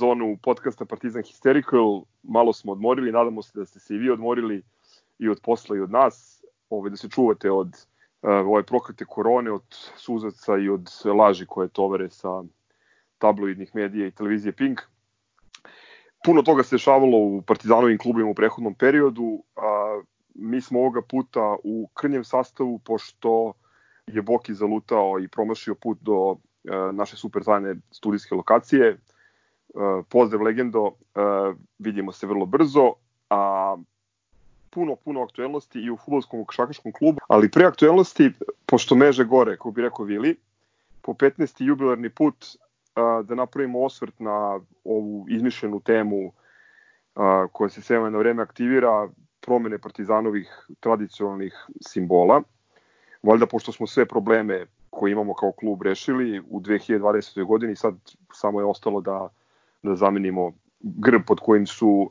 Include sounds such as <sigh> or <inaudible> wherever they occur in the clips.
sezonu podcasta Partizan Hysterical. Malo smo odmorili, nadamo se da ste se i vi odmorili i od posla i od nas, ovaj, da se čuvate od uh, ove prokrete korone, od suzaca i od laži koje tovare sa tabloidnih medija i televizije Pink. Puno toga se dešavalo u Partizanovim klubima u prehodnom periodu. A, mi smo ovoga puta u krnjem sastavu, pošto je Boki zalutao i promašio put do e, naše super tajne studijske lokacije. E, pozdrav legendo, e, vidimo se vrlo brzo, a puno, puno aktuelnosti i u futbolskom košakaškom klubu, ali pre aktuelnosti, pošto meže gore, kako bi rekao Vili, po 15. jubilarni put a, da napravimo osvrt na ovu izmišljenu temu koja se sve na vreme aktivira, promene partizanovih tradicionalnih simbola. Valjda pošto smo sve probleme koje imamo kao klub rešili u 2020. godini, sad samo je ostalo da, da zamenimo grb pod kojim su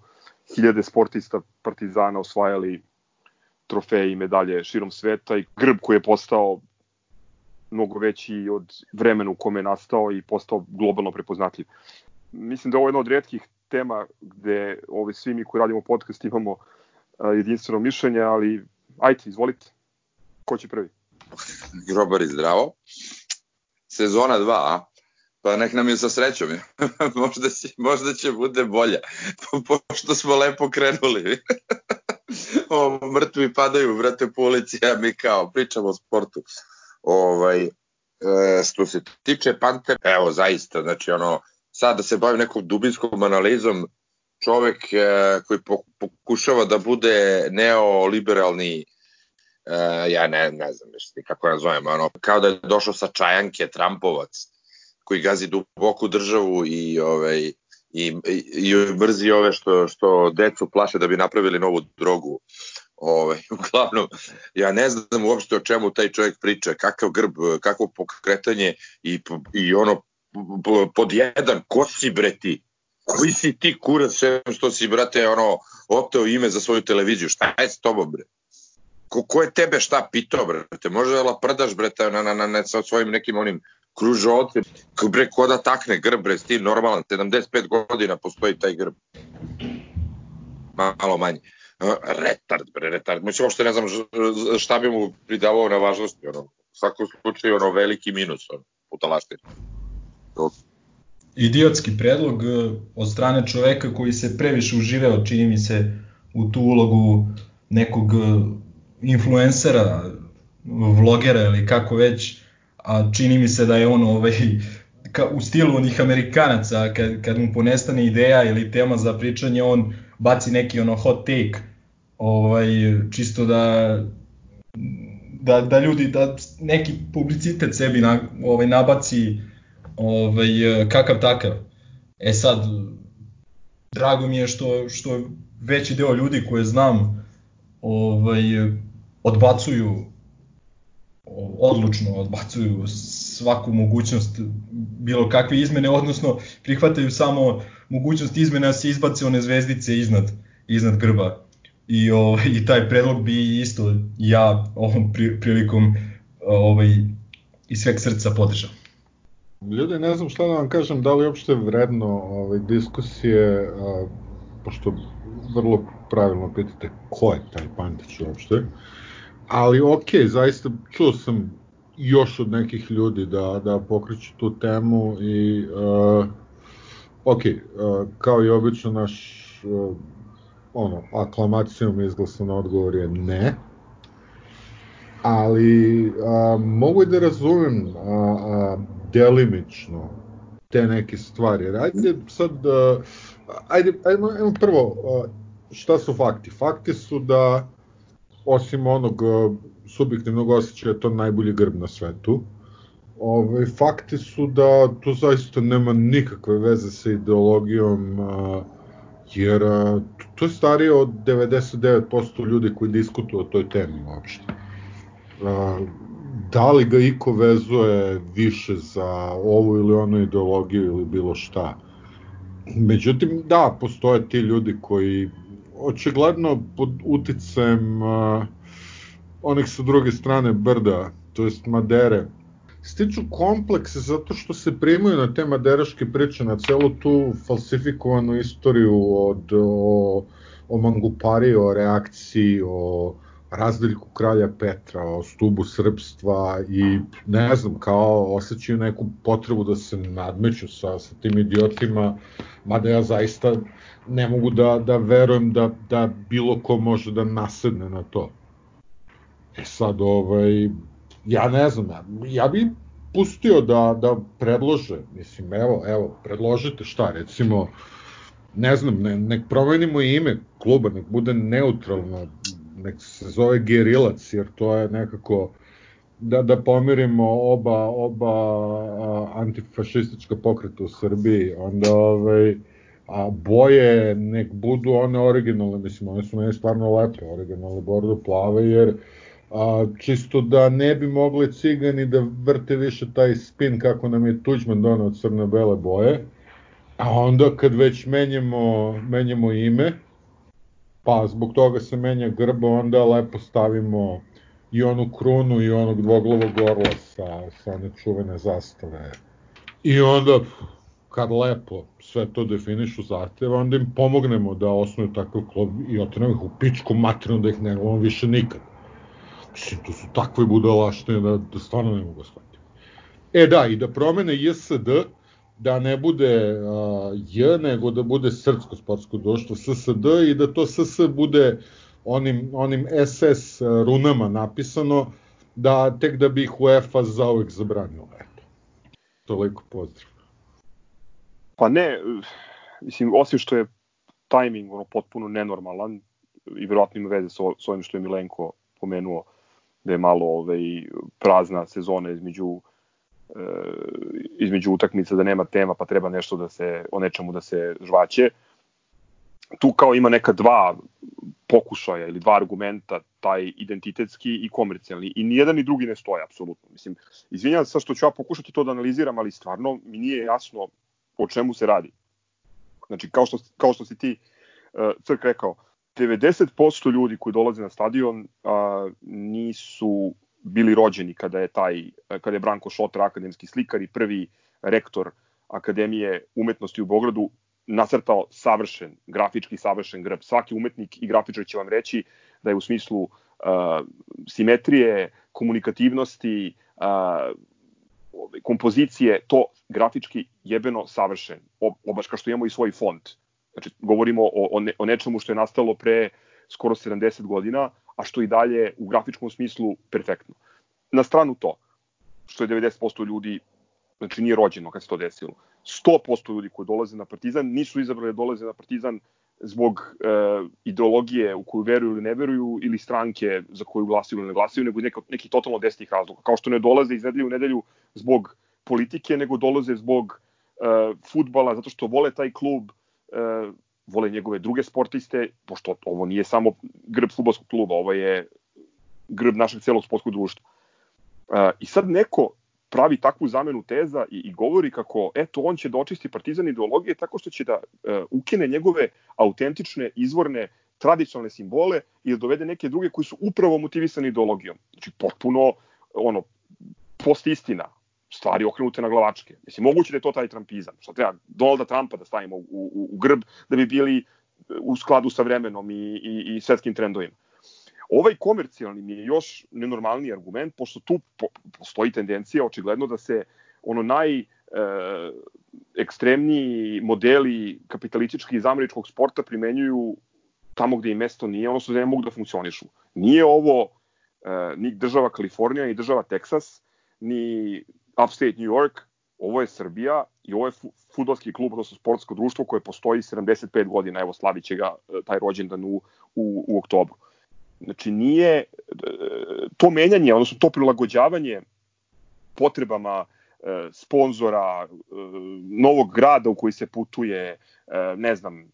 hiljade sportista Partizana osvajali trofeje i medalje širom sveta i grb koji je postao mnogo veći od vremena u kome je nastao i postao globalno prepoznatljiv. Mislim da ovo je jedna od redkih tema gde ovaj, svi mi koji radimo podcast imamo jedinstveno mišljenje, ali ajte, izvolite. Ko će prvi? Grobari zdravo. Sezona 2, a? Pa nek nam je sa srećom. <laughs> možda, će, možda će bude bolja. Pošto smo lepo krenuli. <laughs> o, mrtvi padaju, vrate, po ulici, a mi kao pričamo o sportu. Ovaj, e, što se tiče Panter, evo zaista, znači ono, sad da se bavim nekom dubinskom analizom, čovek e, koji pokušava da bude neoliberalni e, ja ne, ne znam nešto kako ja zovem, ono, kao da je došao sa čajanke Trumpovac koji gazi duboku državu i ovaj, i, i, i mrzi ove što, što decu plaše da bi napravili novu drogu. Ovaj, <laughs> uglavnom, ja ne znam uopšte o čemu taj čovjek priča, kakav grb, kakvo pokretanje i, i ono pod jedan, ko si bre ti? Koji si ti kurac sve što si, brate, ono, oteo ime za svoju televiziju? Šta je s tobom, bre? Ko, ko je tebe šta pitao, brate? Može da laprdaš, brate, na, na, na, na, sa svojim nekim onim kružovcem. Bre, ko da takne grb, bre, ti normalan, 75 godina postoji taj grb. Malo manje. Retard, bre, retard. Mislim, uopšte ne znam šta bi mu pridavao na važnosti, ono. U svakom slučaju, ono, veliki minus, ono, putalaštine. Idiotski predlog e, od strane čoveka koji se previše uživeo, čini mi se, u tu ulogu nekog e, influencera, vlogera ili kako već, a čini mi se da je on ovaj, ka, u stilu onih Amerikanaca, kad, kad mu ponestane ideja ili tema za pričanje, on baci neki ono hot take, ovaj, čisto da da, da ljudi, da neki publicitet sebi na, ovaj, nabaci ovaj, kakav takav. E sad, drago mi je što, što veći deo ljudi koje znam ovaj, odbacuju odlučno odbacuju svaku mogućnost bilo kakve izmene, odnosno prihvataju samo mogućnost izmene da se izbace one zvezdice iznad, iznad grba. I, o, ovaj, I taj predlog bi isto ja ovom prilikom ovaj, iz sveg srca podržao. Ljudi, ne znam šta da vam kažem, da li uopšte vredno ovaj, diskusije, a, pošto vrlo pravilno pitate ko je taj Pantić uopšte, ali ok, zaista čuo sam još od nekih ljudi da, da pokreću tu temu i uh, ok, uh, kao i obično naš uh, ono, aklamacijom izglasan odgovor je ne, ali a, mogu da razumem a, a, delimično te neke stvari. Ajde sad, a, ajde, ajde, ajde prvo, a, šta su fakti? Fakti su da osim onog subjektivnog osjećaja to najbolji grb na svetu. Ove, fakti su da to zaista nema nikakve veze sa ideologijom, a, jer a, to je starije od 99% ljudi koji diskutuju o toj temi uopšte. A, da li ga iko vezuje više za ovu ili onu ideologiju ili bilo šta. Međutim, da, postoje ti ljudi koji očigledno pod uticajem uh, onih sa druge strane brda, to jest Madere, stiču kompleks zato što se primaju na te maderaške priče, na celu tu falsifikovanu istoriju od, o, o Mangupari, o reakciji, o razdeljku kralja Petra, o stubu srpstva i ne znam, kao osjećaju neku potrebu da se nadmeću sa, sa tim idiotima, mada ja zaista ne mogu da, da verujem da, da bilo ko može da nasedne na to. E sad, ovaj, ja ne znam, ja, ja bi pustio da, da predlože, mislim, evo, evo, predložite šta, recimo, ne znam, ne, nek promenimo ime kluba, nek bude neutralno, nek se zove Gerilac, jer to je nekako da, da pomirimo oba, oba a, antifašistička pokreta u Srbiji, onda ovaj, a boje nek budu one originalne, mislim, one su meni stvarno lepe, originalne bordo plave, jer a, čisto da ne bi mogli cigani da vrte više taj spin kako nam je Tuđman donao crno-bele boje, a onda kad već menjamo, menjamo ime, pa zbog toga se menja grb, onda lepo stavimo i onu krunu i onog dvoglavog orla sa, sa one čuvene zastave. I onda, kad lepo sve to definišu zahteva, onda im pomognemo da osnuju takav klub i otrnemo ih u pičku materinu da ih ne gledamo više nikad. Mislim, to su takve budalaštine da, da stvarno ne mogu shvatiti. E da, i da promene JSD, da ne bude uh, J, nego da bude Srpsko sportsko društvo, SSD, i da to SS bude onim, onim SS runama napisano, da tek da bi ih UEFA zauvek zabranila. Eto. Toliko pozdrav. Pa ne, mislim, osim što je tajming ono, potpuno nenormalan i verovatno ima veze sa, sa ovim što je Milenko pomenuo, da je malo ovaj, prazna sezona između e, između utakmica da nema tema pa treba nešto da se o nečemu da se žvaće tu kao ima neka dva pokušaja ili dva argumenta, taj identitetski i komercijalni. I ni jedan ni drugi ne stoje, apsolutno. Mislim, izvinjam se što ću ja pokušati to da analiziram, ali stvarno mi nije jasno o čemu se radi. Znači, kao što, kao što si ti, uh, Crk, rekao, 90% ljudi koji dolaze na stadion uh, nisu bili rođeni kada je taj kada je Branko Šotra akademski slikar i prvi rektor Akademije umetnosti u Beogradu nacrtao savršen, grafički savršen grb. Svaki umetnik i grafičar će vam reći da je u smislu uh, simetrije, komunikativnosti, uh, kompozicije, to grafički jebeno savršen. Obaš kao što imamo i svoj font. Znači, govorimo o, o, ne, o nečemu što je nastalo pre skoro 70 godina, a što i dalje u grafičkom smislu perfektno. Na stranu to, što je 90% ljudi znači nije rođeno kad se to desilo. 100% ljudi koji dolaze na Partizan nisu izabrali da dolaze na Partizan zbog e, ideologije u koju veruju ili ne veruju ili stranke za koju glasaju ili ne glasaju, nego neki, neki totalno desnih razloga. Kao što ne dolaze iz nedelju u nedelju zbog politike, nego dolaze zbog e, futbala, zato što vole taj klub, e, vole njegove druge sportiste, pošto ovo nije samo grb futbolskog kluba, ovo je grb našeg celog sportskog društva. E, I sad neko pravi takvu zamenu teza i, i govori kako eto on će da očisti partizan ideologije tako što će da e, ukine njegove autentične izvorne tradicionalne simbole i da dovede neke druge koji su upravo motivisani ideologijom. Znači potpuno ono post istina, stvari okrenute na glavačke. Mislim, moguće da je to taj trampizam. Šta treba Donalda Trumpa da stavimo u, u, u grb da bi bili u skladu sa vremenom i, i, i svetskim trendovima. Ovaj komercijalni mi je još nenormalni argument, pošto tu po, postoji tendencija očigledno da se ono naj e, ekstremniji modeli kapitalističkih iz američkog sporta primenjuju tamo gde im mesto nije, odnosno da ne mogu da funkcionišu. Nije ovo e, ni država Kalifornija, ni država Teksas, ni upstate New York, ovo je Srbija i ovo je futbolski klub, odnosno sportsko društvo koje postoji 75 godina, evo slavit će ga e, taj rođendan u, u, u oktobru. Znači nije e, to menjanje, odnosno to prilagođavanje potrebama e, sponzora, e, novog grada u koji se putuje, ne znam,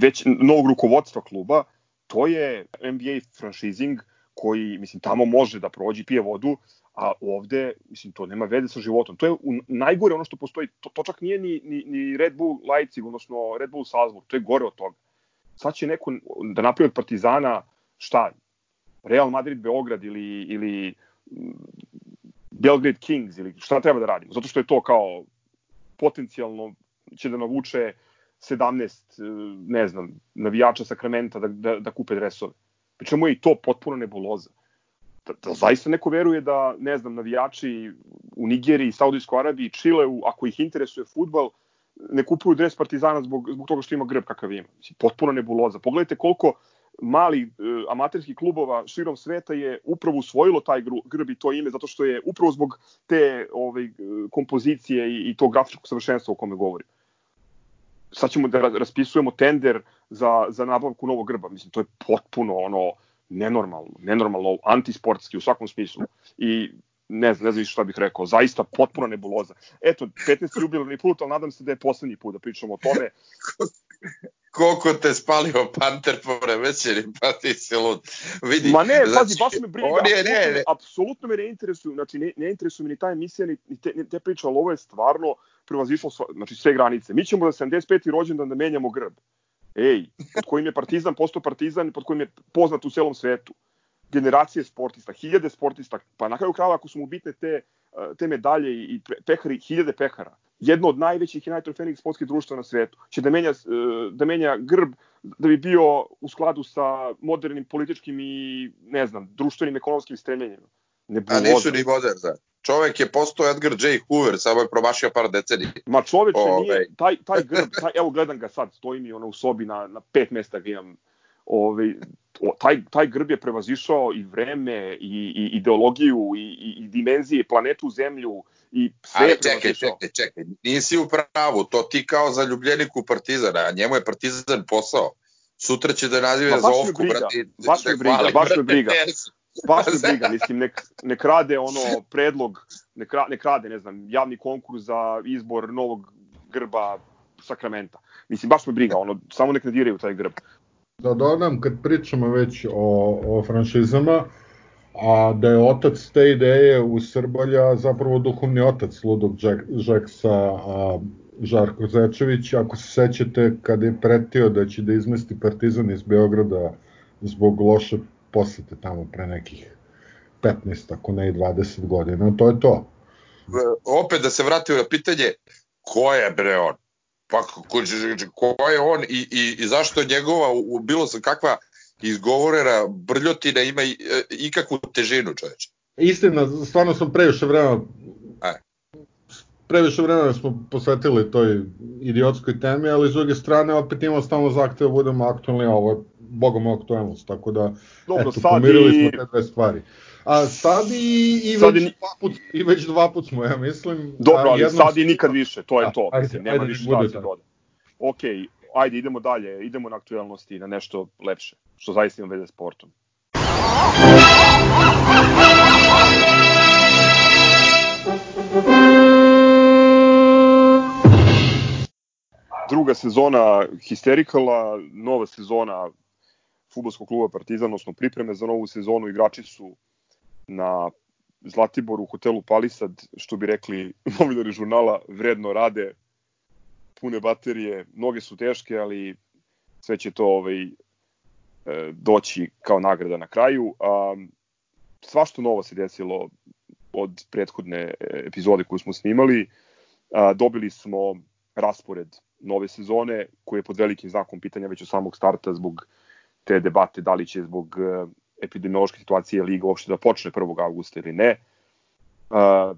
već novog rukovodstva kluba, to je NBA franšizing koji, mislim, tamo može da prođe, pije vodu, a ovde, mislim, to nema veze sa životom. To je u, najgore ono što postoji, to, to čak nije ni, ni, ni Red Bull Leipzig, odnosno Red Bull Salzburg, to je gore od toga. Sad će neko da napravi Partizana šta, Real Madrid Beograd ili, ili Belgrade Kings ili šta treba da radimo? Zato što je to kao potencijalno će da navuče 17, e, ne znam, navijača Sakramenta da, da, da kupe dresove. Pričemu je i to potpuno nebuloza. Da, da zaista neko veruje da, ne znam, navijači u Nigeriji, Saudijskoj Arabiji, Čileu, ako ih interesuje futbal, ne kupuju dres Partizana zbog, zbog toga što ima grb kakav ima. Potpuno nebuloza. Pogledajte koliko mali uh, amaterskih klubova širom sveta je upravo usvojilo taj grb i to ime zato što je upravo zbog te ovaj, kompozicije i, i tog grafičkog savršenstva o kome govorim. Sad ćemo da raspisujemo tender za, za nabavku novog grba. Mislim, to je potpuno ono nenormalno, nenormalno, antisportski u svakom smislu. I ne znam, ne znam šta bih rekao, zaista potpuno nebuloza. Eto, 15. jubilarni put, ali nadam se da je poslednji put da pričamo o tome. <laughs> koliko te spalio Panter po večeri, pa ti si lud. Vidi, Ma ne, znači, pazi, baš me briga, on je, ne, ne. apsolutno me ne interesuju, znači ne, ne interesuju mi ni ta emisija, ni, ni te, ni te priče, ali ovo je stvarno prevazišlo znači, sve granice. Mi ćemo da 75. rođendan da menjamo grb. Ej, pod kojim je Partizan postao Partizan, pod kojim je poznat u celom svetu. Generacije sportista, hiljade sportista, pa na kraju krava ako su mu bitne te, te medalje i pehari, hiljade pehara jedno od najvećih i najtrofejnijih sportskih društva na svetu, će da menja, e, da menja grb da bi bio u skladu sa modernim političkim i, ne znam, društvenim ekonomskim stremljenjima. Ne A nisu ni moderna. Čovek je postao Edgar J. Hoover, samo je promašio par decenija. Ma čoveče Ove. nije, taj, taj grb, taj, evo gledam ga sad, stoji mi ono u sobi na, na pet mesta ga imam. Ove, o, taj, taj grb je prevazišao i vreme, i, i ideologiju, i, i, i dimenzije, planetu Zemlju, i sve Ali čekaj, čekaj, čekaj, nisi u pravu, to ti kao zaljubljenik u Partizana, a njemu je Partizan posao. Sutra će da nazive za ovku, brati. Baš me briga, <laughs> baš me briga. Baš me briga, mislim, nek, nek rade ono predlog, nek, nek rade, ne znam, javni konkurs za izbor novog grba Sakramenta. Mislim, baš me briga, ono, samo nek ne diraju taj grb. Da dodam, kad pričamo već o, o franšizama, a da je otac te ideje u Srbalja zapravo duhovni otac Ludog Žeksa, a Žarko Zečević, ako se sećate, kada je pretio da će da izmesti Partizan iz Beograda zbog loše posete tamo pre nekih 15, ako ne i 20 godina, to je to. Opet da se vratio na pitanje, ko je bre on? Pa ko, ko je on i, i, i zašto njegova, bilo sam kakva izgovorena brljotina ima i, e, ikakvu težinu, čoveče. Istina, stvarno sam previše vremena A. previše vremena smo posvetili toj idiotskoj temi, ali s druge strane opet imamo stalno zahteve da budemo aktualni, a ovo je bogom aktualnost, tako da Dobro, eto, pomirili i... smo te dve stvari. A sad i, i, sad već, i... Dva put, i već dva put smo, ja mislim. Dobro, ali jednom... sad i nikad više, to je a, to. Ajde, mislim, nema ajde, više šta da se doda. Ok, ajde idemo dalje, idemo na aktualnosti, na nešto lepše, što zaista ima veze s sportom. Druga sezona Hystericala, nova sezona futbolskog kluba Partizan, odnosno pripreme za novu sezonu, igrači su na Zlatiboru u hotelu Palisad, što bi rekli <laughs> novinari žurnala, vredno rade, pune baterije, noge su teške, ali sve će to ovaj, e, doći kao nagrada na kraju. A, svašto novo se desilo od prethodne epizode koju smo snimali. A, dobili smo raspored nove sezone koji je pod velikim znakom pitanja već od samog starta zbog te debate da li će zbog e, epidemiološke situacije Liga uopšte da počne 1. augusta ili ne. A,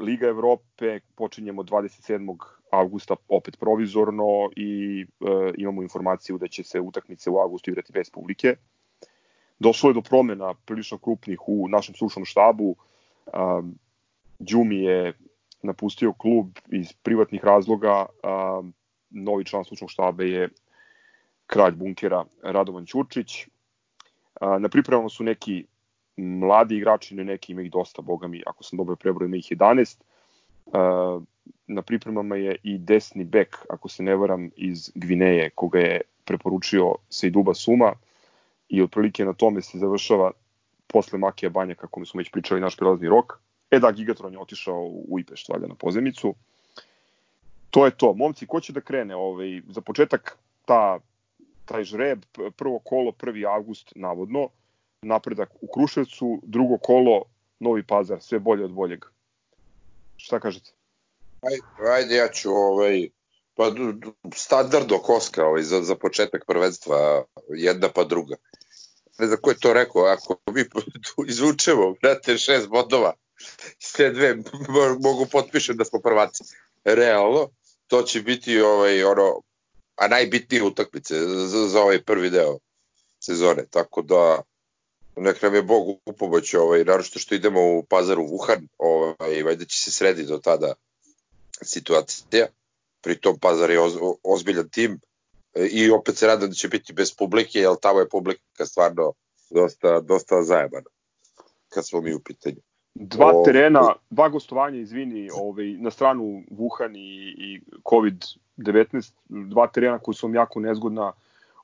Liga Evrope počinjemo 27 avgusta opet provizorno i e, imamo informaciju da će se utakmice u avgustu igrati bez publike. Došlo je do promena prilično krupnih u našem stručnom štabu. Um, Đumi je napustio klub iz privatnih razloga. Um, novi član stručnog štaba je kralj bunkera Radovan Ćurčić. Uh, na pripremama su neki mladi igrači, ne neki ima ih dosta, boga mi, ako sam dobro prebroj, ima ih 11. Uh, na pripremama je i desni bek, ako se ne varam, iz Gvineje, koga je preporučio Sejduba Suma i otprilike na tome se završava posle Makija Banja, kako smo već pričali, naš prelazni rok. E da, Gigatron je otišao u Ipeš, valjda, na pozemicu. To je to. Momci, ko će da krene? Ovaj, za početak, ta, taj žreb, prvo kolo, 1. avgust, navodno, napredak u Kruševcu, drugo kolo, Novi Pazar, sve bolje od boljeg. Šta kažete? Ajde, ajde ja ću ovaj, pa standard Koska ovaj, za, za početak prvenstva, jedna pa druga. Ne znam ko je to rekao, ako mi izvučemo, brate, šest bodova, sve dve mogu potpišem da smo prvaci. Realno, to će biti ovaj, ono, a najbitnije utakmice za, za ovaj prvi deo sezone, tako da nek nam je Bog upomoć, ovaj, naročito što idemo u pazaru Wuhan, ovaj, vajda će se sredi do tada situacija, pritom pazar je oz, ozbiljan tim e, i opet se rada da će biti bez publike, jer tamo je publika stvarno dosta, dosta zajebana kad smo mi u pitanju. Dva o, terena, dva gostovanja, izvini, ovaj, na stranu Wuhan i, i COVID-19, dva terena koji su vam jako nezgodna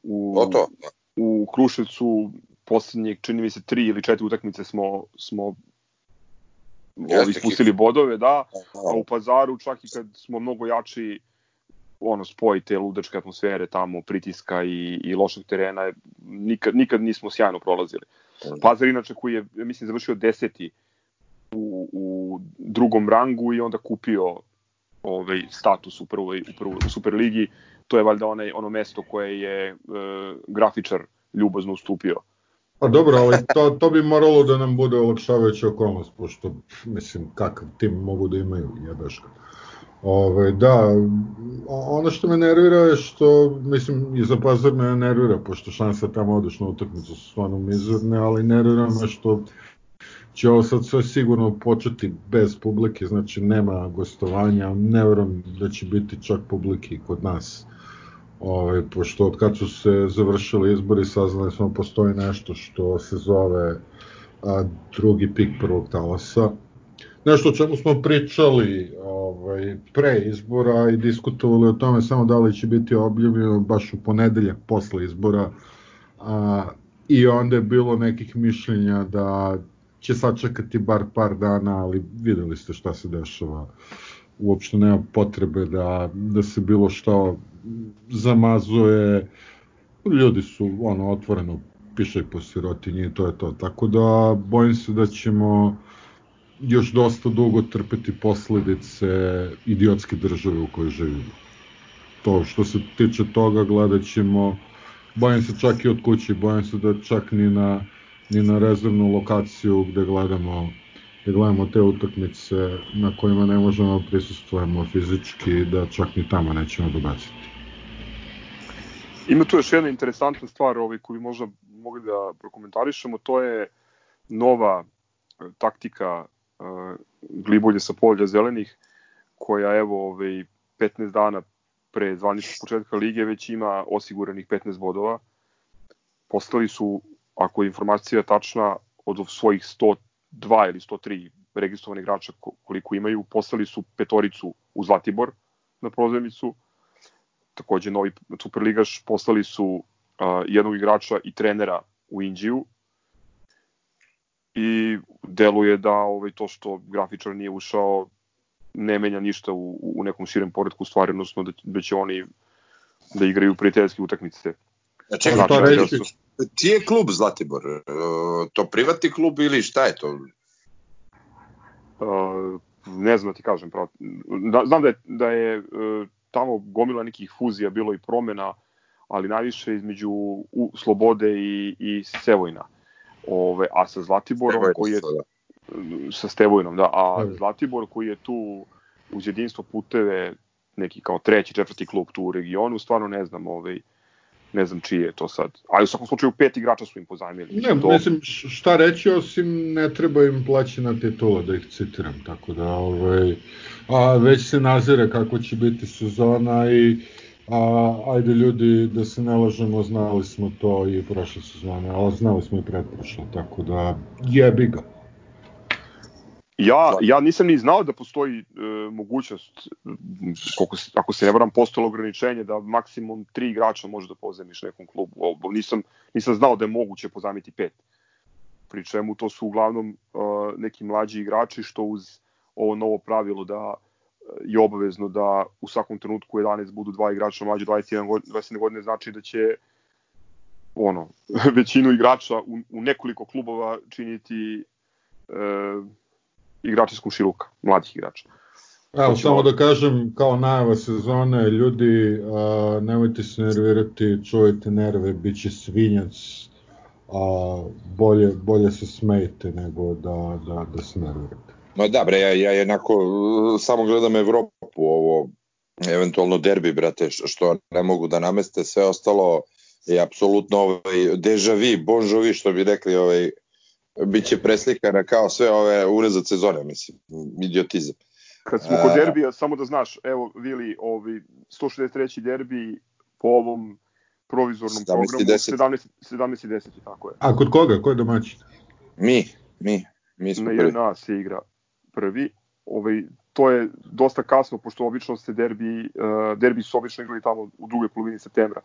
u, o to. u Kruševcu poslednjeg, čini mi se, tri ili četiri utakmice smo, smo ovi spustili bodove, da, a u pazaru čak i kad smo mnogo jači ono spoj te ludačke atmosfere tamo, pritiska i, i lošeg terena, nikad, nikad nismo sjajno prolazili. Da. Pazar inače koji je, mislim, završio deseti u, u drugom rangu i onda kupio ovaj status u prvoj u prvoj u Superligi, to je valjda onaj ono mesto koje je e, grafičar ljubazno ustupio Pa dobro, ali to, to bi moralo da nam bude olakšavajuća okolnost, pošto, mislim, kakav tim mogu da imaju, jebeška. Ove, da, ono što me nervira je što, mislim, i za pazar me nervira, pošto šansa tamo odeš na utakmicu su stvarno mizorne, ali nervira me što će ovo sad sve sigurno početi bez publike, znači nema gostovanja, ne verujem da će biti čak publike kod nas ovaj, pošto od kad su se završili izbori saznali smo postoji nešto što se zove a, drugi pik prvog talasa. Nešto o čemu smo pričali ovaj, pre izbora i diskutovali o tome samo da li će biti objavljeno baš u ponedeljak posle izbora. A, I onda je bilo nekih mišljenja da će sačekati bar par dana, ali videli ste šta se dešava. Uopšte nema potrebe da, da se bilo šta zamazuje, ljudi su ono otvoreno piše po sirotinji i to je to. Tako da bojim se da ćemo još dosta dugo trpeti posledice idiotske države u kojoj živimo. To što se tiče toga gledat ćemo, bojim se čak i od kuće, bojim se da čak ni na, ni na rezervnu lokaciju gde gledamo gde gledamo te utakmice na kojima ne možemo da prisustvujemo fizički, da čak ni tamo nećemo dobaciti. Ima tu još jedna interesantna stvar ovaj, koju možda mogli da prokomentarišemo, to je nova e, taktika uh, glibulje sa polja zelenih, koja evo ovaj, 15 dana pre zvaničnog početka lige već ima osiguranih 15 bodova. Postali su, ako je informacija tačna, od svojih 102 ili 103 registrovanih igrača koliko imaju, postali su petoricu u Zlatibor na prozemicu takođe novi superligaš, poslali su uh, jednog igrača i trenera u Indiju i deluje da ovaj, to što grafičar nije ušao ne menja ništa u, u nekom širem poredku stvari, odnosno da, da će oni da igraju prijateljske utakmice. A čekaj, to reći, ti je klub Zlatibor, to privatni klub ili šta je to? Uh, ne znam da ti kažem, pravo. Da, znam da je, da je uh, tamo gomila nekih fuzija, bilo i promena, ali najviše između u, Slobode i, i Sevojna. Ove, a sa Zlatiborom Stevojno, koji je da. sa Stevojnom, da, a mm. Zlatibor koji je tu uz jedinstvo puteve neki kao treći, četvrti klub tu u regionu, stvarno ne znam, ovaj, ne znam čiji je to sad. Ali u svakom slučaju pet igrača su im pozajmili. Ne, to... mislim, šta reći osim ne treba im plaćena titula, da ih citiram, tako da ovaj, a, već se nazire kako će biti sezona i a, ajde ljudi da se ne lažemo, znali smo to i prošle sezone, ali znali smo i pretprošle, tako da jebi ga. Ja, ja nisam ni znao da postoji e, mogućnost, koliko, ako se ne varam, postojalo ograničenje da maksimum tri igrača može da pozemiš nekom klubu. O, nisam, nisam znao da je moguće pozamiti pet. Pri čemu to su uglavnom e, neki mlađi igrači što uz ovo novo pravilo da e, je obavezno da u svakom trenutku 11 budu dva igrača mlađe 21 godine, 21 godine znači da će ono, <laughs> većinu igrača u, u nekoliko klubova činiti e, igrača iz komšiluka, mladih igrača. Evo, samo da kažem, kao najava sezone, ljudi, a, nemojte se nervirati, čuvajte nerve, bit će svinjac, a, bolje, bolje se smejte nego da, da, da se nervirate. Ma da, bre, ja, ja jednako uh, samo gledam Evropu, ovo, eventualno derbi, brate, što ne mogu da nameste, sve ostalo je apsolutno ovaj, deja vu, bon jovi, što bi rekli, ovaj, biće preslikana kao sve ove unezad sezone, mislim, idiotizam. Kad smo kod derbija, samo da znaš, evo, Vili, ovi 163. derbi po ovom provizornom 17 programu, 10. 17, 17 i 10, tako je. A kod koga? Ko je domaćin? Mi, mi, mi smo Na prvi. JNA se igra prvi. Ovaj, to je dosta kasno, pošto obično se derbi, uh, derbi su obično igrali tamo u drugoj polovini septembra.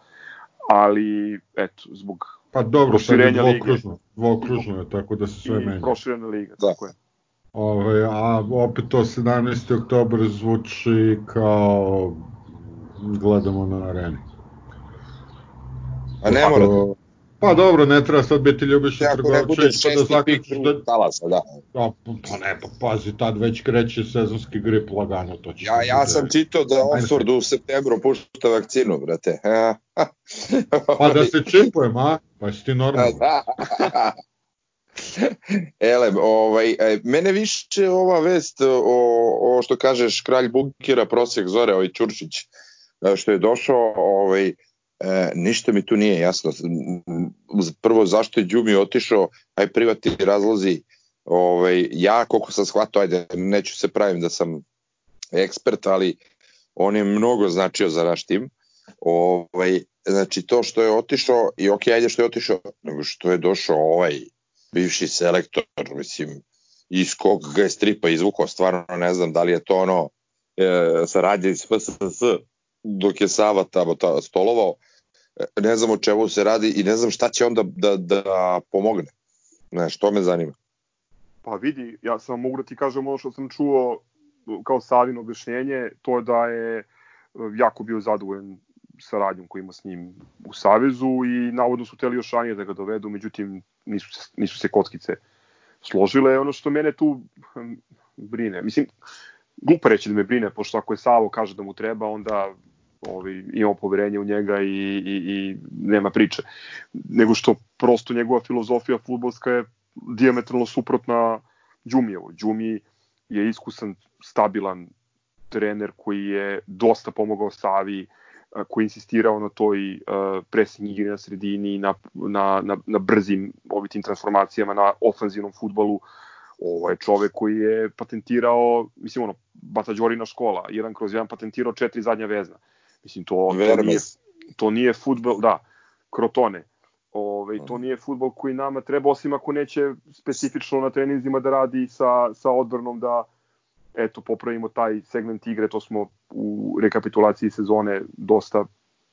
Ali, eto, zbog Pa dobro, sad je dvokružno, dvokružno je, tako da se sve i menja. proširena liga, Da. tako je. Ove, a opet to 17. oktober zvuči kao gledamo na areni. A ne mora da Pa dobro, ne treba sad biti ljubiša Ako ne bude pa da šesti pik da... talasa, da. Pa, pa ne, pa pazi, tad već kreće sezonski grip lagano, to će... Ja, da ja sam čitao da Oxford u septembru pušta vakcinu, brate. Pa da se <laughs> čipujem, a? Pa si ti normalno. Da. <laughs> Ele, ovaj, e, mene više ova vest o, o što kažeš kralj bunkera prosjek zore, ovaj Ćuršić, e, što je došao, ovaj, e, ništa mi tu nije jasno. Prvo, zašto je Đumi otišao, aj privatni razlozi, ovaj, ja koliko sam shvatio, ajde, neću se pravim da sam ekspert, ali on je mnogo značio za naš tim. Ovaj, znači to što je otišao i ok, ajde što je otišao, nego što je došao ovaj bivši selektor, mislim, iz kog ga je stripa izvukao, stvarno ne znam da li je to ono e, saradnja iz FSS dok je Sava tamo ta, stolovao, E, ne znam o čemu se radi i ne znam šta će onda da, da pomogne. Znaš, to me zanima. Pa vidi, ja sam mogu da ti kažem ono što sam čuo kao Savino objašnjenje, to je da je e, jako bio zadovoljan saradnjom koju ima s njim u Savezu i navodno su teli još ranije da ga dovedu, međutim nisu se, nisu se kockice složile. Ono što mene tu hm, brine, mislim, glupo reći da me brine, pošto ako je Savo kaže da mu treba, onda ovaj, imamo poverenje u njega i, i, i nema priče. Nego što prosto njegova filozofija futbolska je diametralno suprotna Đumijevo. Đumi je iskusan, stabilan trener koji je dosta pomogao Savi, a, koji je insistirao na toj uh, pressing igri na sredini, na, na, na, na brzim ovitim transformacijama, na ofanzivnom futbolu. Ovo je čovek koji je patentirao, mislim ono, Batađorina škola, jedan kroz jedan patentirao četiri zadnja vezna. Mislim, to, to nije, to nije futbol, da, krotone. Ove, to nije futbol koji nama treba, osim ako neće specifično na treninzima da radi sa, sa odbranom da eto, popravimo taj segment igre, to smo u rekapitulaciji sezone dosta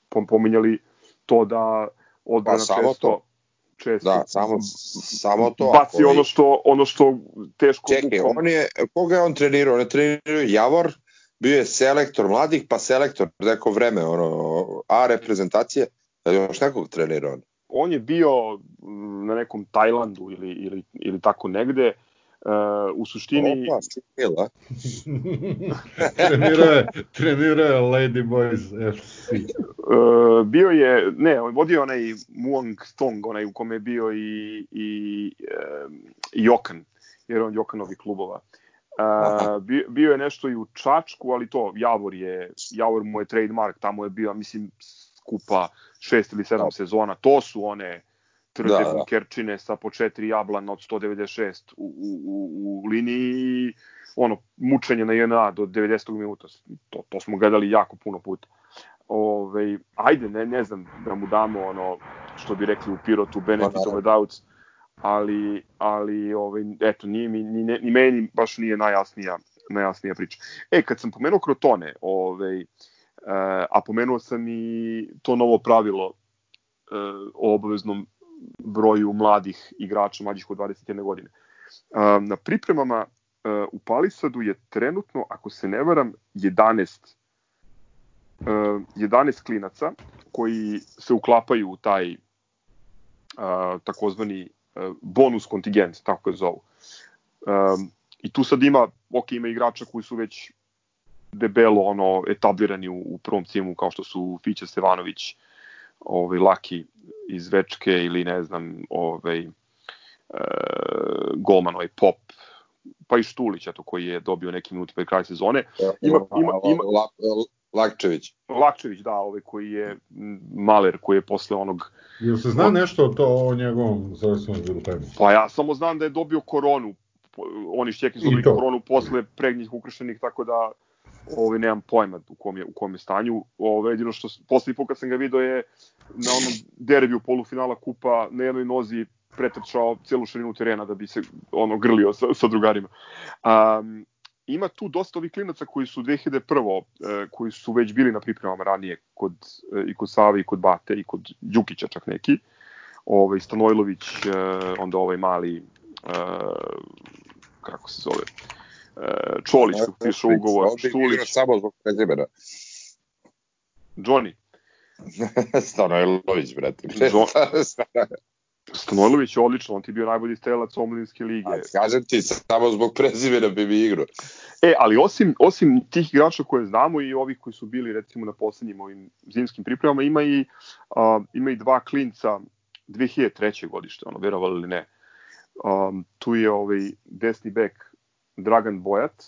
pom- pominjali to da odbrana Pa, samo često, to. često Da, samo, samo to. baci ono što, ono što teško Čekaj, bukom- on je, koga je on trenirao? On je trenirao Javor, bio je selektor mladih, pa selektor neko vreme, ono, A reprezentacije, da je još nekog trenirao on. on je bio mm, na nekom Tajlandu ili, ili, ili tako negde. Uh, u suštini, Opa, Šukila. <laughs> trenirao je, trenirao je Lady Boys FC. uh, bio je, ne, on vodio onaj Muang Stong, onaj u kome je bio i, i, um, Jokan, jer on Jokanovi klubova. Uh, bio, bio je nešto i u Čačku, ali to, Javor je, Javor mu je trademark, tamo je bio, mislim, skupa šest ili sedam Da. sezona, to su one trde Da, da, da. sa po četiri jablana od 196 u, u, u, u liniji i ono, mučenje na JNA do 90. minuta. To, to smo gledali jako puno puta. Ove, ajde, ne, ne znam da mu damo ono, što bi rekli u Pirotu, benefit Pa, of the doubts, ali, ali ovaj, eto, nije mi, ni, ni meni baš nije najjasnija, najjasnija priča. E, kad sam pomenuo Krotone, ovaj, uh, a pomenuo sam i to novo pravilo uh, o obaveznom broju mladih igrača, mlađih od 21 godine. Na pripremama uh, u Palisadu je trenutno, ako se ne varam, 11 uh, 11 klinaca koji se uklapaju u taj takozvani uh, bonus kontingent, tako ga zovu. I tu sad ima, ok, ima igrača koji su već debelo ono etablirani u, u prvom timu kao što su Fića Stevanović, ovaj Laki iz Večke ili ne znam, ovaj e, golman ovaj Pop, pa i Štulić eto koji je dobio neki minut pred kraj sezone. Ima ima ima Lakčević. Lakčević, da, ovaj koji je Maler koji je posle onog Jel se zna nešto o to o njegovom završenom rezultatu? Pa ja samo znam da je dobio koronu. Oni šćeki su dobili koronu posle prednjih ukrštenih, tako da ovaj nemam pojma u kom je u kom je stanju. Ovaj jedino što posle put kad sam ga video je na onom derbiju polufinala kupa na jednoj nozi pretrčao celu širinu terena da bi se ono grlio sa, sa drugarima. Um, ima tu dosta ovih klinaca koji su 2001. E, koji su već bili na pripremama ranije kod, e, i kod Save i kod Bate i kod Đukića čak neki. Ovaj, Stanojlović, e, onda ovaj mali kako se zove Čolić koji piše ugovor Štulić samo zbog prezimena Johnny <laughs> Stanojlović brate <laughs> Stanojlović je odlično, on ti bio najbolji strelac omladinske lige. A kažem ti, samo zbog prezimena bi mi igrao. E, ali osim, osim tih igrača koje znamo i ovih koji su bili recimo na poslednjim ovim zimskim pripremama, ima i, uh, ima i dva klinca 2003. godište, ono, verovali ili ne. Um, tu je ovaj desni bek Dragan Bojat,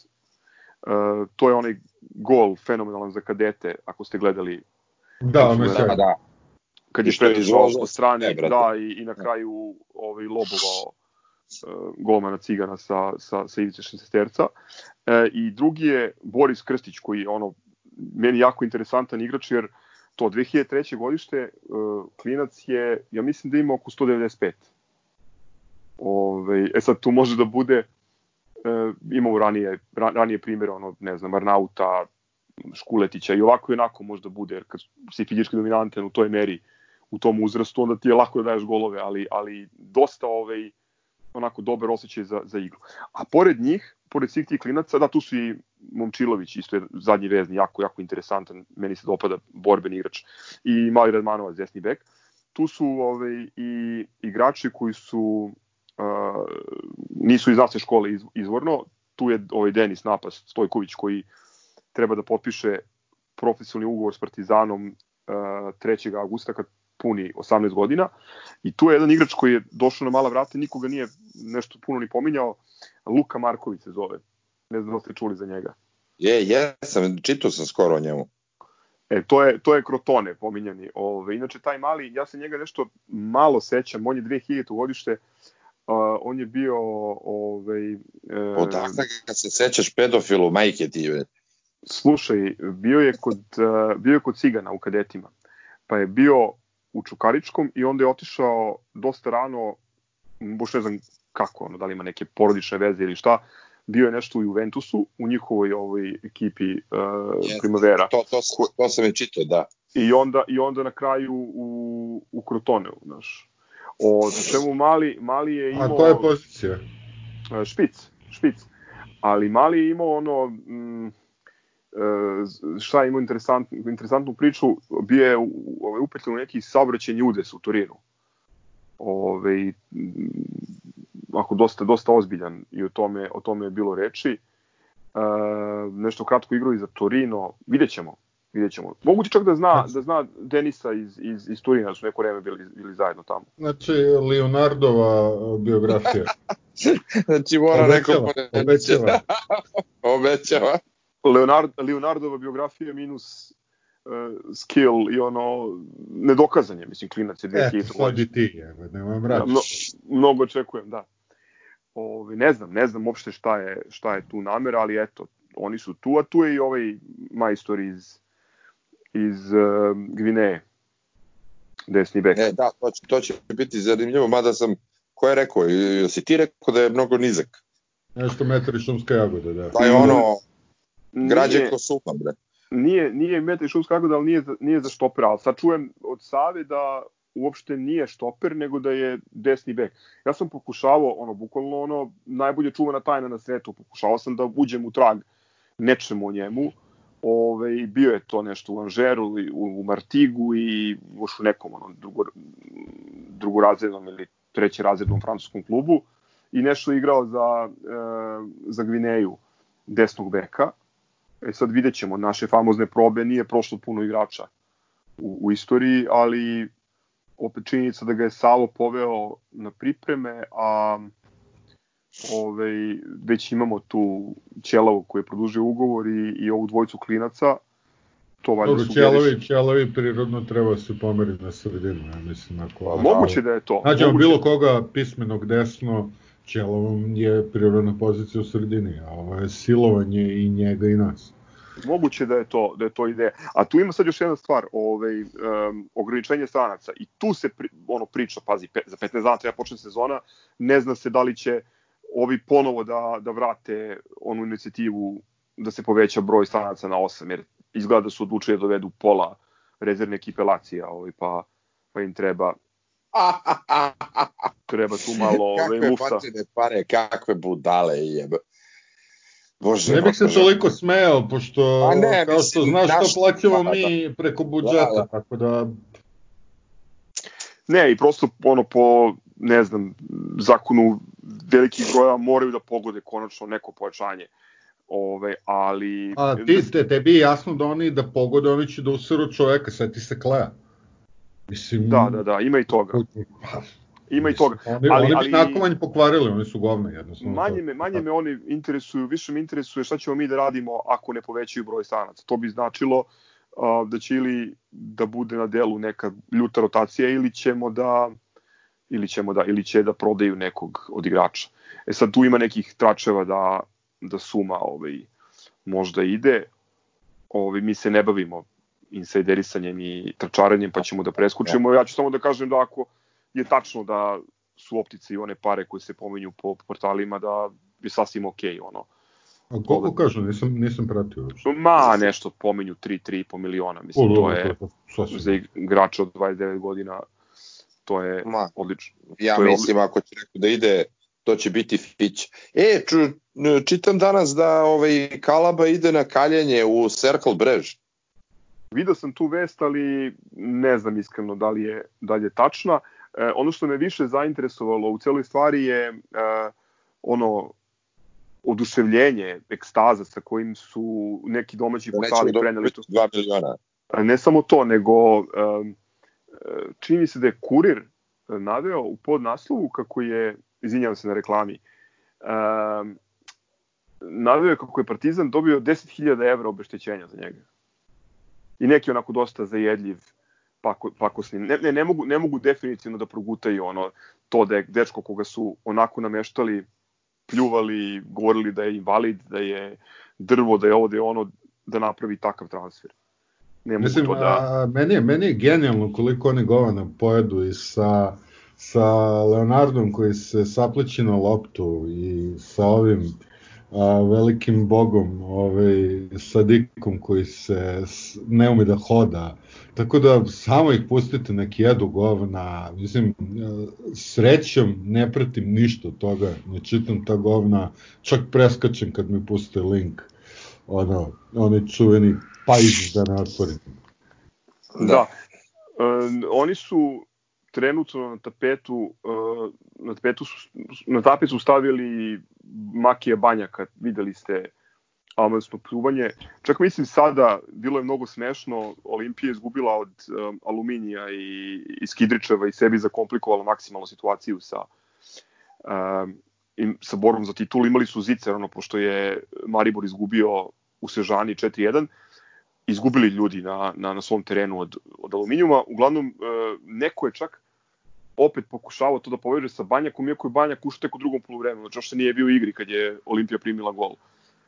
uh, to je onaj gol fenomenalan za kadete, ako ste gledali. Da, ono je da, da kad je prešao po strane, ne, da, i, i na kraju ovaj, lobovao uh, golmana Cigana sa, sa, sa Ivice Šestesterca. E, I drugi je Boris Krstić, koji je ono, meni jako interesantan igrač, jer to 2003. godište, uh, klinac je, ja mislim da ima oko 195. Ove, e sad, tu može da bude, imamo ranije, ranije primjer, ono, ne znam, Arnauta, Škuletića i ovako i onako možda bude, jer kad si fizički dominantan u toj meri, u tom uzrastu, onda ti je lako da daješ golove, ali, ali dosta ovaj, onako dobar osjećaj za, za igru. A pored njih, pored svih tih klinaca, da, tu su i Momčilović, isto je zadnji vezni, jako, jako interesantan, meni se dopada borben igrač, i Mali Radmanova, desni bek. Tu su ovaj, i igrači koji su uh, nisu iz naše škole iz, izvorno, tu je ovaj Denis Napas Stojković koji treba da potpiše profesionalni ugovor s Partizanom uh, 3. augusta kad puni 18 godina i tu je jedan igrač koji je došao na mala vrata, nikoga nije nešto puno ni pominjao, Luka Marković se zove. Ne znam da ste čuli za njega. Je, jesam, čitao sam skoro o njemu. E, to je, to je Krotone pominjani. Ove, inače, taj mali, ja se njega nešto malo sećam, on je 2000. godište, uh, on je bio... Ovaj, uh, Odakle kad se sećaš pedofilu majke ti je? Slušaj, bio je kod, uh, bio je kod Cigana u kadetima, pa je bio u Čukaričkom i onda je otišao dosta rano, boš ne znam kako, ono, da li ima neke porodične veze ili šta, bio je nešto u Juventusu, u njihovoj ovoj ekipi uh, yes, Primavera. To, to, to, to sam je čitao, da. I onda, I onda na kraju u, u Krotoneu, znaš. O čemu Mali, Mali je imao... A to je pozicija? Špic, špic. Ali Mali je imao ono... Mm, E, šta je imao interesantnu, interesantnu priču, bio je ovaj, upetljen u neki saobraćajni udes u Turinu. Ove, ako dosta, dosta ozbiljan i o tome, o tome je bilo reči. E, nešto kratko igrao i za Torino, vidjet ćemo. Vidjet ćemo. Moguće čak da zna, da zna Denisa iz, iz, iz Turina, da su neko vreme bili, bili zajedno tamo. Znači, Leonardova biografija. <laughs> znači, mora neko obećava. <laughs> obećava. Leonard, Leonardova biografija minus uh, skill i ono nedokazanje, mislim klinac je 2000 Eto, sad i ti, nemam rad. Mno, mnogo očekujem, da. Ovi, ne znam, ne znam uopšte šta je, šta je tu namera, ali eto, oni su tu, a tu je i ovaj majstor iz, iz uh, Gvineje, desni bek. E, da, to će, to će biti zanimljivo, mada sam, ko je rekao, si ti rekao da je mnogo nizak? Nešto metar i šumska jagoda, da. Pa je ono, Građe ko sultan, bre. Nije, nije Mete Šus kako da nije, za, nije za štoper, ali sad čujem od Save da uopšte nije štoper, nego da je desni bek. Ja sam pokušavao, ono, bukvalno ono, najbolje čuvana tajna na svetu, pokušavao sam da uđem u trag nečemu o njemu, Ove, bio je to nešto u Anžeru, u, u Martigu i još u nekom ono, drugo, drugorazrednom ili trećerazrednom francuskom klubu i nešto igrao za, e, za Gvineju desnog beka. E sad vidjet ćemo, naše famozne probe nije prošlo puno igrača u, u istoriji, ali opet činjenica da ga je Savo poveo na pripreme, a ovaj, već imamo tu Ćelavu koji je produžio ugovor i, i ovu dvojicu klinaca, to valjda Dobro, Ćelavi, Ćelavi prirodno treba da se pomeri na sredinu, ja mislim. Ako, pa, moguće da je to. Nađemo bilo koga pismenog desno, Ćelavom je prirodna pozicija u sredini, a ovo je silovanje i njega i nas. Moguće da je to da je to ideja. A tu ima sad još jedna stvar, ovaj um, ograničenje stranaca i tu se pri, ono priča, pazi, pe, za 15 dana treba počne sezona, ne zna se da li će ovi ponovo da da vrate onu inicijativu da se poveća broj stranaca na 8 jer izgleda da su odlučili da dovedu pola rezervne ekipe Lacija, ovaj pa pa im treba <laughs> treba tu malo ovaj, lufta. Kakve pare, kakve budale jebe. Bože, ne bih se toliko smeo, pošto, A ne, kao što znaš, što plaćamo mi preko budžeta, da, da. tako da... Ne, i prosto ono po, ne znam, zakonu velikih broja moraju da pogode konačno neko pojačanje. Ove, ali... A ti, te, tebi je jasno da oni da pogode, oni će da usiru čoveka, sve ti se kleja. Mislim... Da, da, da, ima i toga. Ima i toga. Oni, ali, oni bi ali, pokvarili, oni su govne jednostavno. Manje me, manje me oni interesuju, više me interesuje šta ćemo mi da radimo ako ne povećaju broj stranaca. To bi značilo uh, da će ili da bude na delu neka ljuta rotacija ili ćemo da ili ćemo da ili će da prodaju nekog od igrača. E sad tu ima nekih tračeva da da suma ovaj možda ide. Ovaj mi se ne bavimo insajderisanjem i trčaranjem pa ćemo da preskočimo. Ja ću samo da kažem da ako je tačno da su optice i one pare koje se pominju po portalima da je sasvim okej, okay, ono. A koliko kažu, nisam, nisam pratio uopšte. Ma, nešto pominju 3-3,5 miliona, mislim, o, to je to, to, za igrača od 29 godina, to je Ma, odlično. Ja to je mislim, odlično. ako će neko da ide, to će biti fić. E, ču, čitam danas da ovaj Kalaba ide na kaljanje u Circle Brež. Video sam tu vest, ali ne znam iskreno da li je, da li je tačna. E, ono što me više zainteresovalo u celoj stvari je e, ono oduševljenje, ekstaza sa kojim su neki domaći da portali preneli što 2 miliona. Ne samo to, nego e, čini mi se da je kurir naveo u podnaslovu kako je, izvinjavam se na reklami, e, naveo je kako je Partizan dobio 10.000 evra obeštećenja za njega. I neki onako dosta zajedljiv pako, pakosni. Ne, ne, ne, mogu, ne mogu definitivno da progutaju ono, to da je dečko koga su onako nameštali, pljuvali, govorili da je invalid, da je drvo, da je ovo, da je ono, da napravi takav transfer. Ne mogu Mislim, to da... A, meni, je, meni je genijalno koliko oni govana pojedu i sa, sa Leonardom koji se sapliči na loptu i sa ovim a, velikim bogom, ovaj, Sadikom koji se ne ume da hoda. Tako da samo ih pustite nek jedu govna. Mislim, srećom ne pratim ništa od toga, ne čitam ta govna, čak preskačem kad mi puste link. Ono, onaj čuveni pajz da ne otvorim. Da. da. E, oni su trenutno na tapetu uh, na tapetu su, na tapet su stavili Makije Banjaka, videli ste amansno pljuvanje. Čak mislim sada, bilo je mnogo smešno, Olimpija je izgubila od um, Aluminija i, i Skidričeva i sebi zakomplikovala maksimalnu situaciju sa um, i, sa borbom za titul. Imali su Zicer, ono, pošto je Maribor izgubio u Sežani 4-1, izgubili ljudi na, na, na svom terenu od, od Aluminijuma. Uglavnom, uh, neko je čak opet pokušavao to da poveže sa Banjakom, iako je Banjak ušao tek u drugom poluvremenu, znači uopšte nije bio u igri kad je Olimpija primila gol.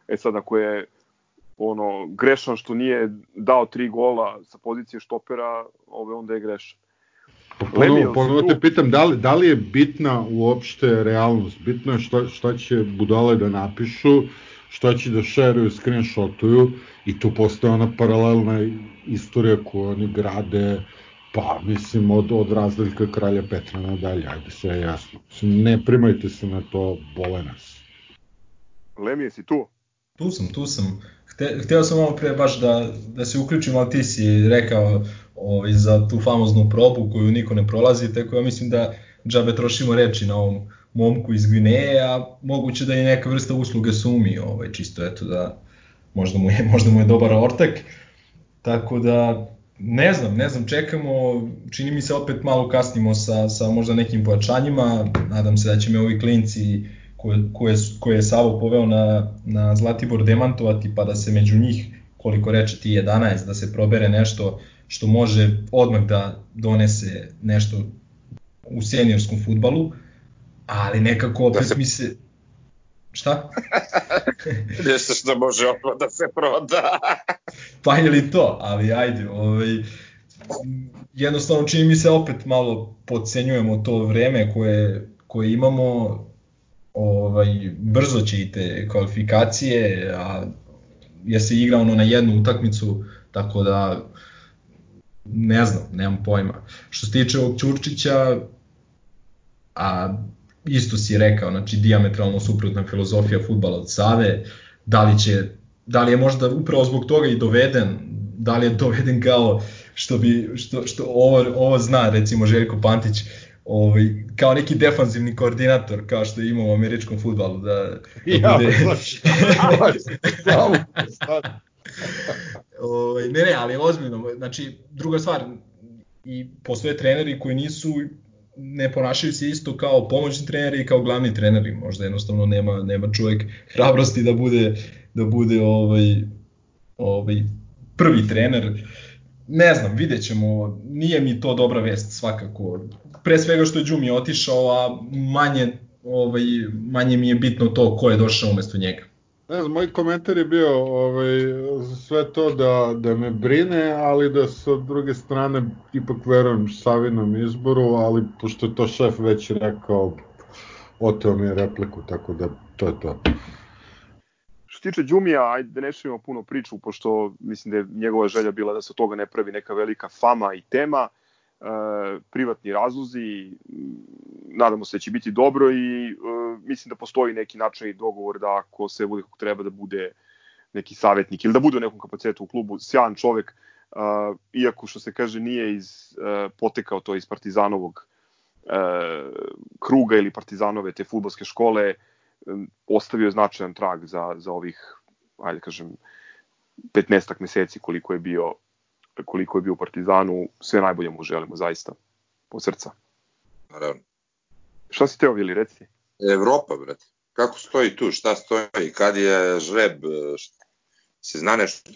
E sad, ako je ono grešan što nije dao tri gola sa pozicije štopera, ove onda je grešan. Ponovo, ponovo te pitam, da li, da li je bitna uopšte realnost? Bitno je šta, šta će budale da napišu, šta će da šeruju, screenshotuju i tu postoje ona paralelna istorija koju oni grade, Pa, mislim, od, od razdeljka kralja Petra nadalje, ajde, sve je jasno. Mislim, ne primajte se na to, bole nas. Lemije, si tu? Tu sam, tu sam. Hte, hteo sam ovo pre baš da, da se uključim, ali ti si rekao ovaj, za tu famoznu probu koju niko ne prolazi, tako ja mislim da džabe trošimo reči na ovom momku iz Gvineje, a moguće da je neka vrsta usluge sumi, ovaj, čisto eto da, možda mu je, <laughs> možda mu je dobar ortak, tako da ne znam, ne znam, čekamo, čini mi se opet malo kasnimo sa, sa možda nekim pojačanjima, nadam se da će me ovi klinci koje, koje, koje je Savo poveo na, na Zlatibor demantovati, pa da se među njih, koliko reče ti 11, da se probere nešto što može odmah da donese nešto u seniorskom futbalu, ali nekako opet da se... mi se... Šta? <laughs> Nešto što može odmah da se proda. <laughs> pa je li to, ali ajde, ovaj, jednostavno čini mi se opet malo podcenjujemo to vreme koje, koje imamo, ovaj, brzo će i te kvalifikacije, a je se igra ono na jednu utakmicu, tako da ne znam, nemam pojma. Što se tiče ovog Ćurčića, a isto si rekao, znači diametralno suprotna filozofija futbala od Save, da li će da li je možda upravo zbog toga i doveden, da li je doveden kao što bi što što ovo ovo zna recimo Željko Pantić, ovaj kao neki defanzivni koordinator kao što ima u američkom fudbalu da, da ja, bude <laughs> <laughs> ovaj ne ne, ali ozbiljno, znači druga stvar i postoje treneri koji nisu ne ponašaju se isto kao pomoćni treneri i kao glavni treneri. Možda jednostavno nema nema čovjek hrabrosti da bude da bude ovaj ovaj prvi trener. Ne znam, vidjet ćemo, nije mi to dobra vest svakako. Pre svega što je Đumi otišao, a manje, ovaj, manje mi je bitno to ko je došao umesto njega. Ne znam, moj komentar je bio ovaj, sve to da, da me brine, ali da sa druge strane ipak verujem Savinom izboru, ali pošto je to šef već rekao, oteo mi je repliku, tako da to je to. Što tiče Đumija, ajde da ne puno priču, pošto mislim da je njegova želja bila da se od toga ne pravi neka velika fama i tema, privatni razlozi, nadamo se da će biti dobro i uh, mislim da postoji neki način i dogovor da ako se bude kako treba da bude neki savjetnik ili da bude u nekom kapacitetu u klubu, sjajan čovek, uh, iako što se kaže nije iz, uh, potekao to iz Partizanovog uh, kruga ili Partizanove te futbolske škole, um, ostavio je značajan trag za, za ovih, ajde da kažem, 15 meseci koliko je bio koliko je bio u Partizanu, sve najbolje mu želimo zaista, po srca. Naravno. Šta si teo, Vili, reci? Evropa, brate. Kako stoji tu? Šta stoji? Kad je žreb? Šta? Se zna nešto?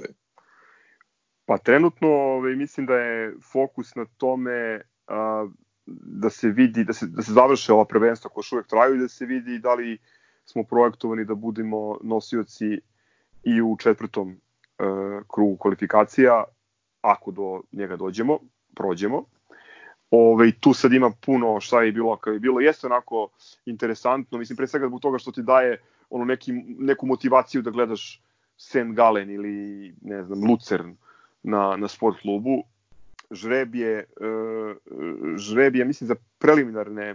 Pa trenutno ovaj, mislim da je fokus na tome a, da se vidi, da se, da se završe ova prvenstva koja uvek traju i da se vidi da li smo projektovani da budemo nosioci i u četvrtom a, krugu kvalifikacija, ako do njega dođemo, prođemo. Ove, tu sad ima puno šta je bilo, kao je bilo, jeste onako interesantno, mislim pre svega zbog toga što ti daje ono neki, neku motivaciju da gledaš St. Galen ili ne znam, Lucern na, na sport klubu. Žreb je, uh, žreb je, mislim, za preliminarne,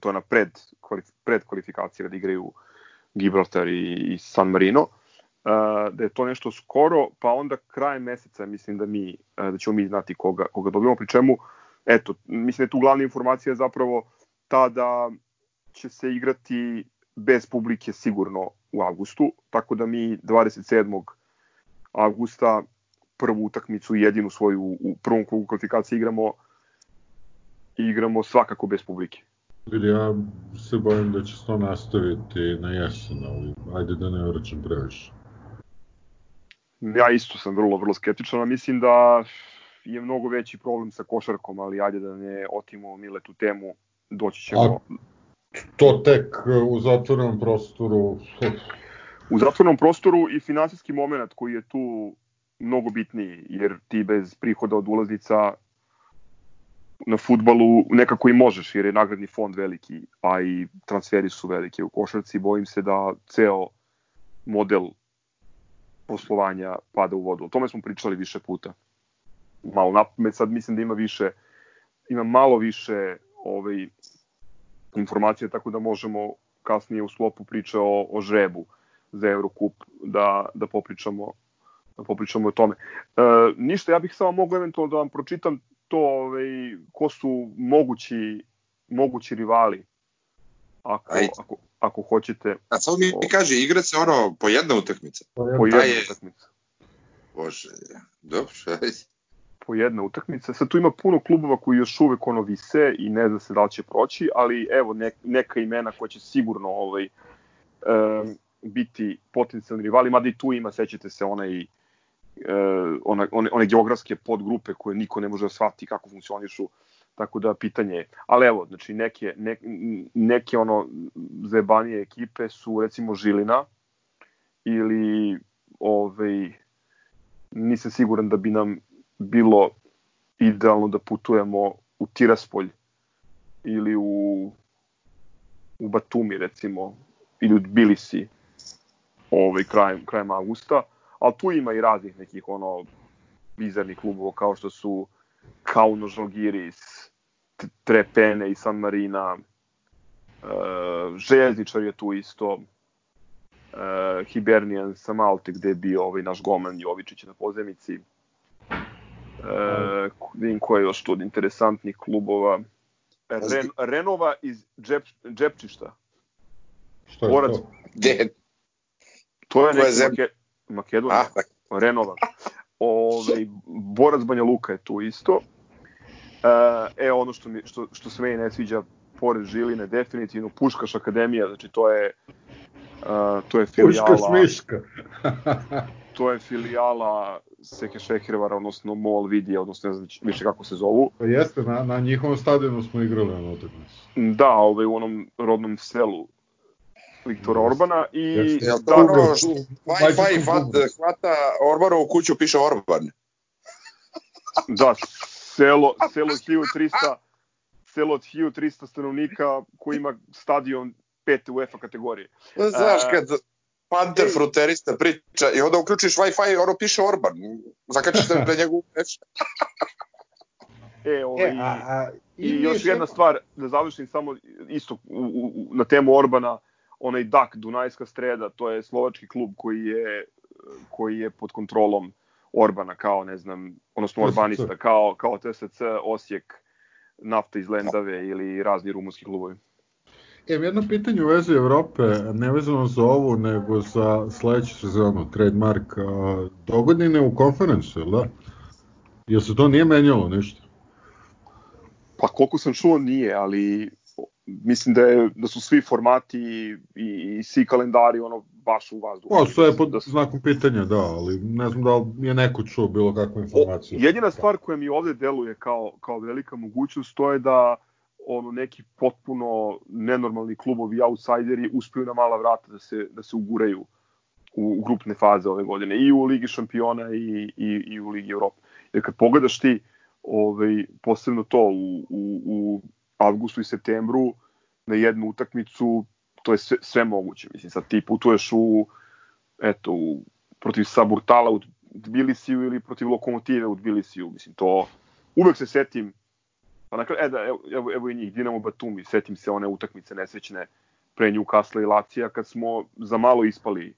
to je na pred, pred kvalifikacije da igraju Gibraltar i, i San Marino, uh, da je to nešto skoro, pa onda krajem meseca mislim da mi, da ćemo mi znati koga, koga dobijemo, pri čemu eto, mislim da je tu glavna informacija zapravo ta da će se igrati bez publike sigurno u avgustu, tako da mi 27. avgusta prvu utakmicu jedinu svoju u prvom krugu kvalifikacije igramo igramo svakako bez publike. Vidi, ja se bojim da će se to nastaviti na jesen, ali ajde da ne vraćam previše. Ja isto sam vrlo, vrlo skeptičan, a mislim da je mnogo veći problem sa košarkom, ali ajde da ne otimo Mile tu temu, doći ćemo... A to tek u zatvornom prostoru... u zatvornom prostoru i finansijski moment koji je tu mnogo bitniji, jer ti bez prihoda od ulaznica na futbalu nekako i možeš, jer je nagradni fond veliki, a i transferi su veliki u košarci. Bojim se da ceo model poslovanja pada u vodu. O tome smo pričali više puta malo napamet, sad mislim da ima više, ima malo više ovaj, informacija, tako da možemo kasnije u sklopu priče o, o žrebu za Eurocup da, da popričamo da popričamo o tome. E, ništa, ja bih samo mogao eventualno da vam pročitam to ovaj, ko su mogući, mogući rivali ako, Ajde. ako, ako hoćete A sad mi O. kaže, igra se ono po jedna utakmica. po Da jednu je- utakmicu. Bože, dobro, <laughs> ajde. po jedna utakmica. Sad tu ima puno klubova koji još uvek ono vise i ne zna se da li će proći, ali evo nek, neka imena koja će sigurno ovaj, um, biti potencijalni rivali, mada i tu ima, sećate se, onaj uh, ona, one, one geografske podgrupe koje niko ne može da shvati kako funkcionišu, tako da pitanje je. Ali evo, znači neke, ne, neke ono zajebanije ekipe su recimo Žilina ili ovaj, nisam siguran da bi nam bilo idealno da putujemo u Tiraspolj ili u, u Batumi recimo ili u Tbilisi ovaj, krajem, krajem avgusta, ali tu ima i raznih nekih ono bizarnih klubova kao što su Kauno Žalgiris, Trepene i San Marina, e, Željezničar je tu isto, e, Hibernian sa Malte gde je bio ovaj naš goman Jovičić na pozemici. E, vidim ko je još tu od interesantnih klubova. Ren, Renova iz Džep, Džepčišta. Šta je Borac, to? Gde? to je neki zemlja? Make, Makedonija. A, da. Renova. <laughs> Ove, Borac Banja Luka je tu isto. E, e ono što, mi, što, što se meni ne sviđa pored Žiline, definitivno Puškaš Akademija, znači to je Uh, to je filijala Puška smiška. <laughs> to je filijala Seke Šehirvara, odnosno Mol Vidija, odnosno ne znam više kako se zovu. Pa jeste, na, na njihovom stadionu smo igrali na utakmicu. Da, ovaj, u onom rodnom selu Viktora. Orbana i Jeste. To da, Wi-Fi hvata Orbanovu kuću, piše Orban. da, selo, selo od 1300 selo od 1300 stanovnika koji ima stadion pete UEFA kategorije. Znaš, A- kad Panter fruterista priča i onda uključiš Wi-Fi i ono piše Orban. Zakačiš se na <laughs> njegovu reč. E, ovaj, E, a, a, I mi još je jedna stvar, da završim samo isto u, u, u- na temu Orbana, onaj DAK, Dunajska streda, to je slovački klub koji je, koji je pod kontrolom Orbana, kao, ne znam, odnosno. Orbanista, kao, kao TSC, Osijek, Nafta iz Lendave ili razni rumunski klubovi. Imam jedno pitanje u vezi Evrope, ne vezano za ovu, nego za sledeću sezonu, trademark, dogodine u konferencu, jel da? Jel se to nije menjalo ništa? Pa koliko sam čuo nije, ali mislim da, je, da su svi formati i, i, i svi kalendari ono baš u vazduhu. O, sve je pod Da su- znakom pitanja, da, ali ne znam da li je neko čuo bilo kakvu informaciju. Jedina stvar koja mi ovde deluje kao, kao velika mogućnost, to je da ono neki potpuno nenormalni klubovi outsideri uspeju na mala vrata da se da se uguraju u, u grupne faze ove godine i u Ligi šampiona i, i, i u Ligi Evrope. Jer kad pogledaš ti ovaj, posebno to u, u, u avgustu i septembru na jednu utakmicu, to je sve, sve moguće. Mislim, sad ti putuješ u, eto, u, protiv Saburtala u Tbilisiju ili protiv Lokomotive u Tbilisiju. Mislim, to uvek se setim Pa na kraju, e da, evo, evo, i njih, Dinamo Batumi, setim se one utakmice nesrećne pre Newcastle i Lacija kad smo za malo ispali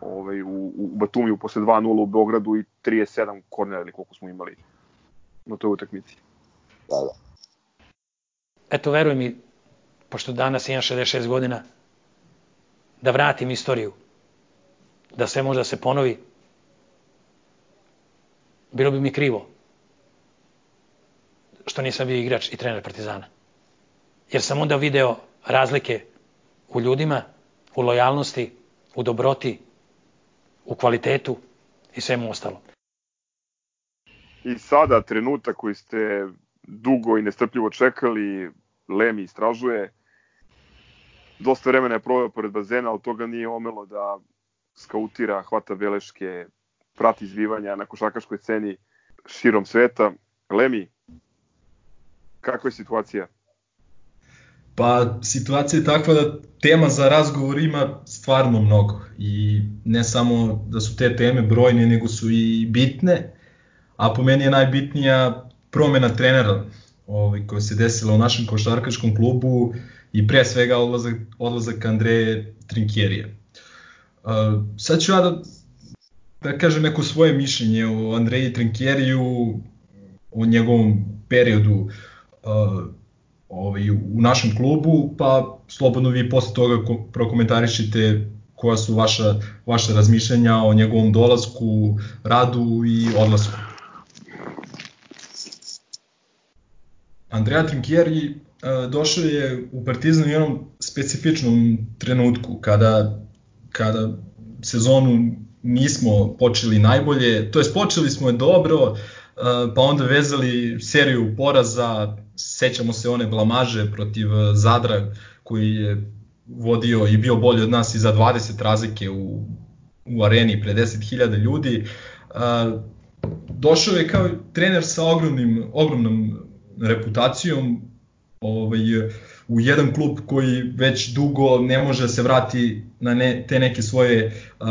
ovaj, u, u Batumiju posle 2-0 u Beogradu i 37 kornera ili koliko smo imali na toj utakmici. Da, da. Eto veruj mi, pošto danas imam 66 godina, da vratim istoriju, da sve može da se ponovi, bilo bi mi krivo što nisam bio igrač i trener Partizana. Jer sam onda video razlike u ljudima, u lojalnosti, u dobroti, u kvalitetu i svemu ostalo. I sada trenutak koji ste dugo i nestrpljivo čekali, Lemi istražuje. Dosta vremena je proveo pored bazena, ali toga nije omelo da skautira, hvata beleške, prati izbivanja na košarkaškoj sceni širom sveta. Lemi, kakva je situacija? Pa situacija je takva da tema za razgovor ima stvarno mnogo i ne samo da su te teme brojne, nego su i bitne, a po meni je najbitnija promena trenera ovaj, koja se desila u našem košarkaškom klubu i pre svega odlazak, odlazak Andreje Trinkjerije. Uh, sad ću ja da, da kažem neko svoje mišljenje o Andreji Trinkjeriju, o njegovom periodu. Uh, ovaj, u našem klubu, pa slobodno vi posle toga prokomentarišite koja su vaša, vaša razmišljanja o njegovom dolasku, radu i odlasku. Andrea Trinkieri došao je u Partizan u jednom specifičnom trenutku kada, kada sezonu nismo počeli najbolje, to jest počeli smo je dobro, pa onda vezali seriju poraza, sećamo se one blamaže protiv Zadra koji je vodio i bio bolji od nas i za 20 razlike u, u areni pre 10.000 ljudi. Došao je kao trener sa ogromnim, ogromnom reputacijom, ovaj, u jedan klub koji već dugo ne može da se vrati na ne, te neke svoje uh,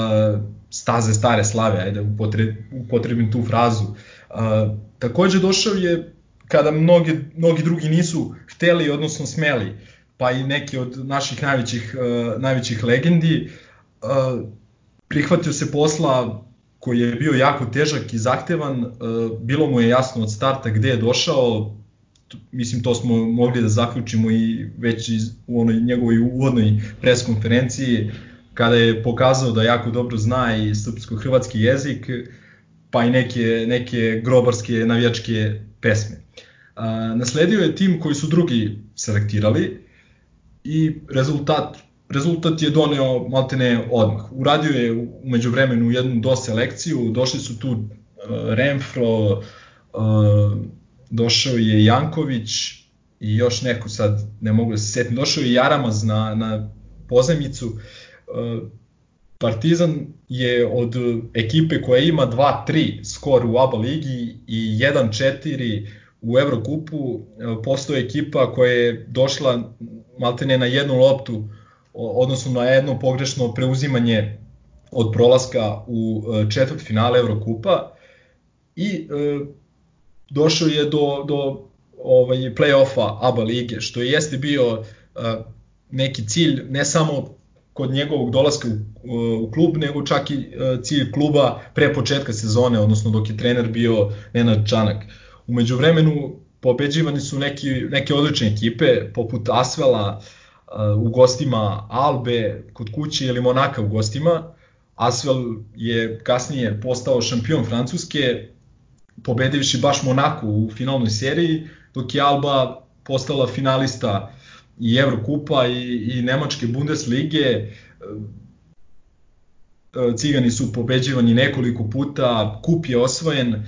staze stare slave, ajde upotre, upotrebim tu frazu. Uh, takođe došao je kada mnogi, mnogi drugi nisu hteli, odnosno smeli, pa i neki od naših najvećih, uh, najvećih legendi, uh, prihvatio se posla koji je bio jako težak i zahtevan, bilo mu je jasno od starta gde je došao, mislim to smo mogli da zaključimo i već iz, u onoj njegovoj uvodnoj preskonferenciji kada je pokazao da jako dobro zna i srpsko-hrvatski jezik pa i neke, neke grobarske navijačke pesme. A, nasledio je tim koji su drugi selektirali i rezultat rezultat je doneo maltene odmah. Uradio je umeđu vremenu jednu do selekciju, došli su tu uh, Renfro, uh, došao je Janković i još neko sad ne mogu da se setim, došao je Jaramaz na, na pozemicu. E, Partizan je od ekipe koja ima 2-3 skor u ABA ligi i 1-4 u Evrokupu, e, postoje ekipa koja je došla maltene na jednu loptu, odnosno na jedno pogrešno preuzimanje od prolaska u e, četvrt finale Evrokupa i došao je do, do ovaj, play-offa ABA lige, što je jeste bio uh, neki cilj, ne samo kod njegovog dolaska u, u klub, nego čak i uh, cilj kluba pre početka sezone, odnosno dok je trener bio Nenad Čanak. Umeđu vremenu pobeđivani su neki, neke odlične ekipe, poput Asvela uh, u gostima Albe kod kuće ili Monaka u gostima. Asvel je kasnije postao šampion Francuske, pobedivši baš Monaku u finalnoj seriji, dok je Alba postala finalista i Evrokupa i, i Nemačke Bundeslige. E, Cigani su pobeđivani nekoliko puta, kup je osvojen,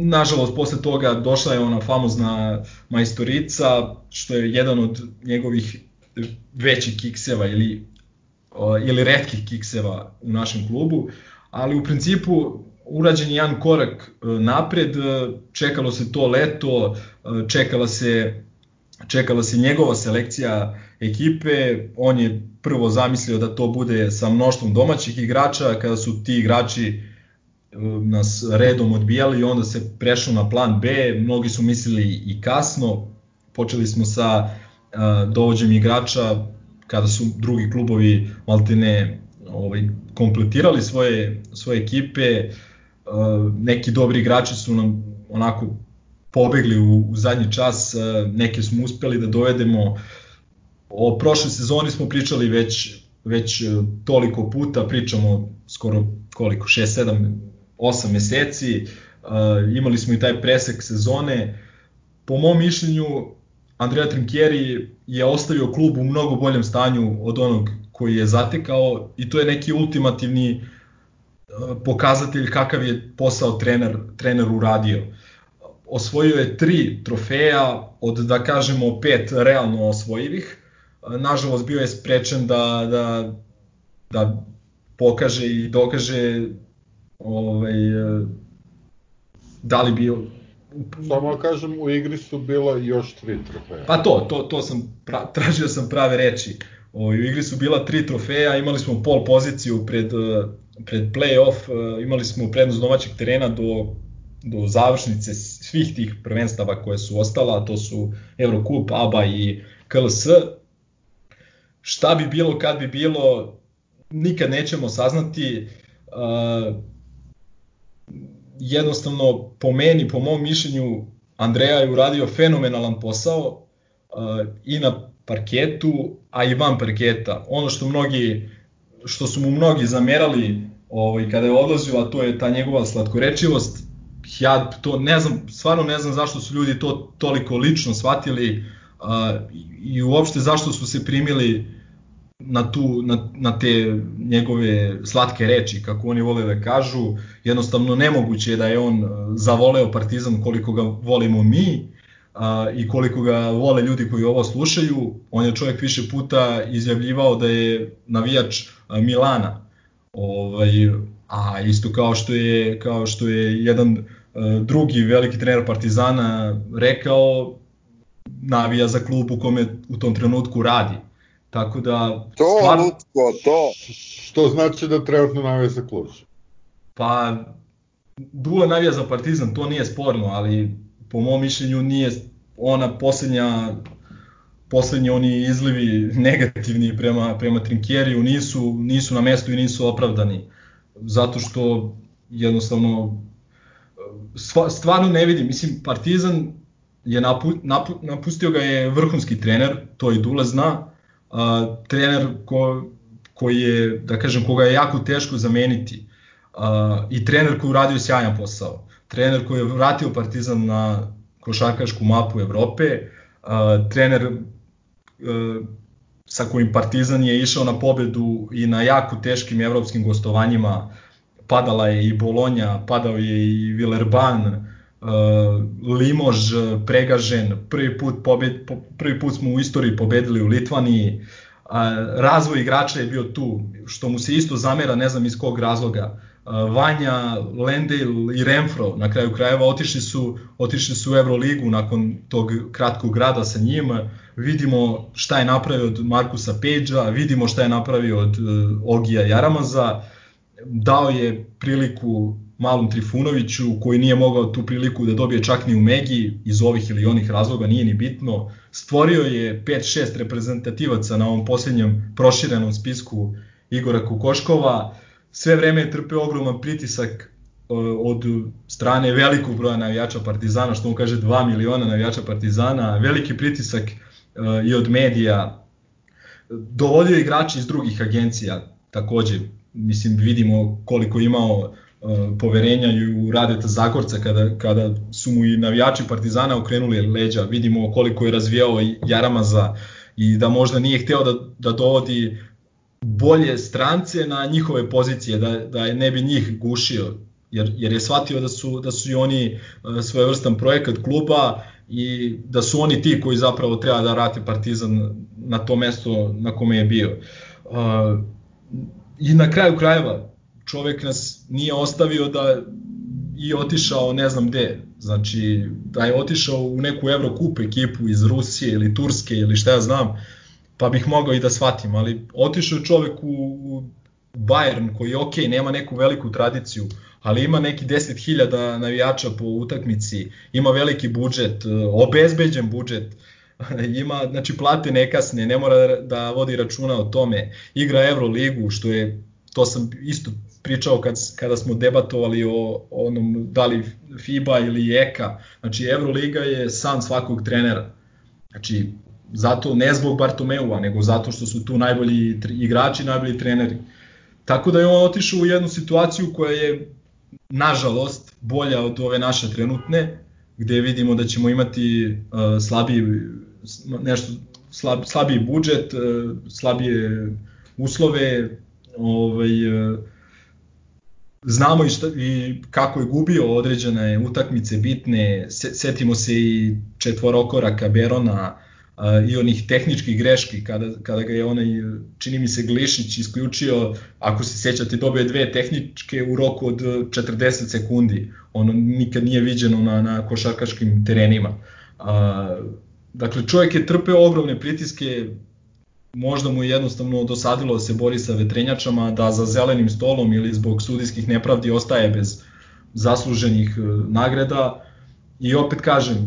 nažalost posle toga došla je ona famozna majstorica, što je jedan od njegovih većih kikseva ili, ili redkih kikseva u našem klubu, ali u principu urađen je jedan korak e, napred, e, čekalo se to leto, e, čekala se, čekala se njegova selekcija ekipe, on je prvo zamislio da to bude sa mnoštvom domaćih igrača, kada su ti igrači nas redom odbijali, onda se prešlo na plan B, mnogi su mislili i kasno, počeli smo sa dovođem igrača kada su drugi klubovi maltene ovaj, kompletirali svoje, svoje ekipe, neki dobri igrači su nam onako pobegli u, u zadnji čas, neke smo uspeli da dovedemo. O prošle sezoni smo pričali već, već uh, toliko puta, pričamo skoro koliko, 6, 7, 8 meseci, imali smo i taj presek sezone. Po mom mišljenju, Andrea Trinkieri je ostavio klub u mnogo boljem stanju od onog koji je zatekao i to je neki ultimativni uh, pokazatelj kakav je posao trener, trener uradio. Osvojio je tri trofeja od, da kažemo, pet realno osvojivih. Nažalost, bio je sprečen da, da, da pokaže i dokaže ovaj, da li bio Samo da kažem, u igri su bila još tri trofeja. Pa to, to, to sam, pra, tražio sam prave reči. O, u igri su bila tri trofeja, imali smo pol poziciju pred, pred play-off uh, imali smo prednost domaćeg terena do, do završnice svih tih prvenstava koje su ostala, to su Eurocup, ABA i KLS. Šta bi bilo kad bi bilo, nikad nećemo saznati. Uh, jednostavno, po meni, po mom mišljenju, Andreja je uradio fenomenalan posao. i na parketu, a i van parketa. Ono što mnogi što su mu mnogi zamerali ovaj, kada je odlazio, a to je ta njegova slatkorečivost, ja to ne znam, stvarno ne znam zašto su ljudi to toliko lično shvatili uh, i uopšte zašto su se primili na, tu, na, na te njegove slatke reči, kako oni vole da kažu, jednostavno nemoguće je da je on zavoleo Partizan koliko ga volimo mi a, i koliko ga vole ljudi koji ovo slušaju. On je čovjek više puta izjavljivao da je navijač Milana. Ovaj, a isto kao što je kao što je jedan drugi veliki trener Partizana rekao navija za klub u kome u tom trenutku radi. Tako da... To, stvar... Lutko, to. Što znači da trenutno navija za klub? Pa, Dula navija za Partizan, to nije sporno, ali po mom mišljenju nije ona poslednja poslednji oni izlivi negativni prema, prema Trinkjeriju nisu, nisu na mestu i nisu opravdani. Zato što jednostavno stvarno ne vidim, mislim Partizan je napu, napu, napustio ga je vrhunski trener, to i Dule zna, a, trener ko, koji je, da kažem, koga je jako teško zameniti a, i trener koji uradio sjajan posao, trener koji je vratio Partizan na košarkašku mapu Evrope, a, trener sa kojim Partizan je išao na pobedu i na jako teškim evropskim gostovanjima, padala je i Bolonja, padao je i Villerban, uh, Limož pregažen, prvi put, pobed, prvi put smo u istoriji pobedili u Litvaniji, uh, razvoj igrača je bio tu, što mu se isto zamera, ne znam iz kog razloga. Uh, Vanja, Lendel i Renfro na kraju krajeva otišli su, otišli su u Euroligu nakon tog kratkog rada sa njim. Vidimo šta je napravio od Markusa Peđa, vidimo šta je napravio od uh, Ogija Jaramaza. Uh, dao je priliku malom Trifunoviću koji nije mogao tu priliku da dobije čak ni u Megi iz ovih ili onih razloga, nije ni bitno. Stvorio je 5-6 reprezentativaca na ovom posljednjem proširenom spisku Igora Kukoškova. Sve vreme je trpeo ogroman pritisak e, od strane velikog broja navijača Partizana, što on kaže 2 miliona navijača Partizana, veliki pritisak e, i od medija. Dovodio igrači iz drugih agencija, takođe mislim vidimo koliko imao uh, poverenja i u Radeta Zagorca kada, kada su mu i navijači Partizana okrenuli leđa, vidimo koliko je razvijao Jaramaza i da možda nije hteo da, da dovodi bolje strance na njihove pozicije, da, da ne bi njih gušio, jer, jer je shvatio da su, da su i oni uh, svojevrstan projekat kluba i da su oni ti koji zapravo treba da rate Partizan na to mesto na kome je bio. Uh, I na kraju krajeva, čovek nas nije ostavio da i otišao ne znam gde. Znači, da je otišao u neku Evrokup ekipu iz Rusije ili Turske ili šta ja znam, pa bih mogao i da shvatim, ali otišao je čovek u, Bayern koji ok, nema neku veliku tradiciju, ali ima neki 10.000 navijača po utakmici, ima veliki budžet, obezbeđen budžet, <laughs> ima, znači plate nekasne, ne mora da, da vodi računa o tome, igra Euroligu, što je, to sam isto pričao kad, kada smo debatovali o, onom da li FIBA ili EKA, znači Euroliga je san svakog trenera, znači zato ne zbog Bartomeua, nego zato što su tu najbolji igrači, najbolji treneri. Tako da je on otišao u jednu situaciju koja je nažalost bolja od ove naše trenutne, gde vidimo da ćemo imati uh, slabiji nešto slab, slabiji budžet, e, slabije uslove, ovaj, e, znamo i, šta, i kako je gubio određene utakmice bitne, setimo se i četvorokoraka Berona i onih tehničkih greški kada, kada ga je onaj, čini mi se Glišić isključio, ako se sećate, dobio dve tehničke u roku od 40 sekundi, ono nikad nije viđeno na, na košarkaškim terenima. Dakle, čovjek je trpeo ogromne pritiske, možda mu je jednostavno dosadilo da se bori sa vetrenjačama, da za zelenim stolom ili zbog sudijskih nepravdi ostaje bez zasluženih e, nagrada. I opet kažem, e,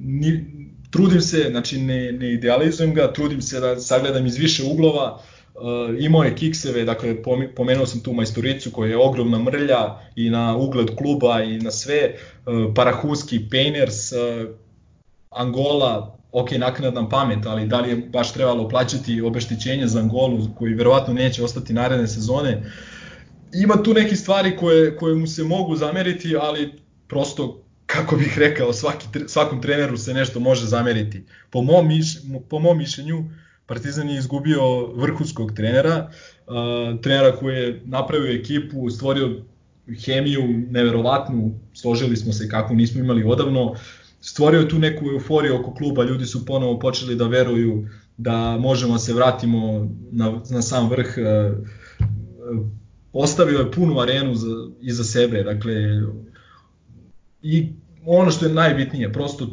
ni, trudim se, znači ne, ne idealizujem ga, trudim se da sagledam iz više uglova, Uh, imao je kikseve, dakle pomenuo sam tu majstoricu koja je ogromna mrlja i na ugled kluba i na sve, uh, Parahuski, Painters, uh, Angola, ok, naknadna pamet, ali da li je baš trebalo plaćati obeštećenje za Angolu, koji verovatno neće ostati naredne sezone. Ima tu neki stvari koje, koje mu se mogu zameriti, ali prosto, kako bih rekao, svaki, svakom treneru se nešto može zameriti. Po mom, miš, po mom mišljenju, Partizan je izgubio vrhunskog trenera, uh, trenera koji je napravio ekipu, stvorio hemiju neverovatnu, složili smo se kako nismo imali odavno, stvorio tu neku euforiju oko kluba, ljudi su ponovo počeli da veruju da možemo da se vratimo na, na sam vrh, uh, ostavio je punu arenu za, iza sebe, dakle, i ono što je najbitnije, prosto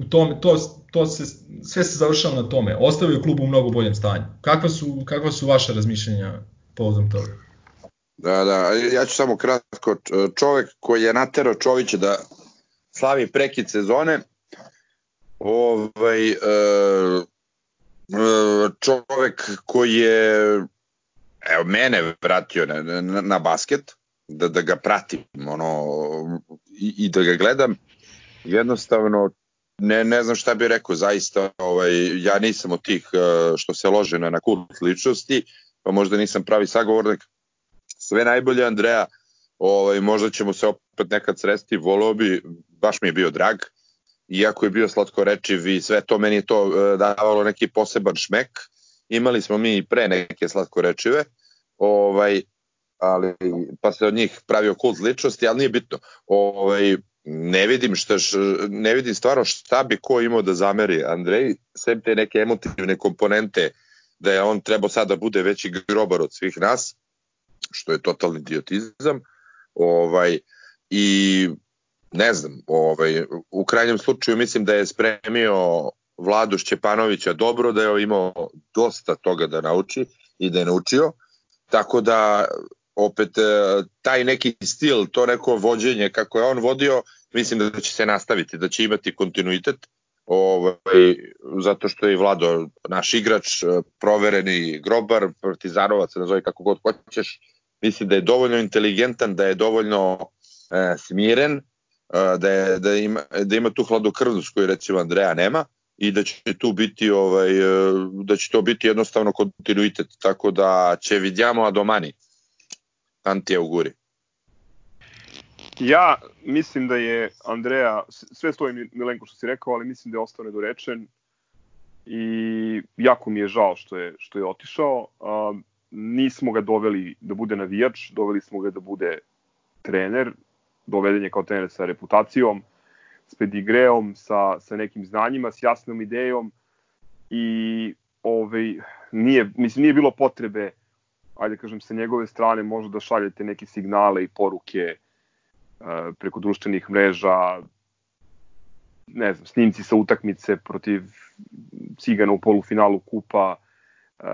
u tome, to, to se, sve se završava na tome. Ostavio klub u mnogo boljem stanju. Kakva su, kakva su vaše razmišljenja povodom toga? Da, da, ja ću samo kratko. Čovek koji je naterao Čovića da slavi prekid sezone, ovaj, e, e, čovek koji je evo, mene vratio na, na, na basket, da, da ga pratim ono, i, i da ga gledam, jednostavno ne, ne znam šta bih rekao, zaista ovaj, ja nisam od tih eh, što se lože na, na kult ličnosti, pa možda nisam pravi sagovornik. Sve najbolje Andreja, ovaj, možda ćemo se opet nekad sresti, volao bi, baš mi je bio drag, iako je bio slatko rečiv i sve to, meni je to eh, davalo neki poseban šmek, imali smo mi pre neke slatko rečive, ovaj, ali, pa se od njih pravio kult ličnosti, ali nije bitno. Ovaj, ne vidim šta, ne vidim stvarno šta bi ko imao da zameri Andrej, sem te neke emotivne komponente da je on trebao sada da bude veći grobar od svih nas, što je totalni idiotizam. Ovaj, I ne znam, ovaj, u krajnjem slučaju mislim da je spremio Vladu Šćepanovića dobro, da je imao dosta toga da nauči i da je naučio, tako da opet e, taj neki stil, to neko vođenje kako je on vodio, mislim da će se nastaviti, da će imati kontinuitet, ovaj, zato što je Vlado naš igrač, e, provereni grobar, partizanovac, nazove kako god hoćeš, mislim da je dovoljno inteligentan, da je dovoljno e, smiren, e, da, je, da, ima, da ima tu hladnokrvnost koju recimo Andreja nema i da će tu biti ovaj da će to biti jednostavno kontinuitet tako da će vidjamo a domani Anti auguri. Ja mislim da je Andreja, sve stoji Milenko što si rekao, ali mislim da je ostao nedorečen i jako mi je žao što je, što je otišao. A, nismo ga doveli da bude navijač, doveli smo ga da bude trener, doveden je kao trener sa reputacijom, s pedigreom, sa, sa nekim znanjima, s jasnom idejom i ovaj, nije, mislim, nije bilo potrebe, ajde kažem, sa njegove strane možda da šaljete neke signale i poruke preko društvenih mreža, ne znam, snimci sa utakmice protiv Cigana u polufinalu kupa e,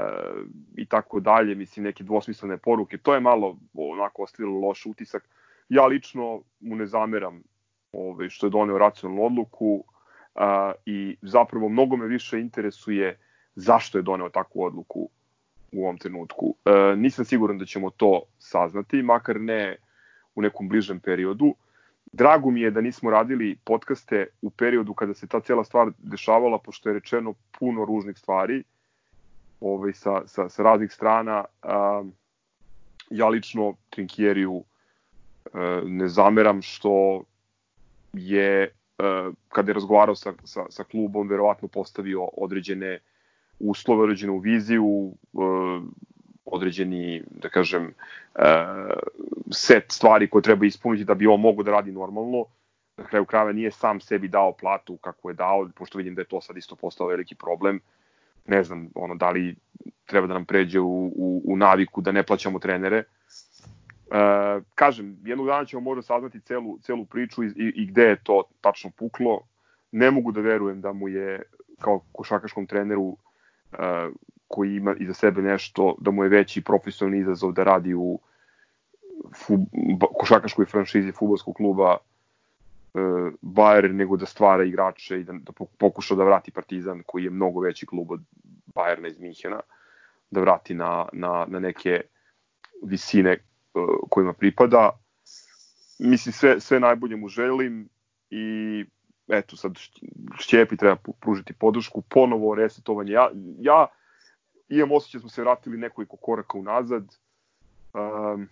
i tako dalje, mislim neke dvosmislene poruke, to je malo onako ostavilo loš utisak. Ja lično mu ne zameram ovaj, što je doneo racionalnu odluku a, i zapravo mnogo me više interesuje zašto je doneo takvu odluku u ovom trenutku. E, nisam siguran da ćemo to saznati, makar ne u nekom bližem periodu. Drago mi je da nismo radili podcaste u periodu kada se ta cela stvar dešavala, pošto je rečeno puno ružnih stvari ovaj, sa, sa, sa raznih strana. A, ja lično Trinkjeriju e, ne zameram što je, e, kada je razgovarao sa, sa, sa klubom, verovatno postavio određene uslove, određenu viziju, e, određeni, da kažem, e, set stvari koje treba ispuniti da bi on mogo da radi normalno. Na kraju krajeva nije sam sebi dao platu kako je dao, pošto vidim da je to sad isto postao veliki problem. Ne znam, ono, da li treba da nam pređe u, u, u naviku da ne plaćamo trenere. E, kažem, jednog dana ćemo možda saznati celu, celu priču i, i, i gde je to tačno puklo. Ne mogu da verujem da mu je kao košakaškom treneru koji ima iza sebe nešto, da mu je veći profesionalni izazov da radi u fub, košakaškoj franšizi futbolskog kluba e, Bayern nego da stvara igrače i da, da pokuša da vrati Partizan koji je mnogo veći klub od Bayerna iz Minhena da vrati na, na, na neke visine e, kojima pripada. Mislim, sve, sve najbolje mu želim i eto sad Šćepi treba pružiti podršku, ponovo resetovanje. Ja, ja imam osjećaj da smo se vratili nekoliko koraka unazad. Um,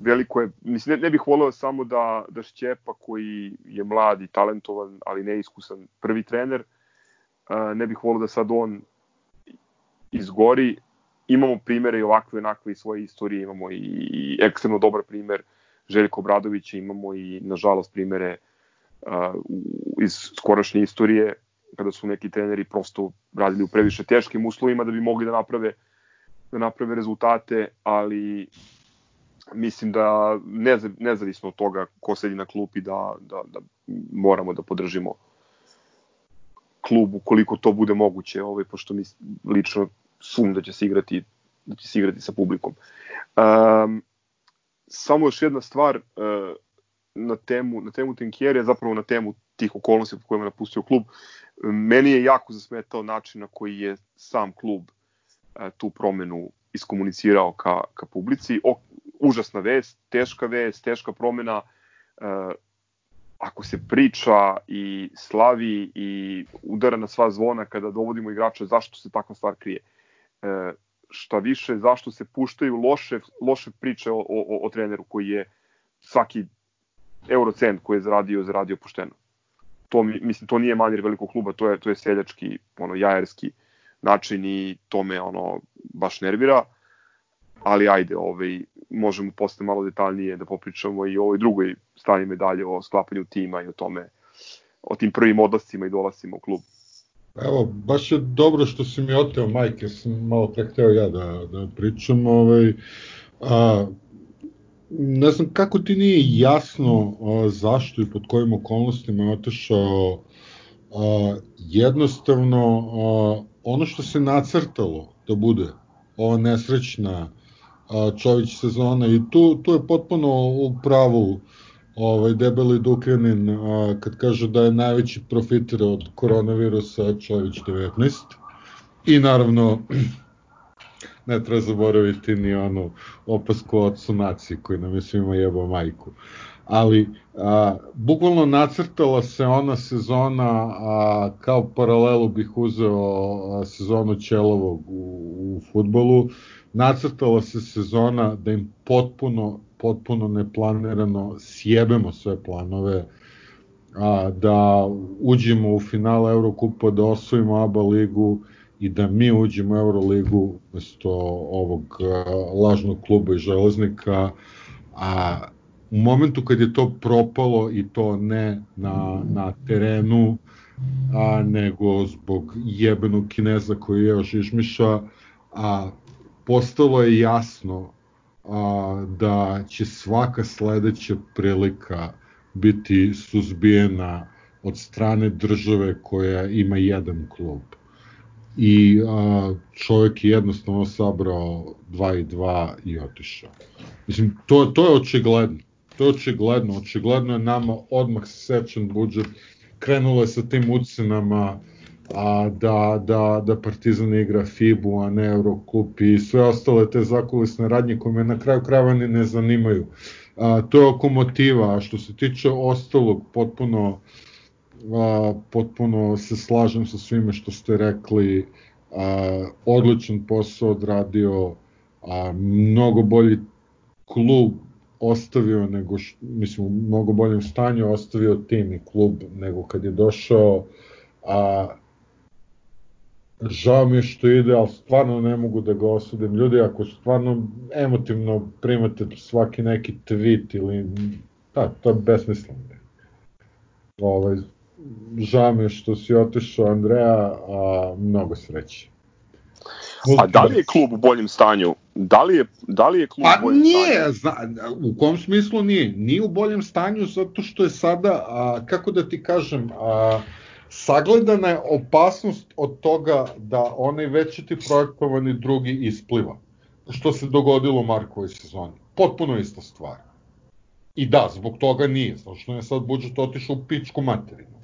veliko je, mislim, ne, ne bih voleo samo da, da Šćepa koji je mlad i talentovan, ali neiskusan prvi trener, uh, ne bih voleo da sad on izgori. Imamo primere i ovakve onakve i svoje istorije, imamo i, i ekstremno dobar primer Željko Obradovića, imamo i nažalost primere uh, iz skorašnje istorije kada su neki treneri prosto radili u previše teškim uslovima da bi mogli da naprave da naprave rezultate, ali mislim da nezavisno od toga ko sedi na klupi da, da, da moramo da podržimo klub ukoliko to bude moguće, ovaj, pošto mi lično sum da će se igrati da će se igrati sa publikom. Um, samo još jedna stvar uh, na temu, na temu Tenkjere, zapravo na temu tih okolnosti po kojima je napustio klub. Meni je jako zasmetao način na koji je sam klub uh, tu promenu iskomunicirao ka, ka publici. O, užasna vest, teška vest, teška promena. Uh, ako se priča i slavi i udara na sva zvona kada dovodimo igrača, zašto se takva stvar krije? Uh, šta više, zašto se puštaju loše, loše priče o, o, o treneru koji je svaki eurocent koji je zaradio, zaradio pošteno. To, mislim, to nije manir velikog kluba, to je, to je seljački, ono, jajerski način i to me, ono, baš nervira. Ali ajde, ovaj, možemo posle malo detaljnije da popričamo i o ovoj drugoj strani medalje, o sklapanju tima i o tome, o tim prvim odlascima i dolascima u klub. Evo, baš je dobro što si mi oteo majke, sam malo pre hteo ja da, da pričam. Ovaj, a, ne znam kako ti nije jasno a, zašto i pod kojim okolnostima je otešao a, jednostavno a, ono što se nacrtalo da bude ova nesrećna a, Čović sezona i tu, tu je potpuno u pravu ovaj, debeli Dukljanin a, kad kaže da je najveći profiter od koronavirusa Čović 19 i naravno ne treba zaboraviti ni onu opasku od sunaci koji nam je svima jebao majku. Ali a, bukvalno nacrtala se ona sezona, a, kao paralelu bih uzeo a, sezonu Ćelovog u, u futbolu, nacrtala se sezona da im potpuno potpuno neplanirano sjebemo sve planove, a, da uđemo u finale Eurokupa, da osvojimo ABA ligu i da mi uđemo u Euroligu mesto ovog a, lažnog kluba i železnika, a u momentu kad je to propalo i to ne na, na terenu, a nego zbog jebenog kineza koji je još išmiša, a postalo je jasno a, da će svaka sledeća prilika biti suzbijena od strane države koja ima jedan klub. I a, čovjek je jednostavno sabrao 2 i 2 i otišao. Mislim, to, to je očigledno. To je očigledno. Očigledno je nama odmah sečan budžet. Krenulo je sa tim ucenama a, da, da, da Partizan igra FIBU, a ne Eurocup i sve ostale te zakulisne radnje koje me na kraju krajeva ni ne zanimaju. A, to je oko motiva, a što se tiče ostalog, potpuno, a, potpuno se slažem sa svime što ste rekli, a, odličan posao odradio, a, mnogo bolji klub ostavio nego, š, mislim, u mnogo boljem stanju ostavio tim i klub nego kad je došao, a žao mi je što ide, ali stvarno ne mogu da ga osudim. Ljudi, ako stvarno emotivno primate svaki neki tweet ili... Da, to je besmisleno. Ovaj, je što si otišao Andreja, a mnogo sreće. A da li je klub u boljem stanju? Da li je, da li je klub pa u boljem nije, stanju? Zna, u kom smislu nije? Nije u boljem stanju zato što je sada, a, kako da ti kažem, a, sagledana je opasnost od toga da onaj većiti projektovani drugi ispliva. Što se dogodilo u Markovoj sezoni. Potpuno ista stvar. I da, zbog toga nije, zato što je sad budžet otišao u pičku materinu.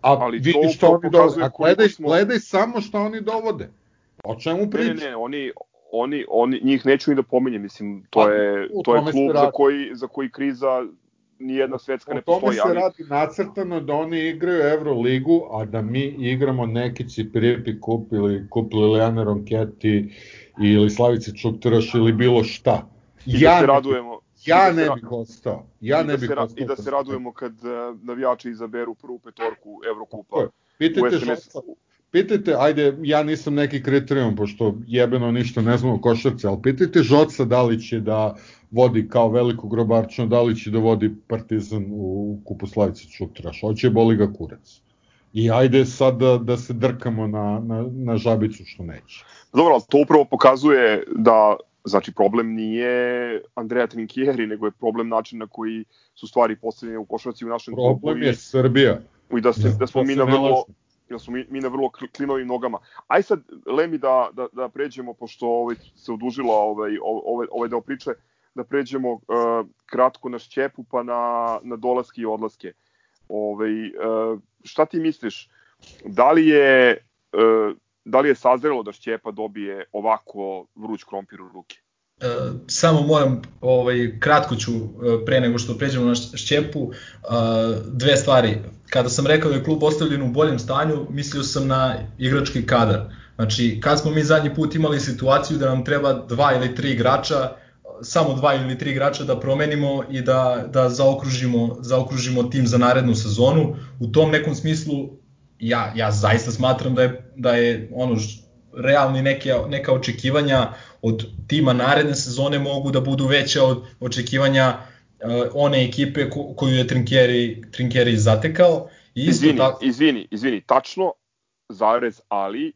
A Ali vidi to što upravo oni dovode, a gledaj, smo- gledaj samo što oni dovode. O čemu Ne, priča? ne, ne, oni, oni, oni, njih neću ni da pominjem, mislim, to Pa, je, to je se klub za koji, za koji kriza nijedna svetska ne O tome postoji, se radi nacrtano da oni igraju Euroligu, a da mi igramo neki Ciprijepi kup ili kup Lilijane Ronketi ili Slavice Čuktraš ili bilo šta. i da Ja se ne, radujemo. Ja da ne bih ostao. Ja i ne da bih ostao. I da se radujemo kad uh, navijači izaberu prvu petorku Evrokupa. Pitajte. Žota, pitajte, ajde, ja nisam neki kriterijum, pošto jebeno ništa ne znam o košarci, ali pitajte Žoca da li će da vodi kao veliko grobarčno, da li će da vodi Partizan u kupu Slavice Čutraš. Hoće boli ga kurac. I ajde sad da, da se drkamo na, na, na žabicu što neće. Dobro, ali to upravo pokazuje da znači problem nije Andreja Trinkieri, nego je problem način na koji su stvari postavljene u košarci u našem klubu Problem i, je Srbija. i da, se, da smo To mi na vrlo da smo mi, mi na vrlo kli- klimavim nogama. Aj sad, Lemi, da, da, da pređemo, pošto ovaj, se odužila ovaj, ovaj, ovaj deo priče, da pređemo uh, kratko na Šćepu pa na, na dolaske i odlaske. Ovaj, uh, šta ti misliš? Da li je uh, da li je sazrelo da Šćepa dobije ovako vruć krompir u ruke? E, samo moram, ovaj, kratko ću e, pre nego što pređemo na Šćepu, e, dve stvari. Kada sam rekao da je klub ostavljen u boljem stanju, mislio sam na igrački kadar. Znači, kad smo mi zadnji put imali situaciju da nam treba dva ili tri igrača, samo dva ili tri igrača da promenimo i da, da zaokružimo, zaokružimo tim za narednu sezonu. U tom nekom smislu ja, ja zaista smatram da je, da je ono realni neke, neka očekivanja od tima naredne sezone mogu da budu veća od očekivanja uh, one ekipe ko, koju je Trinkeri, Trinkeri zatekao. I isto Izvini, tako, izvini, izvini, tačno, zarez, ali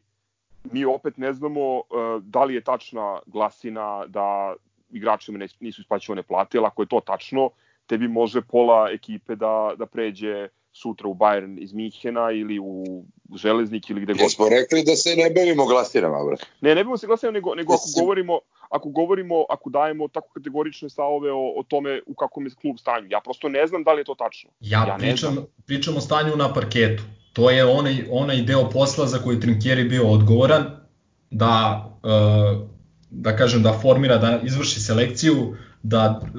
mi opet ne znamo uh, da li je tačna glasina da igračima nisu isplaćivane plate, ali ako je to tačno, tebi može pola ekipe da, da pređe sutra u Bayern iz Minhena ili u Železnik ili gde god. Jesmo rekli da se ne bavimo glasinama, brate. Ne, ne bimo se glasati, nego, nego ako govorimo, ako govorimo, ako dajemo tako kategorične stavove o, o tome u kakvom je klub stanju. Ja prosto ne znam da li je to tačno. ja, ja pričam, znam. pričam o stanju na parketu. To je onaj, onaj deo posla za koji Trinkeri bio odgovoran, da, uh, da kažem, da formira, da izvrši selekciju, da uh,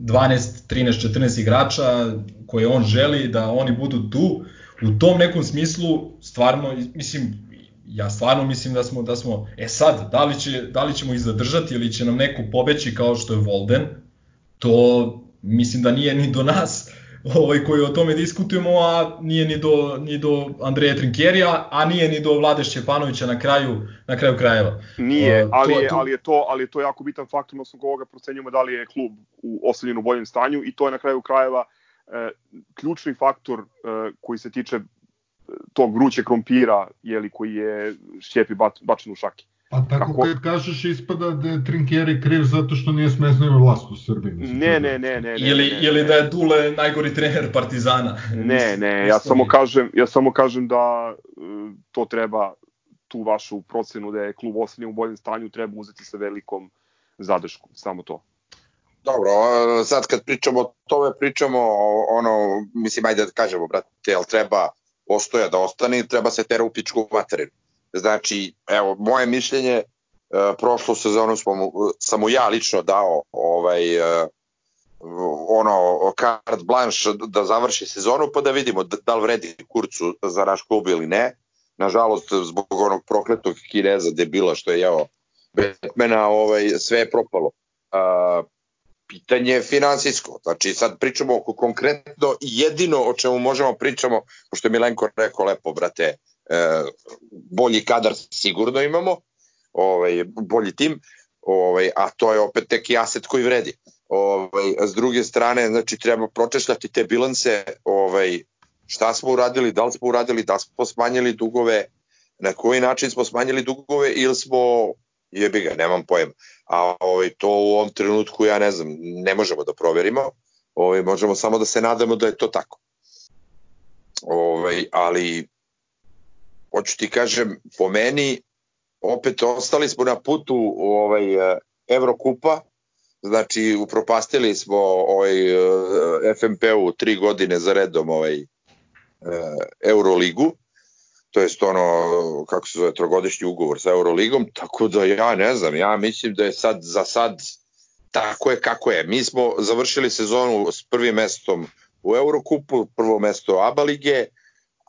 12, 13, 14 igrača koje on želi, da oni budu tu. U tom nekom smislu, stvarno, mislim, ja stvarno mislim da smo, da smo, e sad, da li, će, da li ćemo ih zadržati ili će nam neko pobeći kao što je Volden, to mislim da nije ni do nas <laughs> ovaj, koji o tome diskutujemo, a nije ni do, ni do Andreja Trinkerija, a nije ni do Vlade Šćepanovića na kraju, na kraju krajeva. Nije, Uh, ali, to- je, to- ali, je to, ali je to jako bitan faktor na osnovu koga procenjujemo da li je klub u ostavljen u boljem stanju i to je na kraju krajeva e, ključni faktor e, koji se tiče e, tog vruće krompira jeli, koji je Šćepi bat, bačen u šake. Pa tako Kako- kad kažeš ispada da je Trinkjeri kriv zato što nije smeznio vlast u Srbiji. Ne, ne, ne, ne. ne, ili, ne, ne, ili ne. da je Dule najgori trener Partizana. Ne, ne, ja samo kažem, ja samo kažem da e, to treba tu vašu procenu da je klub ostavljen u boljem stanju treba uzeti sa velikom zadrškom, samo to. Dobro, sad kad pričamo o tome, pričamo o, ono, mislim, ajde da kažemo, brate, jel treba Ostoja da ostane treba se tera u pičku materinu. Znači, evo, moje mišljenje, e, prošlu sezonu smo sam mu ja lično dao ovaj, e, ono, carte blanche da završi sezonu, pa da vidimo da, da li vredi kurcu za naš klub ili ne. Nažalost, zbog onog prokletog kineza debila što je jeo Batmana, ovaj, sve je propalo. Pitanje je finansijsko. Znači sad pričamo oko konkretno jedino o čemu možemo pričamo, pošto je Milenko rekao lepo, brate, e, bolji kadar sigurno imamo, ovaj, bolji tim, ovaj, a to je opet neki aset koji vredi. Ovaj, a s druge strane, znači treba pročešljati te bilanse, ovaj, šta smo uradili, da li smo uradili, da li smo smanjili dugove, na koji način smo smanjili dugove ili smo jebi ga, nemam pojma. A ovaj, to u ovom trenutku ja ne znam, ne možemo da proverimo. Ovaj, možemo samo da se nadamo da je to tako. Ovaj, ali hoću ti kažem, po meni opet ostali smo na putu ovaj Evrokupa, znači upropastili smo ovaj FMP-u tri godine za redom ovaj Euroligu to jest ono, kako se zove, trogodišnji ugovor sa Euroligom, tako da ja ne znam, ja mislim da je sad, za sad tako je kako je. Mi smo završili sezonu s prvim mestom u Eurokupu, prvo mesto ABA lige,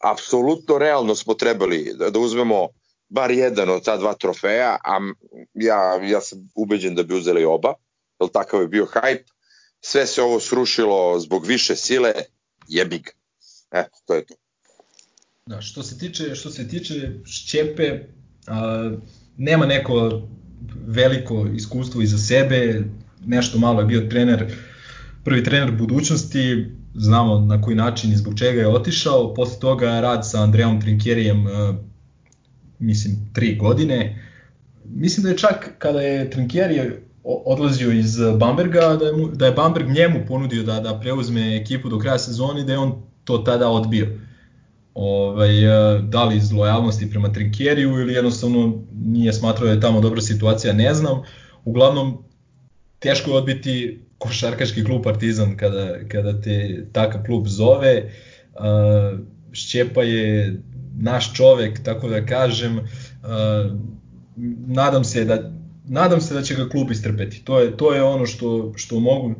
apsolutno realno smo trebali da, da uzmemo bar jedan od ta dva trofeja, a ja, ja sam ubeđen da bi uzeli oba, jer takav je bio hype. Sve se ovo srušilo zbog više sile, jebi ga. Eto, to je to. Da, što se tiče, što se tiče Šćepe, a, nema neko veliko iskustvo iza sebe, nešto malo je bio trener, prvi trener budućnosti, znamo na koji način i zbog čega je otišao, posle toga rad sa Andreom Trinkjerijem, mislim, tri godine. Mislim da je čak kada je Trinkjeri odlazio iz Bamberga, da je, mu, da je Bamberg njemu ponudio da, da preuzme ekipu do kraja sezoni, da je on to tada odbio ovaj, e, da li iz lojalnosti prema Trinkjeriju ili jednostavno nije smatrao da je tamo dobra situacija, ne znam. Uglavnom, teško je odbiti košarkaški klub Partizan kada, kada te takav klub zove. Uh, Šćepa je naš čovek, tako da kažem. Uh, nadam se da nadam se da će ga klub istrpeti. To je to je ono što što mogu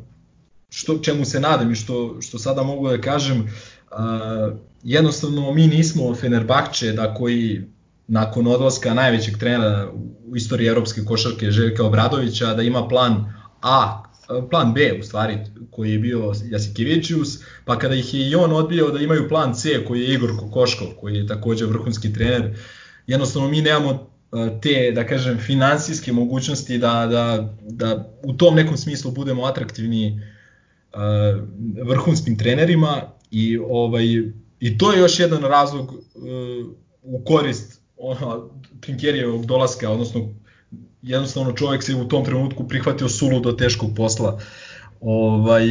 što čemu se nadam i što što sada mogu da kažem. Uh, jednostavno mi nismo Fenerbahče da koji nakon odlaska najvećeg trenera u istoriji evropske košarke Željka Obradovića da ima plan A, plan B u stvari koji je bio Jasikevičius, pa kada ih je i on odbio da imaju plan C koji je Igor Kokoškov koji je takođe vrhunski trener, jednostavno mi nemamo te, da kažem, finansijske mogućnosti da, da, da u tom nekom smislu budemo atraktivni uh, vrhunskim trenerima i ovaj I to je još jedan razlog uh, u korist ono, Trinkerijevog dolaska, odnosno jednostavno čovjek se u tom trenutku prihvatio sulu do teškog posla. Ovaj,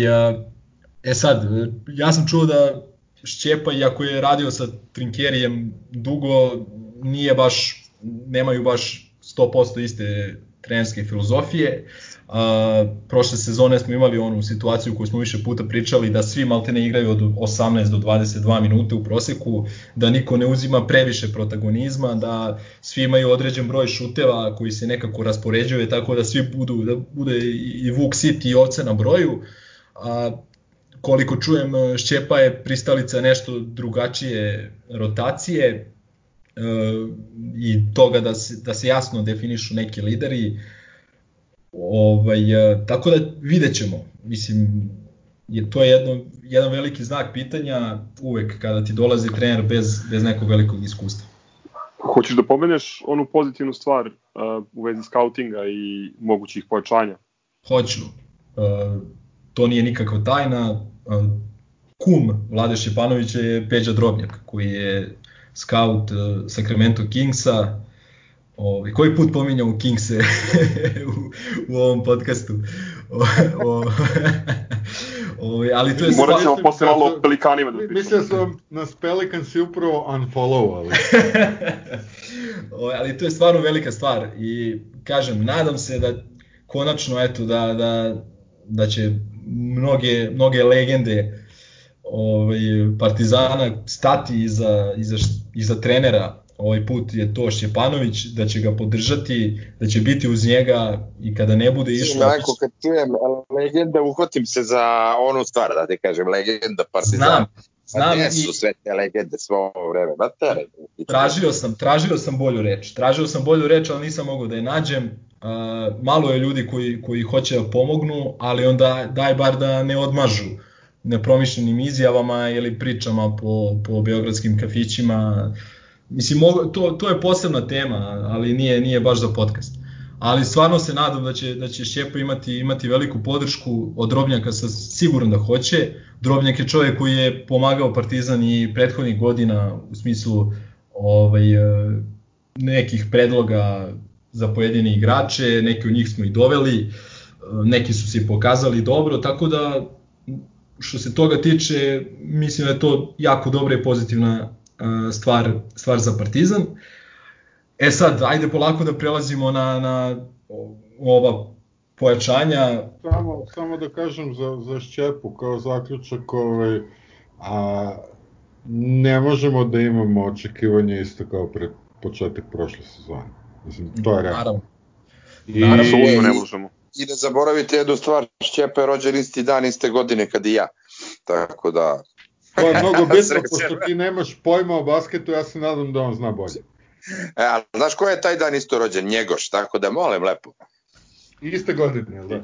e sad, ja sam čuo da Šćepa, iako je radio sa Trinkerijem dugo, nije baš, nemaju baš 100% iste trenerske filozofije. A, prošle sezone smo imali onu situaciju koju smo više puta pričali da svi maltene igraju od 18 do 22 minute u proseku, da niko ne uzima previše protagonizma, da svi imaju određen broj šuteva koji se nekako raspoređuje tako da svi budu da bude i Vuk City i ovce na broju. A, koliko čujem Šćepa je pristalica nešto drugačije rotacije e, i toga da se, da se jasno definišu neki lideri Ovaj, e, tako da vidjet ćemo. Mislim, je, to je jedno, jedan veliki znak pitanja uvek kada ti dolazi trener bez, bez nekog velikog iskustva. Hoćeš da pomeneš onu pozitivnu stvar uh, u vezi skautinga i mogućih pojačanja? Hoću. Uh, to nije nikakva tajna. Uh, kum Vlade Šepanovića je Peđa Drobnjak, koji je scout uh, Sacramento Kingsa, Ovaj, koji put pominjamo Kingse <laughs> u, u ovom podcastu. O, o, <laughs> o, ali to je Morat ćemo posle malo o Pelikanima da pričamo. Mislim da su nas Pelikansi upravo unfollowali. <laughs> o, ali to je stvarno velika stvar i kažem, nadam se da konačno eto da, da, da će mnoge, mnoge legende ovaj, Partizana stati iza, iza, iza trenera ovaj put je to Šćepanović, da će ga podržati, da će biti uz njega i kada ne bude išlo... Ako kad čujem legenda, uhvatim se za onu stvar, da te kažem, legenda Partizan. Znam, znam. Pa su sve te legende svo ovo vreme, ba tere. Tražio sam, tražio sam bolju reč, tražio sam bolju reč, ali nisam mogao da je nađem. Uh, malo je ljudi koji, koji hoće da pomognu, ali onda daj bar da ne odmažu nepromišljenim izjavama ili pričama po, po beogradskim kafićima, Mislim, to, to je posebna tema, ali nije, nije baš za podcast. Ali stvarno se nadam da će, da će Šćepa imati, imati veliku podršku od Drobnjaka, sa siguran da hoće. Drobnjak je čovjek koji je pomagao Partizan i prethodnih godina u smislu ovaj, e, nekih predloga za pojedine igrače, neki od njih smo i doveli, e, neki su se pokazali dobro, tako da što se toga tiče, mislim da je to jako dobra i pozitivna stvar, stvar za Partizan. E sad, ajde polako da prelazimo na, na ova pojačanja. Samo, samo da kažem za, za Šćepu kao zaključak, ovaj, a, ne možemo da imamo očekivanje isto kao pred početak prošle sezone. Mislim, to je rekao. Naravno. I, Naravno, ne možemo. I ne zaboravite jednu stvar, Šćepa je rođen isti dan, iste godine kad i ja. Tako da... To je mnogo <laughs> bitno, pošto ti nemaš pojma o basketu, ja se nadam da on zna bolje. E, a znaš ko je taj dan isto rođen? Njegoš, tako da molim lepo. Iste godine, jel da?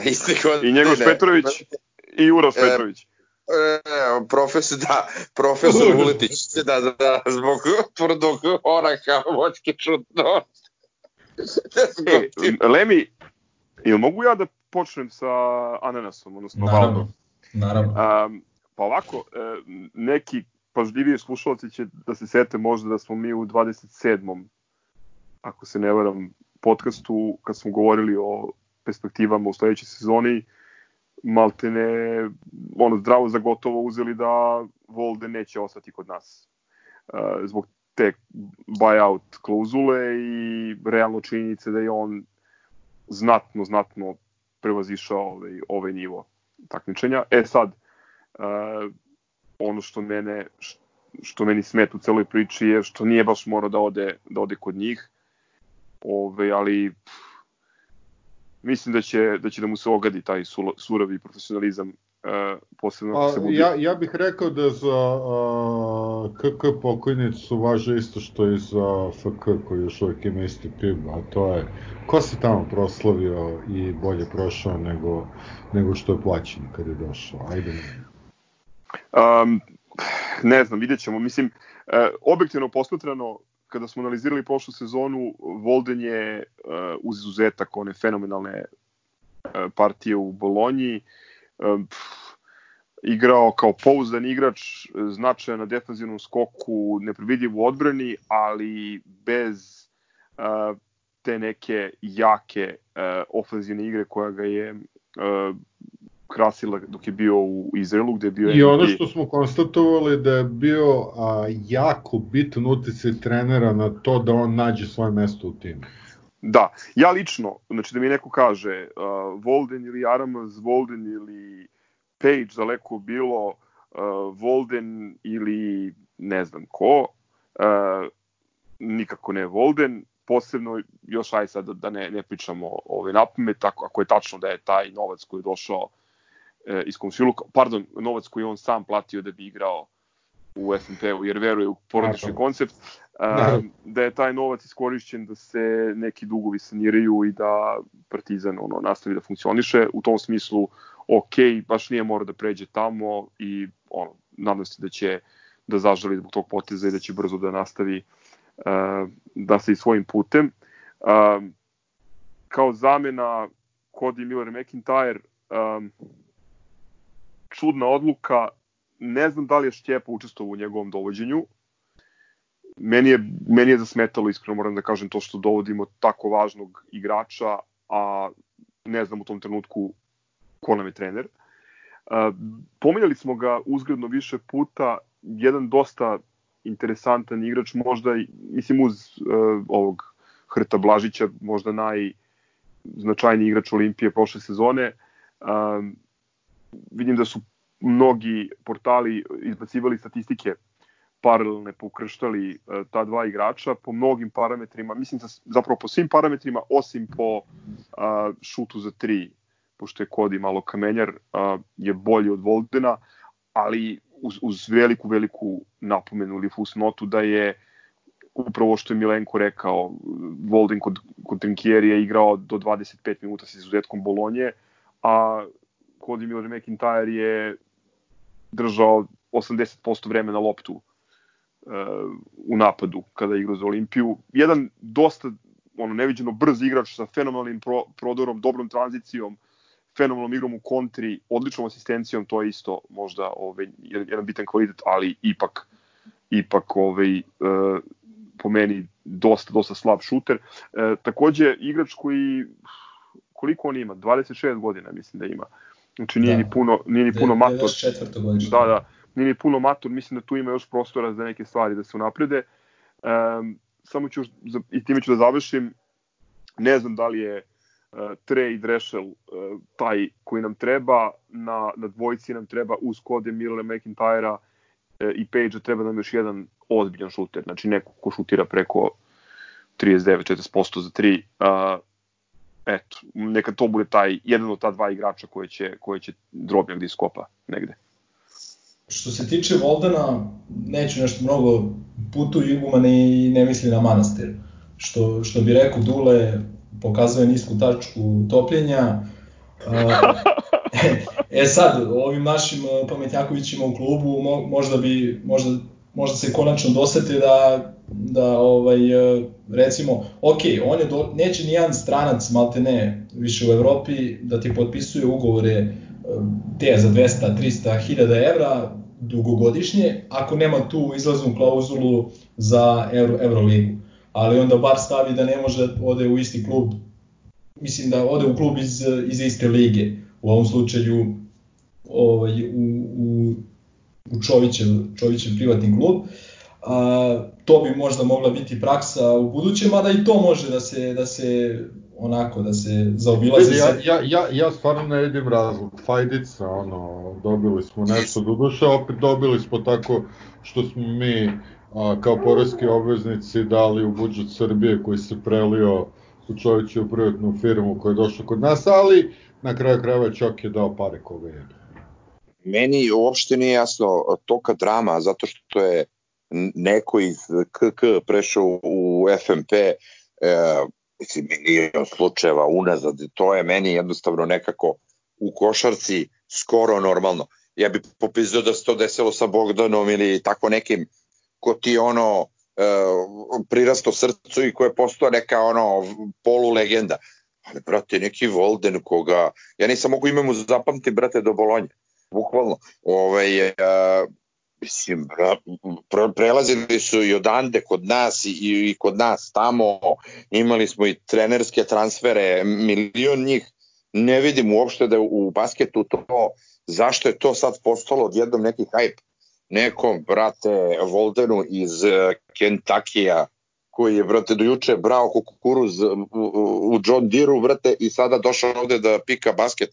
<laughs> Iste godine. I Njegoš Petrović i Uroš E, Petrović. E, profesor, da, profesor Vuletić, da, da, da, zbog tvrdog oraha voćke čudno. E, <laughs> Lemi, ili mogu ja da počnem sa ananasom, odnosno Naravno, Valdom? naravno. Um, pa ovako, e, neki pažljiviji slušalci će da se sete možda da smo mi u 27. ako se ne varam, podcastu, kad smo govorili o perspektivama u sledećoj sezoni, maltene ono zdravo za gotovo uzeli da Volde neće ostati kod nas. E, zbog te buyout klauzule i realno činjenice da je on znatno, znatno prevazišao ovaj, ovaj nivo takmičenja. E sad, uh, ono što mene što meni smeta u celoj priči je što nije baš morao da ode da ode kod njih. Ove, ali pff, mislim da će da će da mu se ogadi taj suravi profesionalizam uh, posebno ako se bude ja, ja bih rekao da za a, KK pokojnicu važe isto što i za FK koji još uvijek ima isti PIB, a to je ko se tamo proslavio i bolje prošao nego, nego što je plaćen kad je došao. Ajde. Um, ne znam, vidjet ćemo. Mislim, e, objektivno posmatrano, kada smo analizirali prošlu sezonu, Volden je e, uz izuzetak one fenomenalne e, partije u Bolonji, igrao kao pouzdan igrač, značajan na defanzivnom skoku, neprevidljiv u odbrani, ali bez te neke jake e, ofenzivne igre koja ga je e, krasila dok je bio u Izraelu, gde je bio I ono što smo konstatovali da je bio a, jako bitan uticaj trenera na to da on nađe svoje mesto u timu. Da, ja lično, znači da mi neko kaže uh, Volden ili Aramaz, Volden ili Page, daleko bilo, uh, Volden ili ne znam ko, uh, nikako ne Volden, posebno još aj sad da, ne, ne pričamo ove napamet, ako, ako je tačno da je taj novac koji je došao iz komšiluka, pardon, novac koji on sam platio da bi igrao u FNP-u, jer veruje u porodični koncept, Naravno. um, da je taj novac iskorišćen da se neki dugovi saniraju i da Partizan ono nastavi da funkcioniše. U tom smislu, ok, baš nije mora da pređe tamo i ono, nadam se da će da zažali zbog tog poteza i da će brzo da nastavi uh, da se i svojim putem. Um, kao zamena Cody Miller McIntyre, um, čudna odluka, ne znam da li je Štjepa učestvovao u njegovom dovođenju, meni je, meni je zasmetalo, iskreno moram da kažem, to što dovodimo tako važnog igrača, a ne znam u tom trenutku ko nam je trener. Uh, pominjali smo ga uzgredno više puta, jedan dosta interesantan igrač, možda, mislim uz uh, ovog Hrta Blažića, možda najznačajniji igrač Olimpije prošle sezone. Um, vidim da su mnogi portali izbacivali statistike paralelne pokrštali e, ta dva igrača po mnogim parametrima, mislim da zapravo po svim parametrima osim po a, šutu za tri, pošto je Kodi malo kamenjar, a, je bolji od Voldena, ali uz, uz veliku, veliku napomenu ili fusnotu da je upravo što je Milenko rekao, Volden kod, kod Trinkieri je igrao do 25 minuta sa izuzetkom Bolonje, a Cody Miller McIntyre je držao 80% vremena loptu uh, u napadu kada je igrao za Olimpiju. Jedan dosta ono neviđeno brz igrač sa fenomenalnim pro, prodorom, dobrom tranzicijom, fenomenalnom igrom u kontri, odličnom asistencijom, to je isto možda ovaj, jedan, bitan kvalitet, ali ipak ipak ovaj, uh, po meni dosta, dosta slab šuter. E, takođe, igrač koji, koliko on ima? 26 godina mislim da ima. Znači nije Da. ni puno, nije ni puno. 94. godišnje. Da, da, nije ni puno mator, mislim da tu ima još prostora za neke stvari da se unaprede. Um, samo ću, i time ću da završim, ne znam da li je uh, Trey Drešel uh, taj koji nam treba, na, na dvojici nam treba uz kode Mirle McIntyra uh, i Page treba nam još jedan ozbiljan šuter, znači neko ko šutira preko 39-40% za 3. Uh, eto, neka to bude taj, jedan od ta dva igrača koje će, koje će drobnjak da iskopa negde. Što se tiče Voldena, neću nešto mnogo putu Igumane i ne misli na manastir. Što, što bi rekao Dule, pokazuje nisku tačku topljenja. e sad, ovim našim pametnjakovićima u klubu možda bi, možda, možda se konačno dosete da, da ovaj, recimo, ok, on je do, neće ni jedan stranac, malte ne, više u Evropi, da ti potpisuje ugovore te za 200, 300 hiljada evra dugogodišnje, ako nema tu izlaznu klauzulu za Euro, Euroligu. Ali onda bar stavi da ne može da ode u isti klub, mislim da ode u klub iz, iz iste lige, u ovom slučaju ovaj, u, u, u Čovićev, Čovićev privatni klub. A, to bi možda mogla biti praksa u budućem, mada i to može da se, da se onako da se zaobilazi ja, ja, ja, ja stvarno ne vidim razlog. Fajdica, ono, dobili smo nešto duše, opet dobili smo tako što smo mi a, kao porezki obveznici dali u budžet Srbije koji se prelio u čovjeću privatnu firmu koja je došla kod nas, ali na kraju krajeva Čok je dao pare koga je. Meni uopšte nije jasno toka drama, zato što je neko iz KK prešao u FMP, e, mislim, milion slučajeva unazad, to je meni jednostavno nekako u košarci skoro normalno. Ja bih popizio da se to desilo sa Bogdanom ili tako nekim ko ti ono e, prirasto srcu i ko je postao neka ono polu legenda. Ali, brate, neki Volden koga, ja nisam mogu ime mu zapamti, brate, do Bolonje. Bukvalno. Ovaj, e, mislim, pre, prelazili su i odande kod nas i, i kod nas tamo, imali smo i trenerske transfere, milion njih, ne vidim uopšte da u basketu to, zašto je to sad postalo odjednom neki hype. Nekom, brate, Voldenu iz e, Kentakija, koji je, brate, do juče brao kukuruz u John Deere, brate, i sada došao ovde da pika basket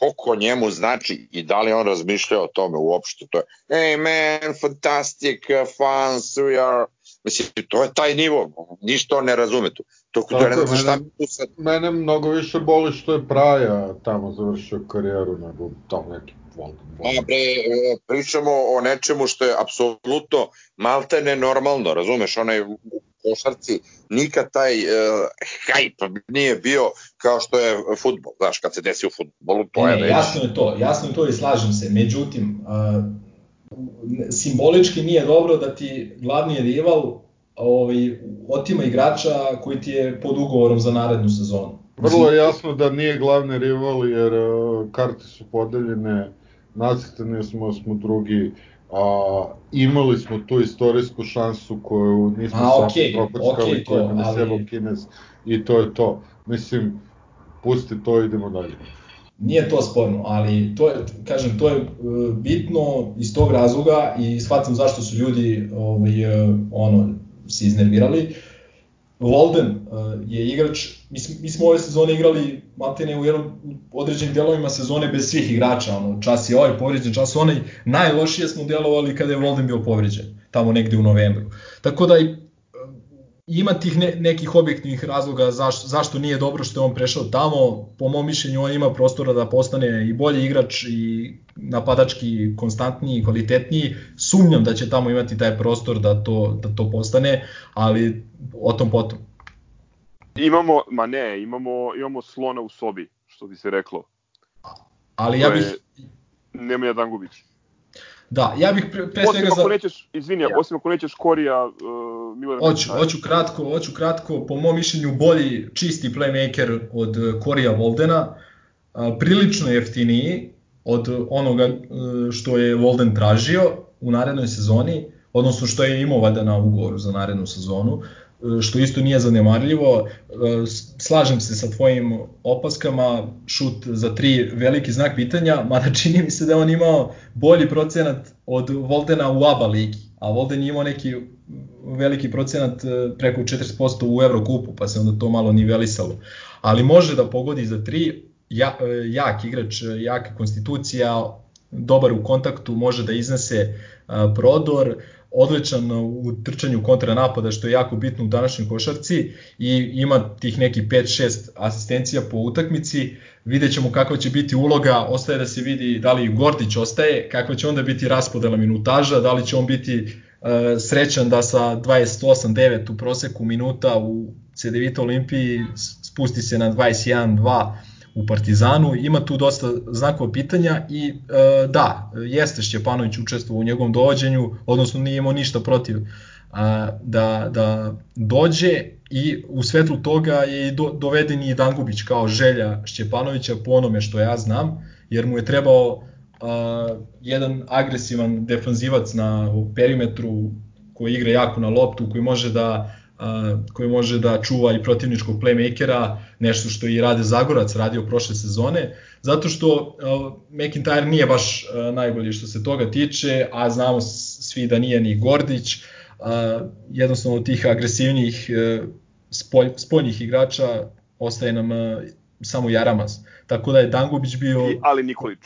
koliko njemu znači i da li on razmišlja o tome uopšte. To je, hey man, fantastic, uh, fun, we are... Mislim, to je taj nivo, ništa on ne razume tu. To, to ne znam šta tu sad... Mene mnogo više boli što je Praja tamo završio karijeru nego tamo neki Pa bre, pričamo o nečemu što je apsolutno malte nenormalno, razumeš, onaj košarci nikad taj uh, hype nije bio kao što je futbol, znaš, kad se desi u futbolu, to ne, je već... Jasno je to, jasno je to i slažem se, međutim, uh, simbolički nije dobro da ti glavni rival ovaj, otima igrača koji ti je pod ugovorom za narednu sezonu. Vrlo je jasno da nije glavni rival jer uh, karte su podeljene, nacrtani smo, smo drugi, a, imali smo tu istorijsku šansu koju nismo a, okay, prokockali, okay, koju nam je ali... Kinez i to je to. Mislim, pusti to, idemo dalje. Nije to sporno, ali to je, kažem, to je e, bitno iz tog razloga i shvatim zašto su ljudi ovaj, e, ono, se iznervirali. Walden uh, je igrač, mi, mi smo ove sezone igrali maltene u jednom određenim delovima sezone bez svih igrača, ono, čas je ovaj povređen, čas onaj, najlošije smo delovali kada je Walden bio povređen, tamo negde u novembru. Tako da i ima tih ne, nekih objektivnih razloga zašto, zašto nije dobro što je on prešao tamo. Po mom mišljenju on ima prostora da postane i bolji igrač i napadački konstantniji i kvalitetniji. Sumnjam da će tamo imati taj prostor da to, da to postane, ali o tom potom. Imamo, ma ne, imamo, imamo slona u sobi, što bi se reklo. Ali ja bih... Nemanja Dangubić. Da, ja bih pre, pre svega za... Osim ako nećeš, izvini, ja. osim ako nećeš Korija, uh, Milana Hoću, hoću kratko, hoću kratko, po mom mišljenju bolji čisti playmaker od Korija Voldena, uh, prilično jeftiniji od onoga uh, što je Volden tražio u narednoj sezoni, odnosno što je imao vada na ugovoru za narednu sezonu što isto nije zanemarljivo. Slažem se sa tvojim opaskama, šut za tri veliki znak pitanja, mada <laughs> čini mi se da on imao bolji procenat od Voldena u ABA ligi, a Volden je imao neki veliki procenat e, preko 40% u Evrokupu, pa se onda to malo nivelisalo. Ali može da pogodi za tri, ja, e, jak igrač, jaka konstitucija, dobar u kontaktu, može da iznese prodor, odličan u trčanju kontra napada što je jako bitno u današnjoj košarci i ima tih neki 5-6 asistencija po utakmici. Vidjet ćemo kakva će biti uloga, ostaje da se vidi da li Gordić ostaje, kakva će onda biti raspodela minutaža, da li će on biti uh, srećan da sa 28-9 u proseku minuta u CDVita Olimpiji spusti se na 21-2 u Partizanu, ima tu dosta znakova pitanja i e, da, jeste Šćepanović učestvovao u njegovom dovođenju, odnosno nije imao ništa protiv a, da, da dođe i u svetlu toga je do, doveden i Dangubić kao želja Šćepanovića po onome što ja znam, jer mu je trebao a, jedan agresivan defanzivac na perimetru koji igra jako na loptu, koji može da koji može da čuva i protivničkog playmakera, nešto što i Rade Zagorac radio prošle sezone, zato što McIntyre nije baš najbolji što se toga tiče, a znamo svi da nije ni Gordić, jednostavno tih agresivnijih e, spolj, spoljnih igrača ostaje nam samo Jaramaz. Tako da je Dangubić bio... I Ali Nikolić.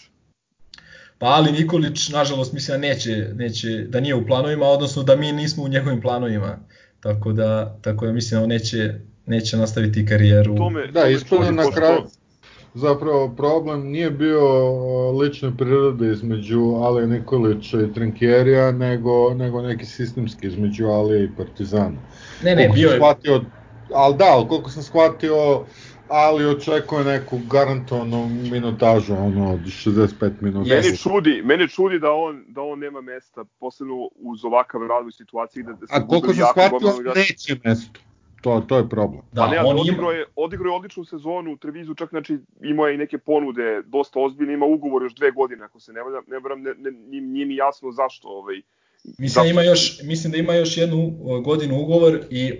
Pa Ali Nikolić, nažalost, mislim da neće, neće, da nije u planovima, odnosno da mi nismo u njegovim planovima. Tako da, tako da mislim da on neće, neće nastaviti karijeru. Tome, da, ispravno na kraju, zapravo problem nije bio lične prirode između Alija Nikolića i Trinkjerija, nego, nego neki sistemski između Alija i Partizana. Ne, ne, bio je... Shvatio, ali da, ali koliko sam shvatio, ali očekuje neku garantovanu minutažu, ono, od 65 minuta. Meni čudi, meni čudi da on, da on nema mesta, posebno uz ovakav rad u situaciji da, da se A koliko sam shvatio, neće mesto. To, to je problem. Da, pa ne, on odigrao je, odigrao je odličnu sezonu u Trevizu, čak znači imao je i neke ponude dosta ozbiljne, ima ugovor još dve godine, ako se ne valjam, ne, ne, ne, nije, nije mi jasno zašto ovaj, Mislim da ima još mislim da ima još jednu godinu ugovor i e,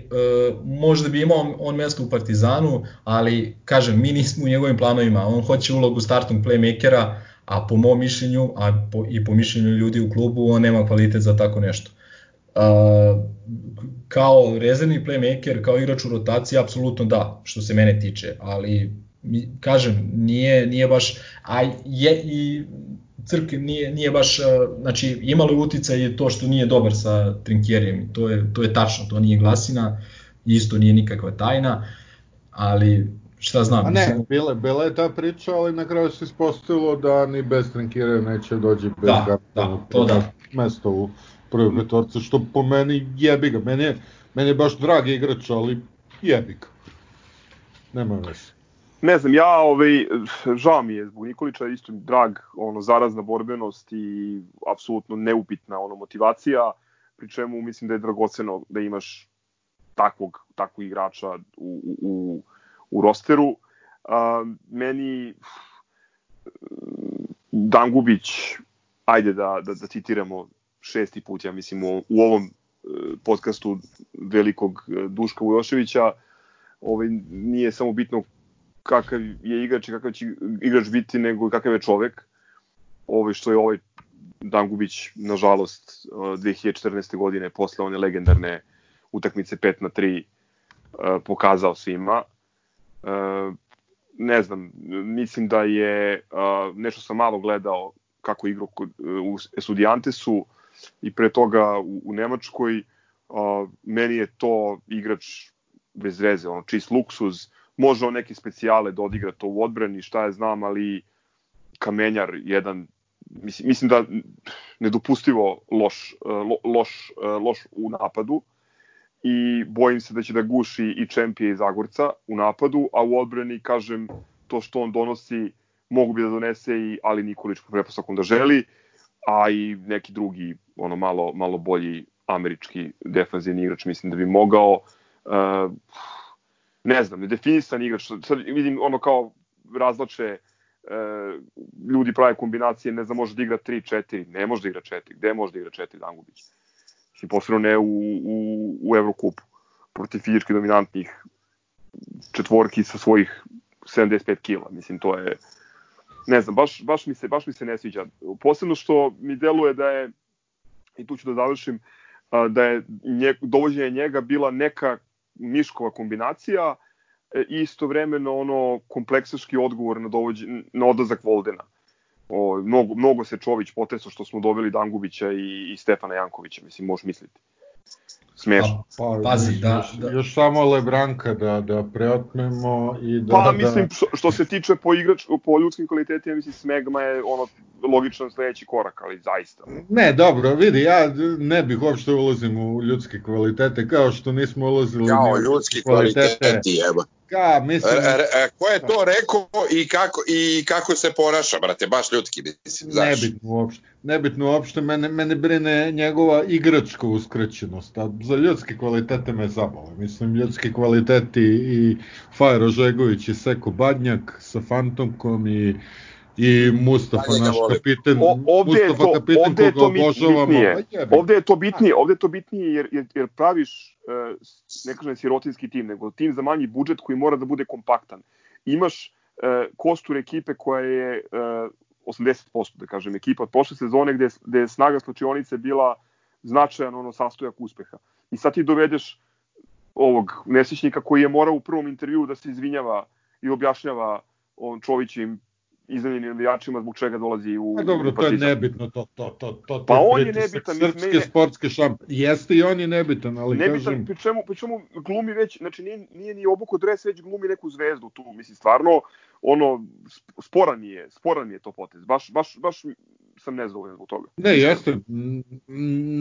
možda bi imao on mesto u Partizanu, ali kažem mi nismo u njegovim planovima. On hoće ulogu startnog playmakera, a po mom mišljenju, a po, i po mišljenju ljudi u klubu, on nema kvalitet za tako nešto. E, kao rezervni playmaker, kao igrač u rotaciji, apsolutno da, što se mene tiče, ali kažem, nije, nije baš, a je i Crk nije, nije baš, znači imalo je utica i to što nije dobar sa Trinkjerijem, to je, to je tačno, to nije glasina, isto nije nikakva tajna, ali šta znam. A ne, mislim... bila, bila je ta priča, ali na kraju se ispostavilo da ni bez Trinkjerijem neće dođi bez da, da, to da. mesto u prvoj petorci, što po meni jebi ga, meni je, meni je baš drag igrač, ali jebi ga. Nema veze ne znam, ja ovaj, žao mi je zbog Nikolića, isto drag, ono, zarazna borbenost i apsolutno neupitna ono, motivacija, pri čemu mislim da je dragoceno da imaš takvog, takvog igrača u, u, u rosteru. A, meni Dangubić, ajde da, da, da citiramo šesti put, ja mislim, u, u ovom e, podcastu velikog e, Duška Vujoševića, ovaj, nije samo bitno kakav je igrač i kakav će igrač biti, nego kakav je čovek. Ovaj što je ovaj Dangubić, nažalost, 2014. godine, posle one legendarne utakmice 5 na 3, eh, pokazao svima. Eh, ne znam, mislim da je, nešto sam malo gledao kako igrao u Estudiantesu i pre toga u, Nemačkoj, meni je to igrač bez veze, ono, čist luksuz, može on neke specijale da odigra to u odbrani, šta je znam, ali Kamenjar jedan mislim, mislim da nedopustivo loš, lo, loš, loš u napadu i bojim se da će da guši i Čempije i Zagorca u napadu, a u odbrani, kažem, to što on donosi mogu bi da donese i Ali Nikolić po prepostavkom da želi, a i neki drugi, ono malo, malo bolji američki defanzivni igrač mislim da bi mogao. Uh, ne znam, nedefinisan igrač, sad vidim ono kao razlače e, ljudi prave kombinacije, ne znam, može da igra 3-4, ne može da igra 4, gde može da igra 4 Dangubić? Mislim, posebno ne u, u, u Evrokupu, protiv fizički dominantnih četvorki sa svojih 75 kila, mislim, to je, ne znam, baš, baš, mi se, baš mi se ne sviđa. Posebno što mi deluje da je, i tu ću da završim, da je nje, dovođenje njega bila neka Miškova kombinacija e, i istovremeno ono kompleksaški odgovor na, dovođe, na odlazak Voldena. O, mnogo, mnogo se Čović potresao što smo dobili Dangubića i, i Stefana Jankovića, mislim, možeš misliti. Smešno. Pa, Pazi, još, da- još, da- još samo Lebranka da, da preotmemo i da... Pa, da, mislim, što, što se tiče po, igrač, po ljudskim kvalitetima, mislim, Smegma je ono logičan sledeći korak, ali zaista. Ne, dobro, vidi, ja ne bih uopšte ulazim u ljudske kvalitete, kao što nismo ulazili Jao, ni u ljudski kvaliteti, Ka, mislim, E, e, ko je to rekao i kako, i kako se ponaša, brate, baš ljudski, mislim, znaš. nebitno uopšte. Nebitno uopšte, mene, mene brine njegova igračka uskraćenost, a za ljudske kvalitete me zabole. Mislim, ljudski kvaliteti i Fajer Ožegović i Seko Badnjak sa Fantomkom i i Mustafa, njega naš volim. kapiten, O, ovde je Mustafa to, kapiten ovde je to obožavamo. Ovde je to bitnije, ovde je to bitnije jer, jer, jer praviš, e, ne kažem sirotinski tim, nego tim za manji budžet koji mora da bude kompaktan. Imaš e, kostur ekipe koja je e, 80%, da kažem, ekipa od prošle sezone gde, je- gde je snaga slučionice bila značajan ono sastojak uspeha. I sad ti dovedeš ovog nesrećnika koji je morao u prvom intervju da se izvinjava i objašnjava on Čovićim iznenjenim navijačima zbog čega dolazi u Pa dobro, u to je nebitno, to, to, to, to, Pa on je nebitan, Srpske ne- sportske šamp. Jeste i on je nebitan, ali Ne kažem... pri čemu, pri čemu glumi već, znači nije, nije ni obuko dres, već glumi neku zvezdu tu, mislim, stvarno, ono, sp- sporan je, sporan je to potez, baš, baš, baš sam nezadovoljan zbog toga. Ne, jeste,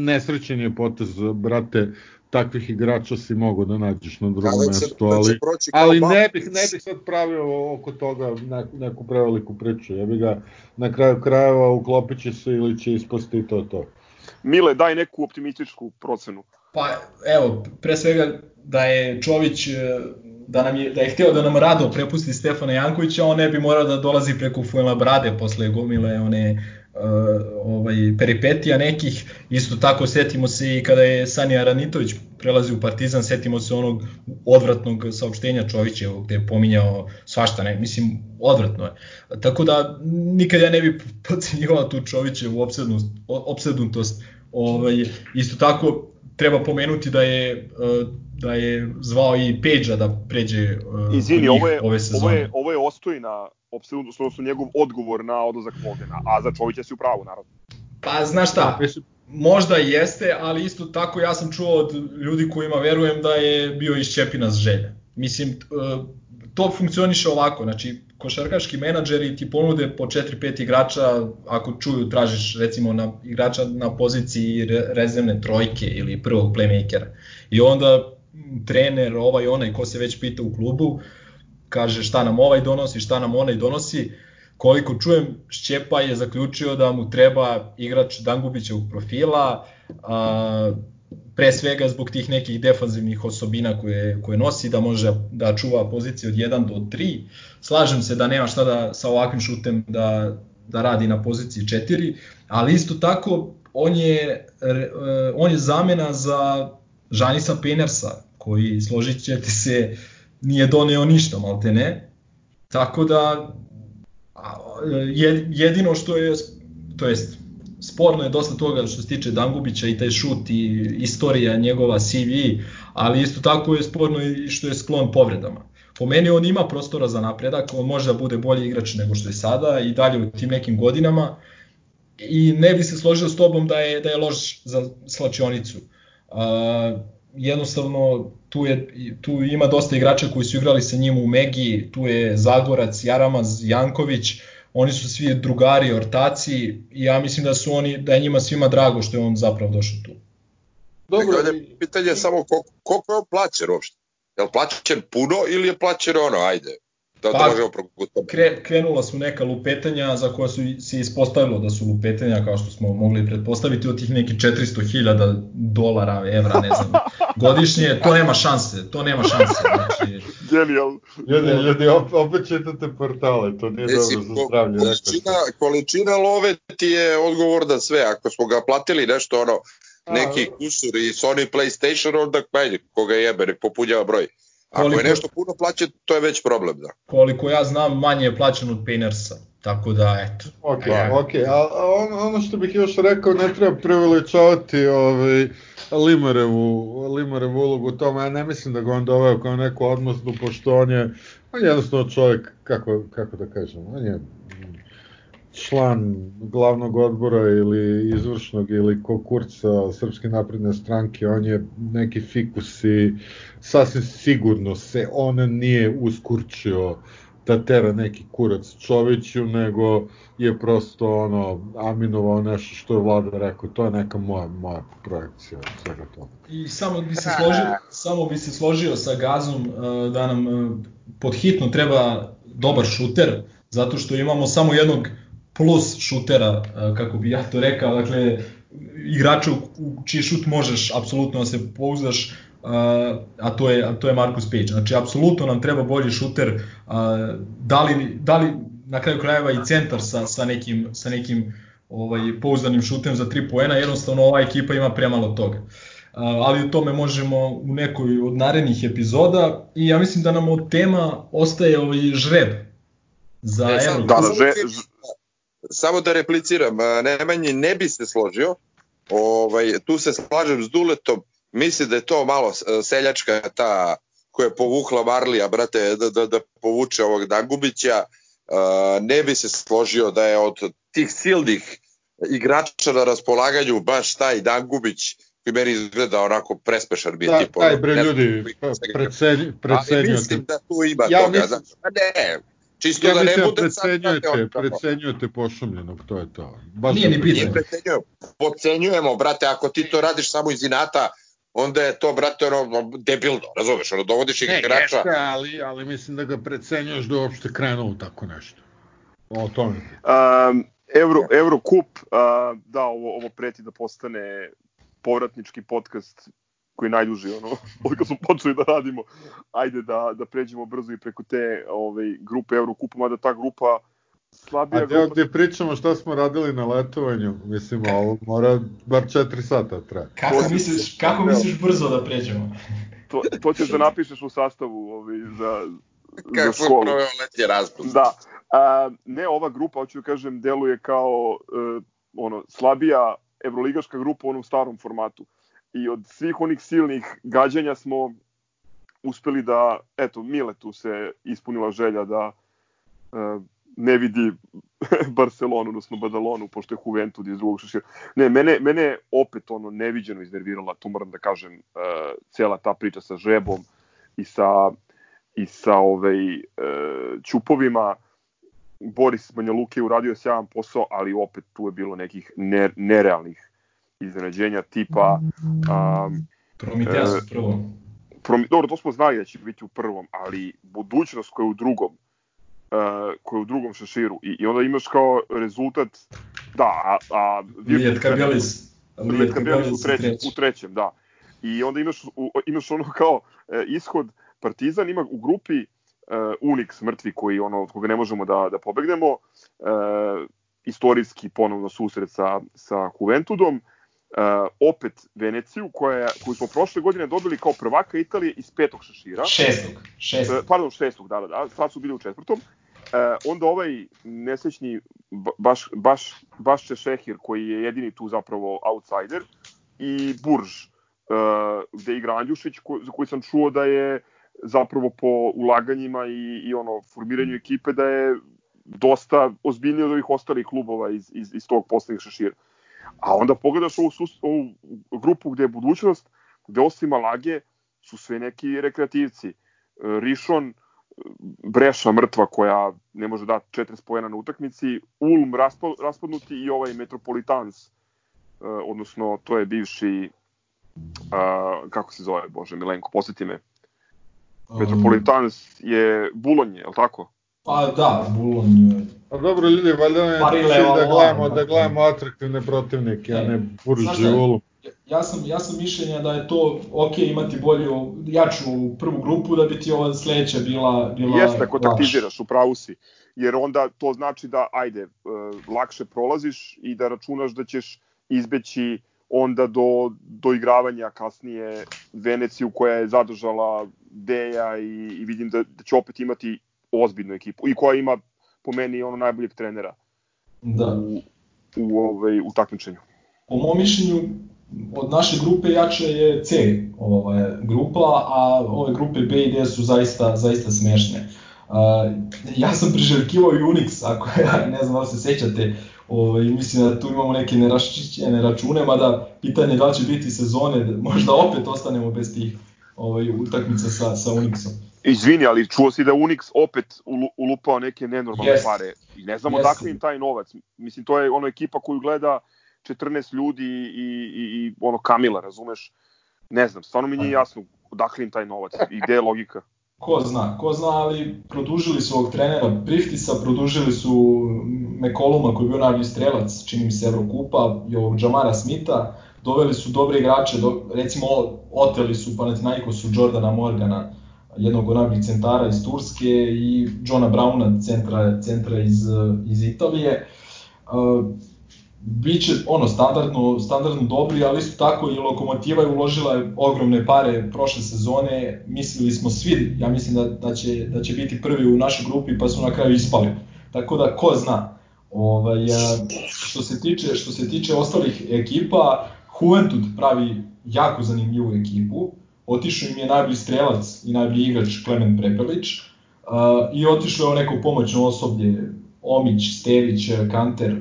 nesrećen je potez, brate, takvih igrača si mogo da nađeš na drugom će, mestu, ali, ali ne bih, ne bih sad pravio oko toga ne, neku preveliku priču, ja bih ga na kraju krajeva uklopit će se ili će ispasti i to to. Mile, daj neku optimističku procenu. Pa evo, pre svega da je Čović e, da nam je da je hteo da nam rado prepusti Stefana Jankovića, on ne bi morao da dolazi preko Fuenlabrade posle gomile one ovaj peripetija nekih. Isto tako setimo se i kada je Sanja Ranitović prelazi u Partizan, setimo se onog odvratnog saopštenja Čovićevog gde je pominjao svašta, ne, mislim odvratno je. Tako da nikad ja ne bih podcenjivao tu Čovićevu opsednost, opsednutost. Ovaj isto tako treba pomenuti da je e, da je zvao i Pejđa da pređe e, Izvini, njih ovo je, ove ovo sezone. je, ovo je ostojna opsednutost, odnosno njegov odgovor na odlazak Vogena, a za Čovića si u pravu, naravno. Pa znaš šta, Mislim, možda jeste, ali isto tako ja sam čuo od ljudi kojima verujem da je bio iz Čepina s želja. Mislim, e, to funkcioniše ovako, znači košarkaški menadžeri ti ponude po 4-5 igrača, ako čuju tražiš recimo na igrača na poziciji re- rezervne trojke ili prvog playmakera. I onda trener, ovaj onaj ko se već pita u klubu, kaže šta nam ovaj donosi, šta nam onaj donosi, koliko čujem, Šćepa je zaključio da mu treba igrač Dangubićevog profila, a, pre svega zbog tih nekih defanzivnih osobina koje, koje nosi, da može da čuva pozicije od 1 do 3. Slažem se da nema šta da sa ovakvim šutem da, da radi na poziciji 4, ali isto tako on je, e, on je zamena za Žanisa Penersa, koji, složit ćete se, nije doneo ništa, malte ne. Tako da, jedino što je, to jest, sporno je dosta toga što se tiče Dangubića i taj šut i istorija njegova CV, ali isto tako je sporno i što je sklon povredama. Po meni on ima prostora za napredak, on može da bude bolji igrač nego što je sada i dalje u tim nekim godinama i ne bi se složio s tobom da je da je loš za slačionicu. Uh, jednostavno tu je tu ima dosta igrača koji su igrali sa njim u Megi, tu je Zagorac, Jaramaz, Janković, oni su svi drugari, ortaci i ja mislim da su oni da je njima svima drago što je on zapravo došao tu. Dobro, dobro, ovdje je pitanje samo koliko, koliko je on plaćen uopšte? Je li plaćen puno ili je plaćen ono, ajde, da, da Pa, možemo progutati. Kre, krenula su neka lupetanja za koja su se ispostavilo da su lupetanja kao što smo mogli pretpostaviti od tih nekih 400.000 dolara, evra, ne znam, <laughs> godišnje, to nema šanse, to nema šanse. Znači, Genijal. Ljudi, ljudi, op, opet čitate portale, to nije Mislim, dobro za zdravlje. količina, količina love ti je odgovor da sve. Ako smo ga platili nešto ono, neki kusur i Sony PlayStation, onda ajde, koga jebe, nek popunjava broj. Ako Koliko- je nešto puno plaćen, to je već problem, da. koliko ja znam, manje je plaćen od Painersa, tako da, eto. Ok, E, ok, a, a on, ono što bih još rekao, ne treba preveličavati ovaj, Limarevu, Limarevu ulogu u tome, ja ne mislim da ga on doveo kao neku odmazdu, pošto on je, on je jednostavno čovjek, kako, kako da kažem, on je član glavnog odbora ili izvršnog ili kokurca Srpske napredne stranke, on je neki fikus i sasvim sigurno se on nije uskurčio da tera neki kurac Čoviću, nego je prosto ono aminovao nešto što je vlada rekao, to je neka moja, moja projekcija od svega toga. I samo bi se složio, samo bi se složio sa Gazom uh, da nam uh, pod hitno treba dobar šuter, zato što imamo samo jednog plus šutera, uh, kako bi ja to rekao, dakle igrača u čiji šut možeš apsolutno da se pouzdaš, a to je a to je Marcus Page. Znači apsolutno nam treba bolji šuter, da li da li na kraju krajeva i centar sa sa nekim sa nekim ovaj pouzdanim šutem za 3 poena, jednostavno ova ekipa ima premalo toga. ali o tome možemo u nekoj od narednih epizoda i ja mislim da nam od tema ostaje ovaj žreb za Ne, Euro. samo, Da, da, samo, že- samo da repliciram, Nemanji ne bi se složio, ovaj, tu se slažem s Duletom, misli da je to malo e, seljačka ta koja je povukla Marlija, brate, da, da, da povuče ovog Dangubića, a, ne bi se složio da je od tih silnih igrača na raspolaganju baš taj Dangubić koji meni izgleda onako prespešan bi Da, tip. taj bre ljudi, pa, precenjujete. mislim da tu ima Ja toga, mislim- znaš, a ne, čisto Ja da ne mislim da bude sad, precenjujete, kako- precenjujete pošumljenog, to je to. Baš Nije ni bitno. Nije precenjujemo, podcenjujemo, brate, ako ti to radiš samo iz inata, onda je to, brate, ono, debilno, razumeš, ono, dovodiš Ne, igrača, jeste, ali, ali mislim da ga precenjuješ da je uopšte krenuo u tako nešto. O tome. Um, Euro, Eurocup, uh, da, ovo, ovo preti da postane povratnički podcast koji je najduži, ono, <laughs> od kad smo počeli da radimo, ajde da, da pređemo brzo i preko te ovaj, grupe Eurocupa, mada ta grupa slabija A deo gde pričamo šta smo radili na letovanju, mislim, ovo mora bar 4 sata traje. Kako To- misliš, kako misliš brzo da pređemo? to, to ćeš da napišeš u sastavu ovaj, za, za kako sam školu. proveo letnje raspust. Da. A, ne, ova grupa, hoću da kažem, deluje kao e, ono, slabija evroligaška grupa u onom starom formatu. I od svih onih silnih gađanja smo uspeli da, eto, Miletu se ispunila želja da e, ne vidi <laughs> Barcelonu, odnosno Badalonu, pošto je Juventud iz drugog šešira. Ne, mene, mene je opet ono neviđeno iznervirala, tu moram da kažem, e, cela ta priča sa Žebom i sa i sa ovaj, e, Ćupovima. Boris Banja Luka je uradio sjajan posao, ali opet tu je bilo nekih ne, nerealnih iznenađenja tipa um, Prometeas u prvom. prom, dobro, to smo znali da će biti u prvom, ali budućnost koja je u drugom uh, koja je u drugom šeširu i, i onda imaš kao rezultat da, a, a Lijet Kabelis. Lijet Kabelis u trećem, treći. u trećem, da. I onda imaš, u, imaš ono kao e, ishod Partizan ima u grupi e, Unix mrtvi koji ono od koga ne možemo da da pobegnemo e, istorijski ponovno susret sa sa Juventudom e, opet Veneciju koja je, koju smo prošle godine dobili kao prvaka Italije iz petog šešira Šestog. E, Šestog. pardon, šestog, da, da, da, sad su bili u četvrtom. E, onda ovaj nesrećni ba- baš, baš, baš Šehir koji je jedini tu zapravo outsider i Burž e, gde igra Andjušić ko, za koji sam čuo da je zapravo po ulaganjima i, i ono formiranju ekipe da je dosta ozbiljniji od ovih ostalih klubova iz, iz, iz tog poslednjeg šešira. A onda pogledaš ovu, sus, ovu grupu gde je budućnost, gde osim Alage su sve neki rekreativci. E, Rišon, Breša mrtva koja ne može dati 40 pojena na utakmici, Ulm raspa, raspadnuti i ovaj Metropolitans, e, odnosno to je bivši a, kako se zove, bože, Milenko, posjeti me. Metropolitans je Bulonje, je li tako? Pa da, Bulon. e, Pa dobro ljudi, valjda cilj da gledamo, ovo. da gledamo atraktivne protivnike, a ne burži šta? Ja sam, ja sam mišljenja da je to ok imati bolju, jaču prvu grupu da bi ti ova sledeća bila, bila Jeste, ako taktiziraš, u pravu si. Jer onda to znači da, ajde, e, lakše prolaziš i da računaš da ćeš izbeći onda do, do igravanja kasnije Veneciju koja je zadržala Deja i, i vidim da, da će opet imati ozbiljnu ekipu i koja ima po meni ono najboljeg trenera Da. u, u, ovaj, u takmičenju. Po mom mišljenju, od naše grupe jače je C ovaj, grupa, a ove grupe B i D su zaista, zaista smešne. A, ja sam priželjkivao i Unix, ako ja ne znam da se sećate, ovaj, mislim da tu imamo neke neraščićene račune, mada pitanje da će biti sezone, da možda opet ostanemo bez tih ovaj, utakmica sa, sa Unixom. Izvini, ali čuo si da Unix opet ulu- ulupao neke nenormalne Jest. pare. I ne znam Jeste. odakle im taj novac. Mislim, to je ono ekipa koju gleda 14 ljudi i, i, i ono Kamila, razumeš? Ne znam, stvarno mi nije jasno odakle im taj novac i gde je logika. Ko zna, ko zna, ali produžili su ovog trenera Priftisa, produžili su Mekoluma koji je bio najbolji strelac, čini mi se Evrokupa, i ovog Jamara Smitha, doveli su dobre igrače, do, recimo oteli su Panathinaikosu Jordana Morgana, jednog od najboljih centara iz Turske i Johna Browna, centra, centra iz, iz Italije. Uh, biće ono standardno standardno dobri, ali isto tako i Lokomotiva je uložila ogromne pare prošle sezone. Mislili smo svi, ja mislim da, da će da će biti prvi u našoj grupi, pa su na kraju ispali. Tako da ko zna. Ovaj a, što se tiče što se tiče ostalih ekipa, Juventud pravi jako zanimljivu ekipu. Otišao im je najbolji strelac i najbolji igrač Klemen Prepelić. Uh, I otišlo je neko pomoćno osoblje, Omić, Stević, Kanter,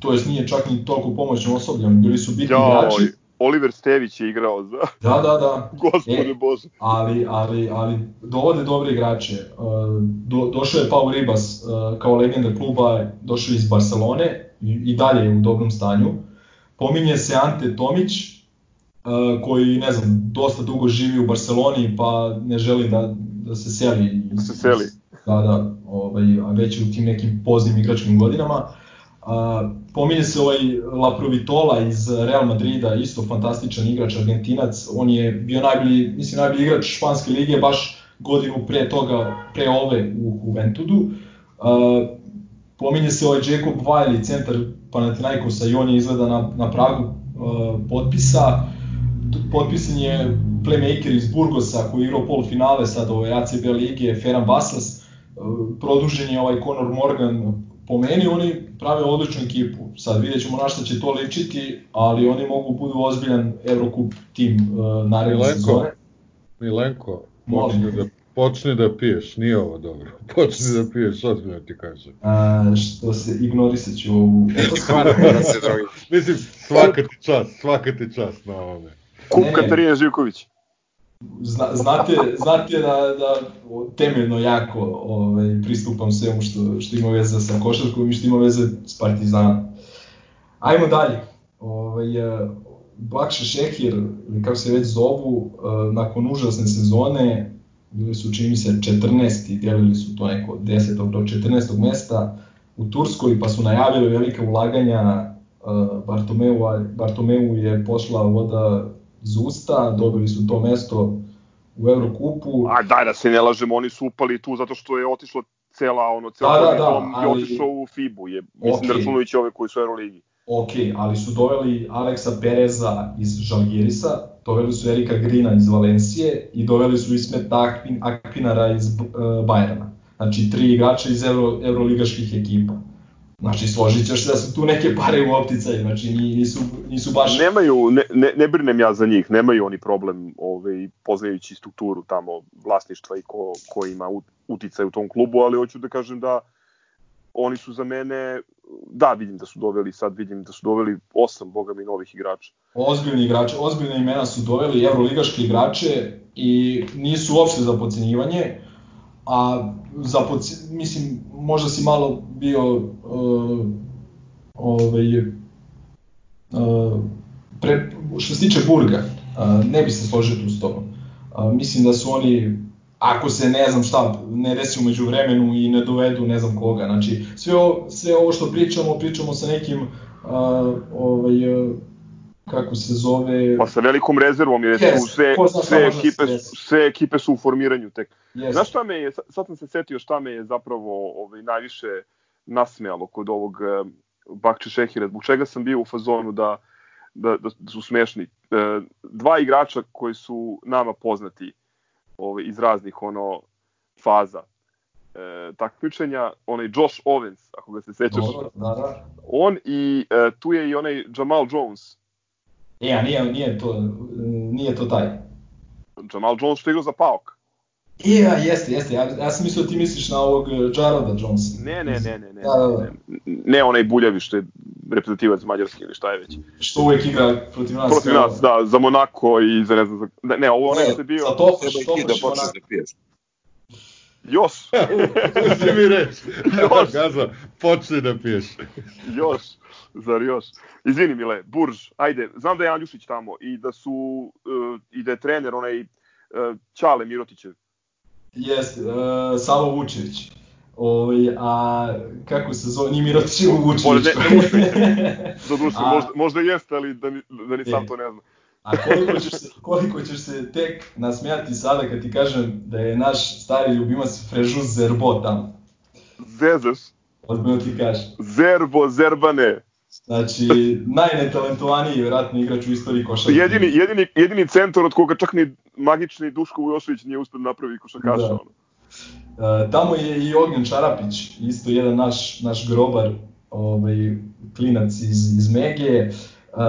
to jest nije čak ni toliko pomoćno osoblje, oni bili su bitni Jao, igrači. Oliver Stević je igrao za... Da, da, da. <laughs> Gospode E, Bože. ali, ali, ali dovode dobre igrače. Uh, Do, došao je Pau Ribas uh, kao legenda kluba, došao iz Barcelone i, i dalje je u dobrom stanju. Pominje se Ante Tomić, uh, koji, ne znam, dosta dugo živi u Barceloni pa ne želi da, da se seli. Da se seli. Da, da, ovaj, a već u tim nekim poznim igračkim godinama. A, pominje se ovaj Laprovitola iz Real Madrida, isto fantastičan igrač, Argentinac, on je bio najbolji, mislim najbolji igrač španske lige baš godinu pre toga, pre ove u Juventudu. A, pominje se ovaj Jacob Wiley, centar Panathinaikosa i on je izgleda na, na pragu potpisa. Potpisan je playmaker iz Burgosa koji je igrao polufinale sad ove ACB lige, Ferran Basas, produžen je ovaj Conor Morgan, po meni oni prave odličnu ekipu. Sad vidjet ćemo na šta će to ličiti, ali oni mogu budu ozbiljan Eurocup tim uh, naredne Milenko. sezone. Milenko, počni da, počni da piješ, nije ovo dobro. <laughs> Počni da piješ, ozbiljno ti kažem. A, što se ignorisat ću ovu Mora se drugi. Mislim, svaka ti čast, svaka ti čast na ovome. Kup Ne, ne. Katarina Živković. Zna, znate, znate da, da temeljno jako ovaj, pristupam svemu što, što ima veze sa košarkom i što ima veze s Partizanom. Ajmo dalje. Ovaj, eh, Bakša Šehir, kako se već zovu, eh, nakon užasne sezone, bili su čini se 14. i delili su to neko od 10. do 14. mesta u Turskoj, pa su najavili velike ulaganja eh, Bartomeu, Bartomeu je pošla voda iz usta, dobili su to mesto u Eurokupu. A daj da se ne lažemo, oni su upali tu zato što je otišlo cela ono ceo Da, da, da, dom je ali- otišao u FIBU je mislim Okej. da računajući ove koji su u Euroligi. Ok, ali su doveli Aleksa Pereza iz Žalgirisa, doveli su Erika Grina iz Valencije i doveli su Akpin, Akpinara iz uh, Bajerna. Znači, tri igrača iz Euro, Euroligaških ekipa. Znači, složit ćeš se da su tu neke pare u opticaju, znači ni- nisu, nisu baš... Nemaju, ne, ne, ne brinem ja za njih, nemaju oni problem ovaj, poznajući strukturu tamo vlasništva i ko, ko ima ut- uticaj u tom klubu, ali hoću da kažem da oni su za mene, da vidim da su doveli, sad vidim da su doveli osam, boga mi, novih igrača. ozbiljni igrači, ozbiljne imena su doveli evroligaške igrače i nisu uopšte za pocenjivanje, a za mislim, možda si malo bio uh, ovaj, uh, pre, što se tiče Burga, uh, ne bi se složio tu s tobom. Uh, mislim da su oni ako se ne znam šta ne desi umeđu vremenu i ne dovedu ne znam koga. Znači, sve ovo, sve ovo što pričamo, pričamo sa nekim uh, ovaj, uh, kako se zove... Pa sa velikom rezervom, jer Yes, yes, sve, sve, da ekipe, sve ekipe su u formiranju tek. Jest. Znaš šta me je, sad- sam se setio šta me je zapravo ovaj, najviše nasmejalo kod ovog eh, Bakče Šehira, zbog čega sam bio u fazonu da, da, da su smešni. Eh, dva igrača koji su nama poznati ovaj, iz raznih ono faza eh, takmičenja, onaj Josh Owens, ako ga se sećaš, Dobro, da, da. on i eh, tu je i onaj Jamal Jones. E, a nije, nije, to, nije to taj. Jamal Jones igrao za Paok. I ja, jeste, jeste. Ja, ja sam mislio da ti misliš na ovog eh, Jaroda Jonesa. Ne, ne, ne, ne, ne, Da, da, da. ne, ne onaj buljavi što je reprezentativac Mađarske ili šta je već. Što uvek igra protiv nas. Protiv nas, da, za Monako i za ne znam, za, ne, ne ovo onaj što je bio, Za to, što da počneš da piješ. Još, <laughs> Pusti mi reći. Još. Gaza, počni da piješ. još, zar još. Izvini Mile, Burž, ajde, znam da je Andjušić tamo i da su, uh, i da je trener onaj uh, Ćale Mirotićev. Jeste, uh, Savo Vučević. Ovaj, a kako se zove, nije Mirotić Ivo Vučević. <laughs> Pored ne- <laughs> A- možda, možda jeste, ali da ni, da ni sam E. to ne znam. A koliko ćeš, se, koliko ćeš se tek nasmijati sada kad ti kažem da je naš stari ljubimac Frežus Zerbo tamo. Zezeš, Odmah ti kažem. Zerbo, Zerbane. Znači, najnetalentovaniji vjerojatno igrač u istoriji košarke. Jedini, jedini, jedini centar od koga čak ni magični Duško Vujošević nije uspio da napravi košarkaša. Da. E, tamo je i Ognjen Čarapić, isto jedan naš, naš grobar, ovaj, klinac iz, iz Mege. E,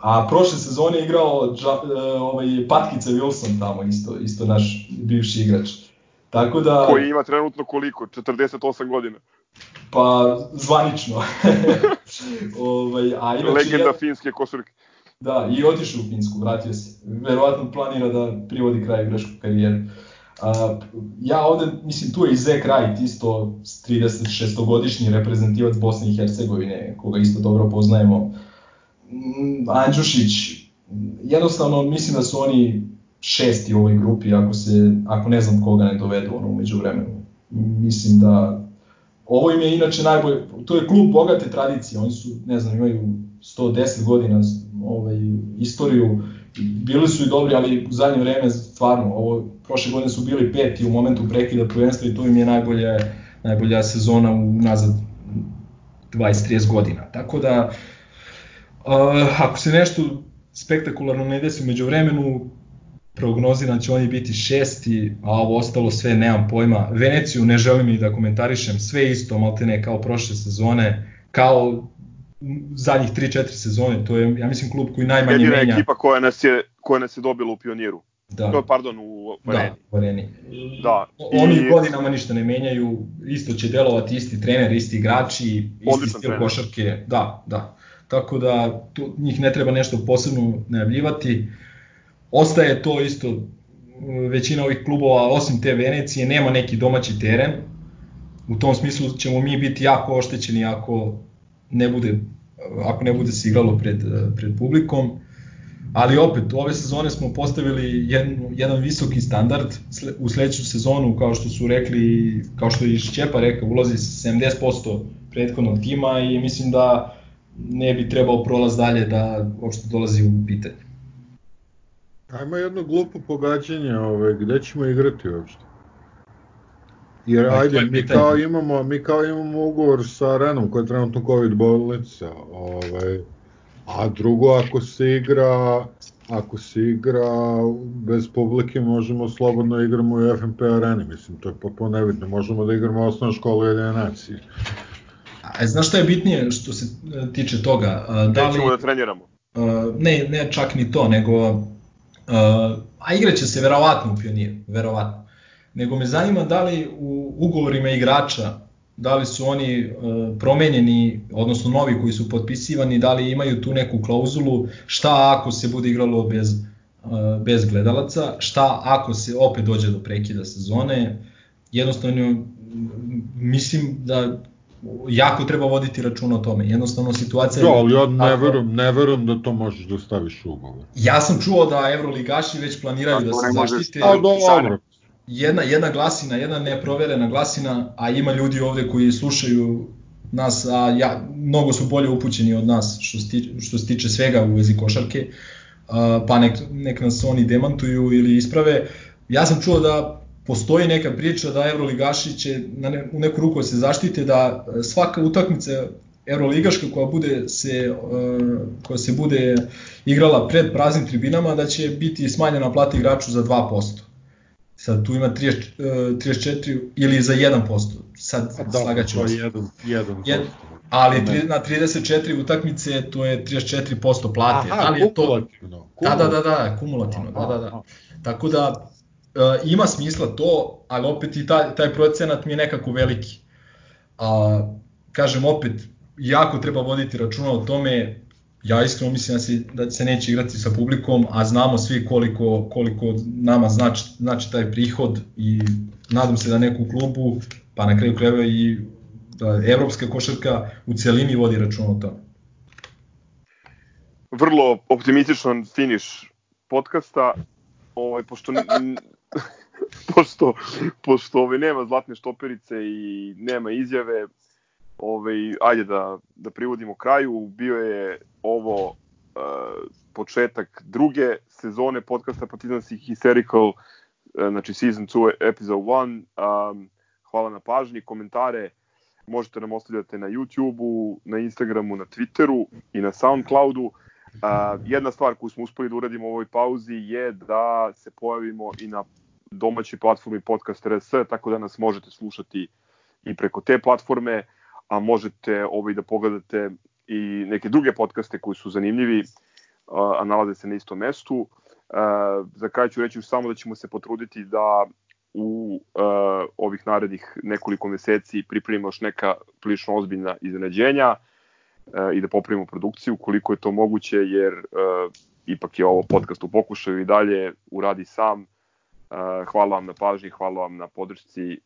a prošle sezone je igrao e, ovaj, Patkica Wilson tamo, isto, isto naš bivši igrač. Tako da, Koji ima trenutno koliko? 48 godina. pa zvanično. <laughs> ovaj, a inače, Legenda jedan- finske košarke. Da, i otišao u Finsku, vratio se. Verovatno planira da privodi kraj igračku karijeru. A, ja ovde, mislim, tu je i Zek Wright, isto 36-godišnji reprezentativac Bosne i Hercegovine, koga isto dobro poznajemo. Mm, Andžušić, jednostavno mislim da su oni šesti u ovoj grupi, ako, se, ako ne znam koga ne dovedu ono, umeđu vremenu. Mislim da ovo im je inače najbolje, to je klub bogate tradicije, oni su, ne znam, imaju 110 godina ovaj, istoriju, bili su i dobri, ali u zadnje vreme stvarno, ovo, prošle godine su bili peti u momentu prekida prvenstva i to im je najbolja, najbolja sezona u nazad 20-30 godina. Tako da, uh, ako se nešto spektakularno ne desi umeđu vremenu, prognoziram da će oni biti šesti, a ovo ostalo sve nemam pojma. Veneciju ne želim ni da komentarišem, sve isto maltene kao prošle sezone, kao zadnjih 3-4 sezone, to je, ja mislim, klub koji najmanje Jedina menja. ekipa koja nas je, koja nas je dobila u pioniru. Da, No, pardon, u da, u areni. Da. Oni I- godinama ništa ne menjaju, isto će delovati isti trener, isti igrači, isti Odličan stil trener. košarke, da, da. Tako da tu, njih ne treba nešto posebno najavljivati. Ostaje to isto, m, većina ovih klubova, osim te Venecije, nema neki domaći teren. U tom smislu ćemo mi biti jako oštećeni ako ne bude, ako ne bude se igralo pred, pred publikom. Ali opet, ove sezone smo postavili jedan, jedan visoki standard, u sledeću sezonu, kao što su rekli, kao što je Šćepa rekao, ulazi 70% prethodnog tima i mislim da ne bi trebao prolaz dalje da uopšte dolazi u pitanje. Ajmo jedno glupo pogađanje, ovaj, gde ćemo igrati uopšte? Jer to ajde, mi kao imamo, mi kao imamo ugovor sa Arenom koja je trenutno COVID bolnica, ovaj, a drugo ako se igra ako se igra bez publike možemo slobodno igramo u FNP areni, mislim to je potpuno nebitno, možemo da igramo osnovna škola Ujedinjene nacije. A znaš šta je bitnije što se e, tiče toga? Da li, Nećemo da treniramo. Ne, ne čak ni to, nego a igraće se verovatno u pioniru, verovatno. Nego me zanima da li u ugovorima igrača, da li su oni uh, promenjeni, odnosno novi koji su potpisivani, da li imaju tu neku klauzulu, šta ako se bude igralo bez, uh, bez gledalaca, šta ako se opet dođe do prekida sezone, jednostavno mislim da jako treba voditi računa o tome. Jednostavno situacija Jo, ali ja ne verujem, ne verujem da to možeš da staviš u ugovor. Ja sam čuo da evroligaši već planiraju da se zaštite. A dobro, Jedna, jedna glasina, jedna neproverena glasina, a ima ljudi ovde koji slušaju nas, a ja, mnogo su bolje upućeni od nas što se tiče, što se tiče svega u vezi košarke, a, pa nek, nek nas oni demantuju ili isprave. Ja sam čuo da postoji neka priča da evroligaši će na ne, u neku ruku da se zaštite da e, svaka utakmica evroligaška koja bude se e, koja se bude igrala pred praznim tribinama da će biti smanjena plata igraču za 2%. Sad tu ima 30, e, 34 ili za 1%. Sad da, slagaću vas. je jedan, jedan Jed- posto. Ali Ne. tri, na 34 utakmice to je 34% plate. Aha, da li je to kumulativno. Da, da, da, da, kumulativno, da, da, da. Aha. Tako da ima smisla to, ali opet i taj, taj procenat mi je nekako veliki. A, kažem opet, jako treba voditi računa o tome, ja iskreno mislim da se, da se neće igrati sa publikom, a znamo svi koliko, koliko nama znači, znači taj prihod i nadam se da neku klubu, pa na kraju krajeva i da evropska košarka u celini vodi računa o tome. Vrlo optimističan finiš podcasta, ovaj, pošto, <laughs> pošto, pošto ovaj, nema zlatne štoperice i nema izjave, ovaj, ajde da, da privodimo kraju. Bio je ovo uh, početak druge sezone podcasta Partizanski Hysterical, uh, znači season 2, episode 1. Um, hvala na pažnji, komentare možete nam ostavljati na YouTubeu, na Instagramu, na Twitteru i na Soundcloudu. Uh, jedna stvar koju smo uspeli da uradimo u ovoj pauzi je da se pojavimo i na domaćoj platformi Podcast RS, tako da nas možete slušati i preko te platforme a možete ovaj da pogledate i neke druge podcaste koji su zanimljivi, a nalaze se na istom mestu. Za kraj ću reći samo da ćemo se potruditi da u ovih narednih nekoliko meseci pripremimo još neka prilično ozbiljna iznenađenja i da popravimo produkciju koliko je to moguće jer uh, ipak je ovo podcast u pokušaju i dalje uradi sam. Uh, hvala vam na pažnji, hvala vam na podršci.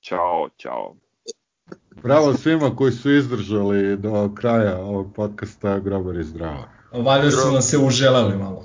Ćao, ćao. Bravo svima koji su izdržali do kraja ovog podcasta Grobar i zdravo. Valjda su nam se uželali malo.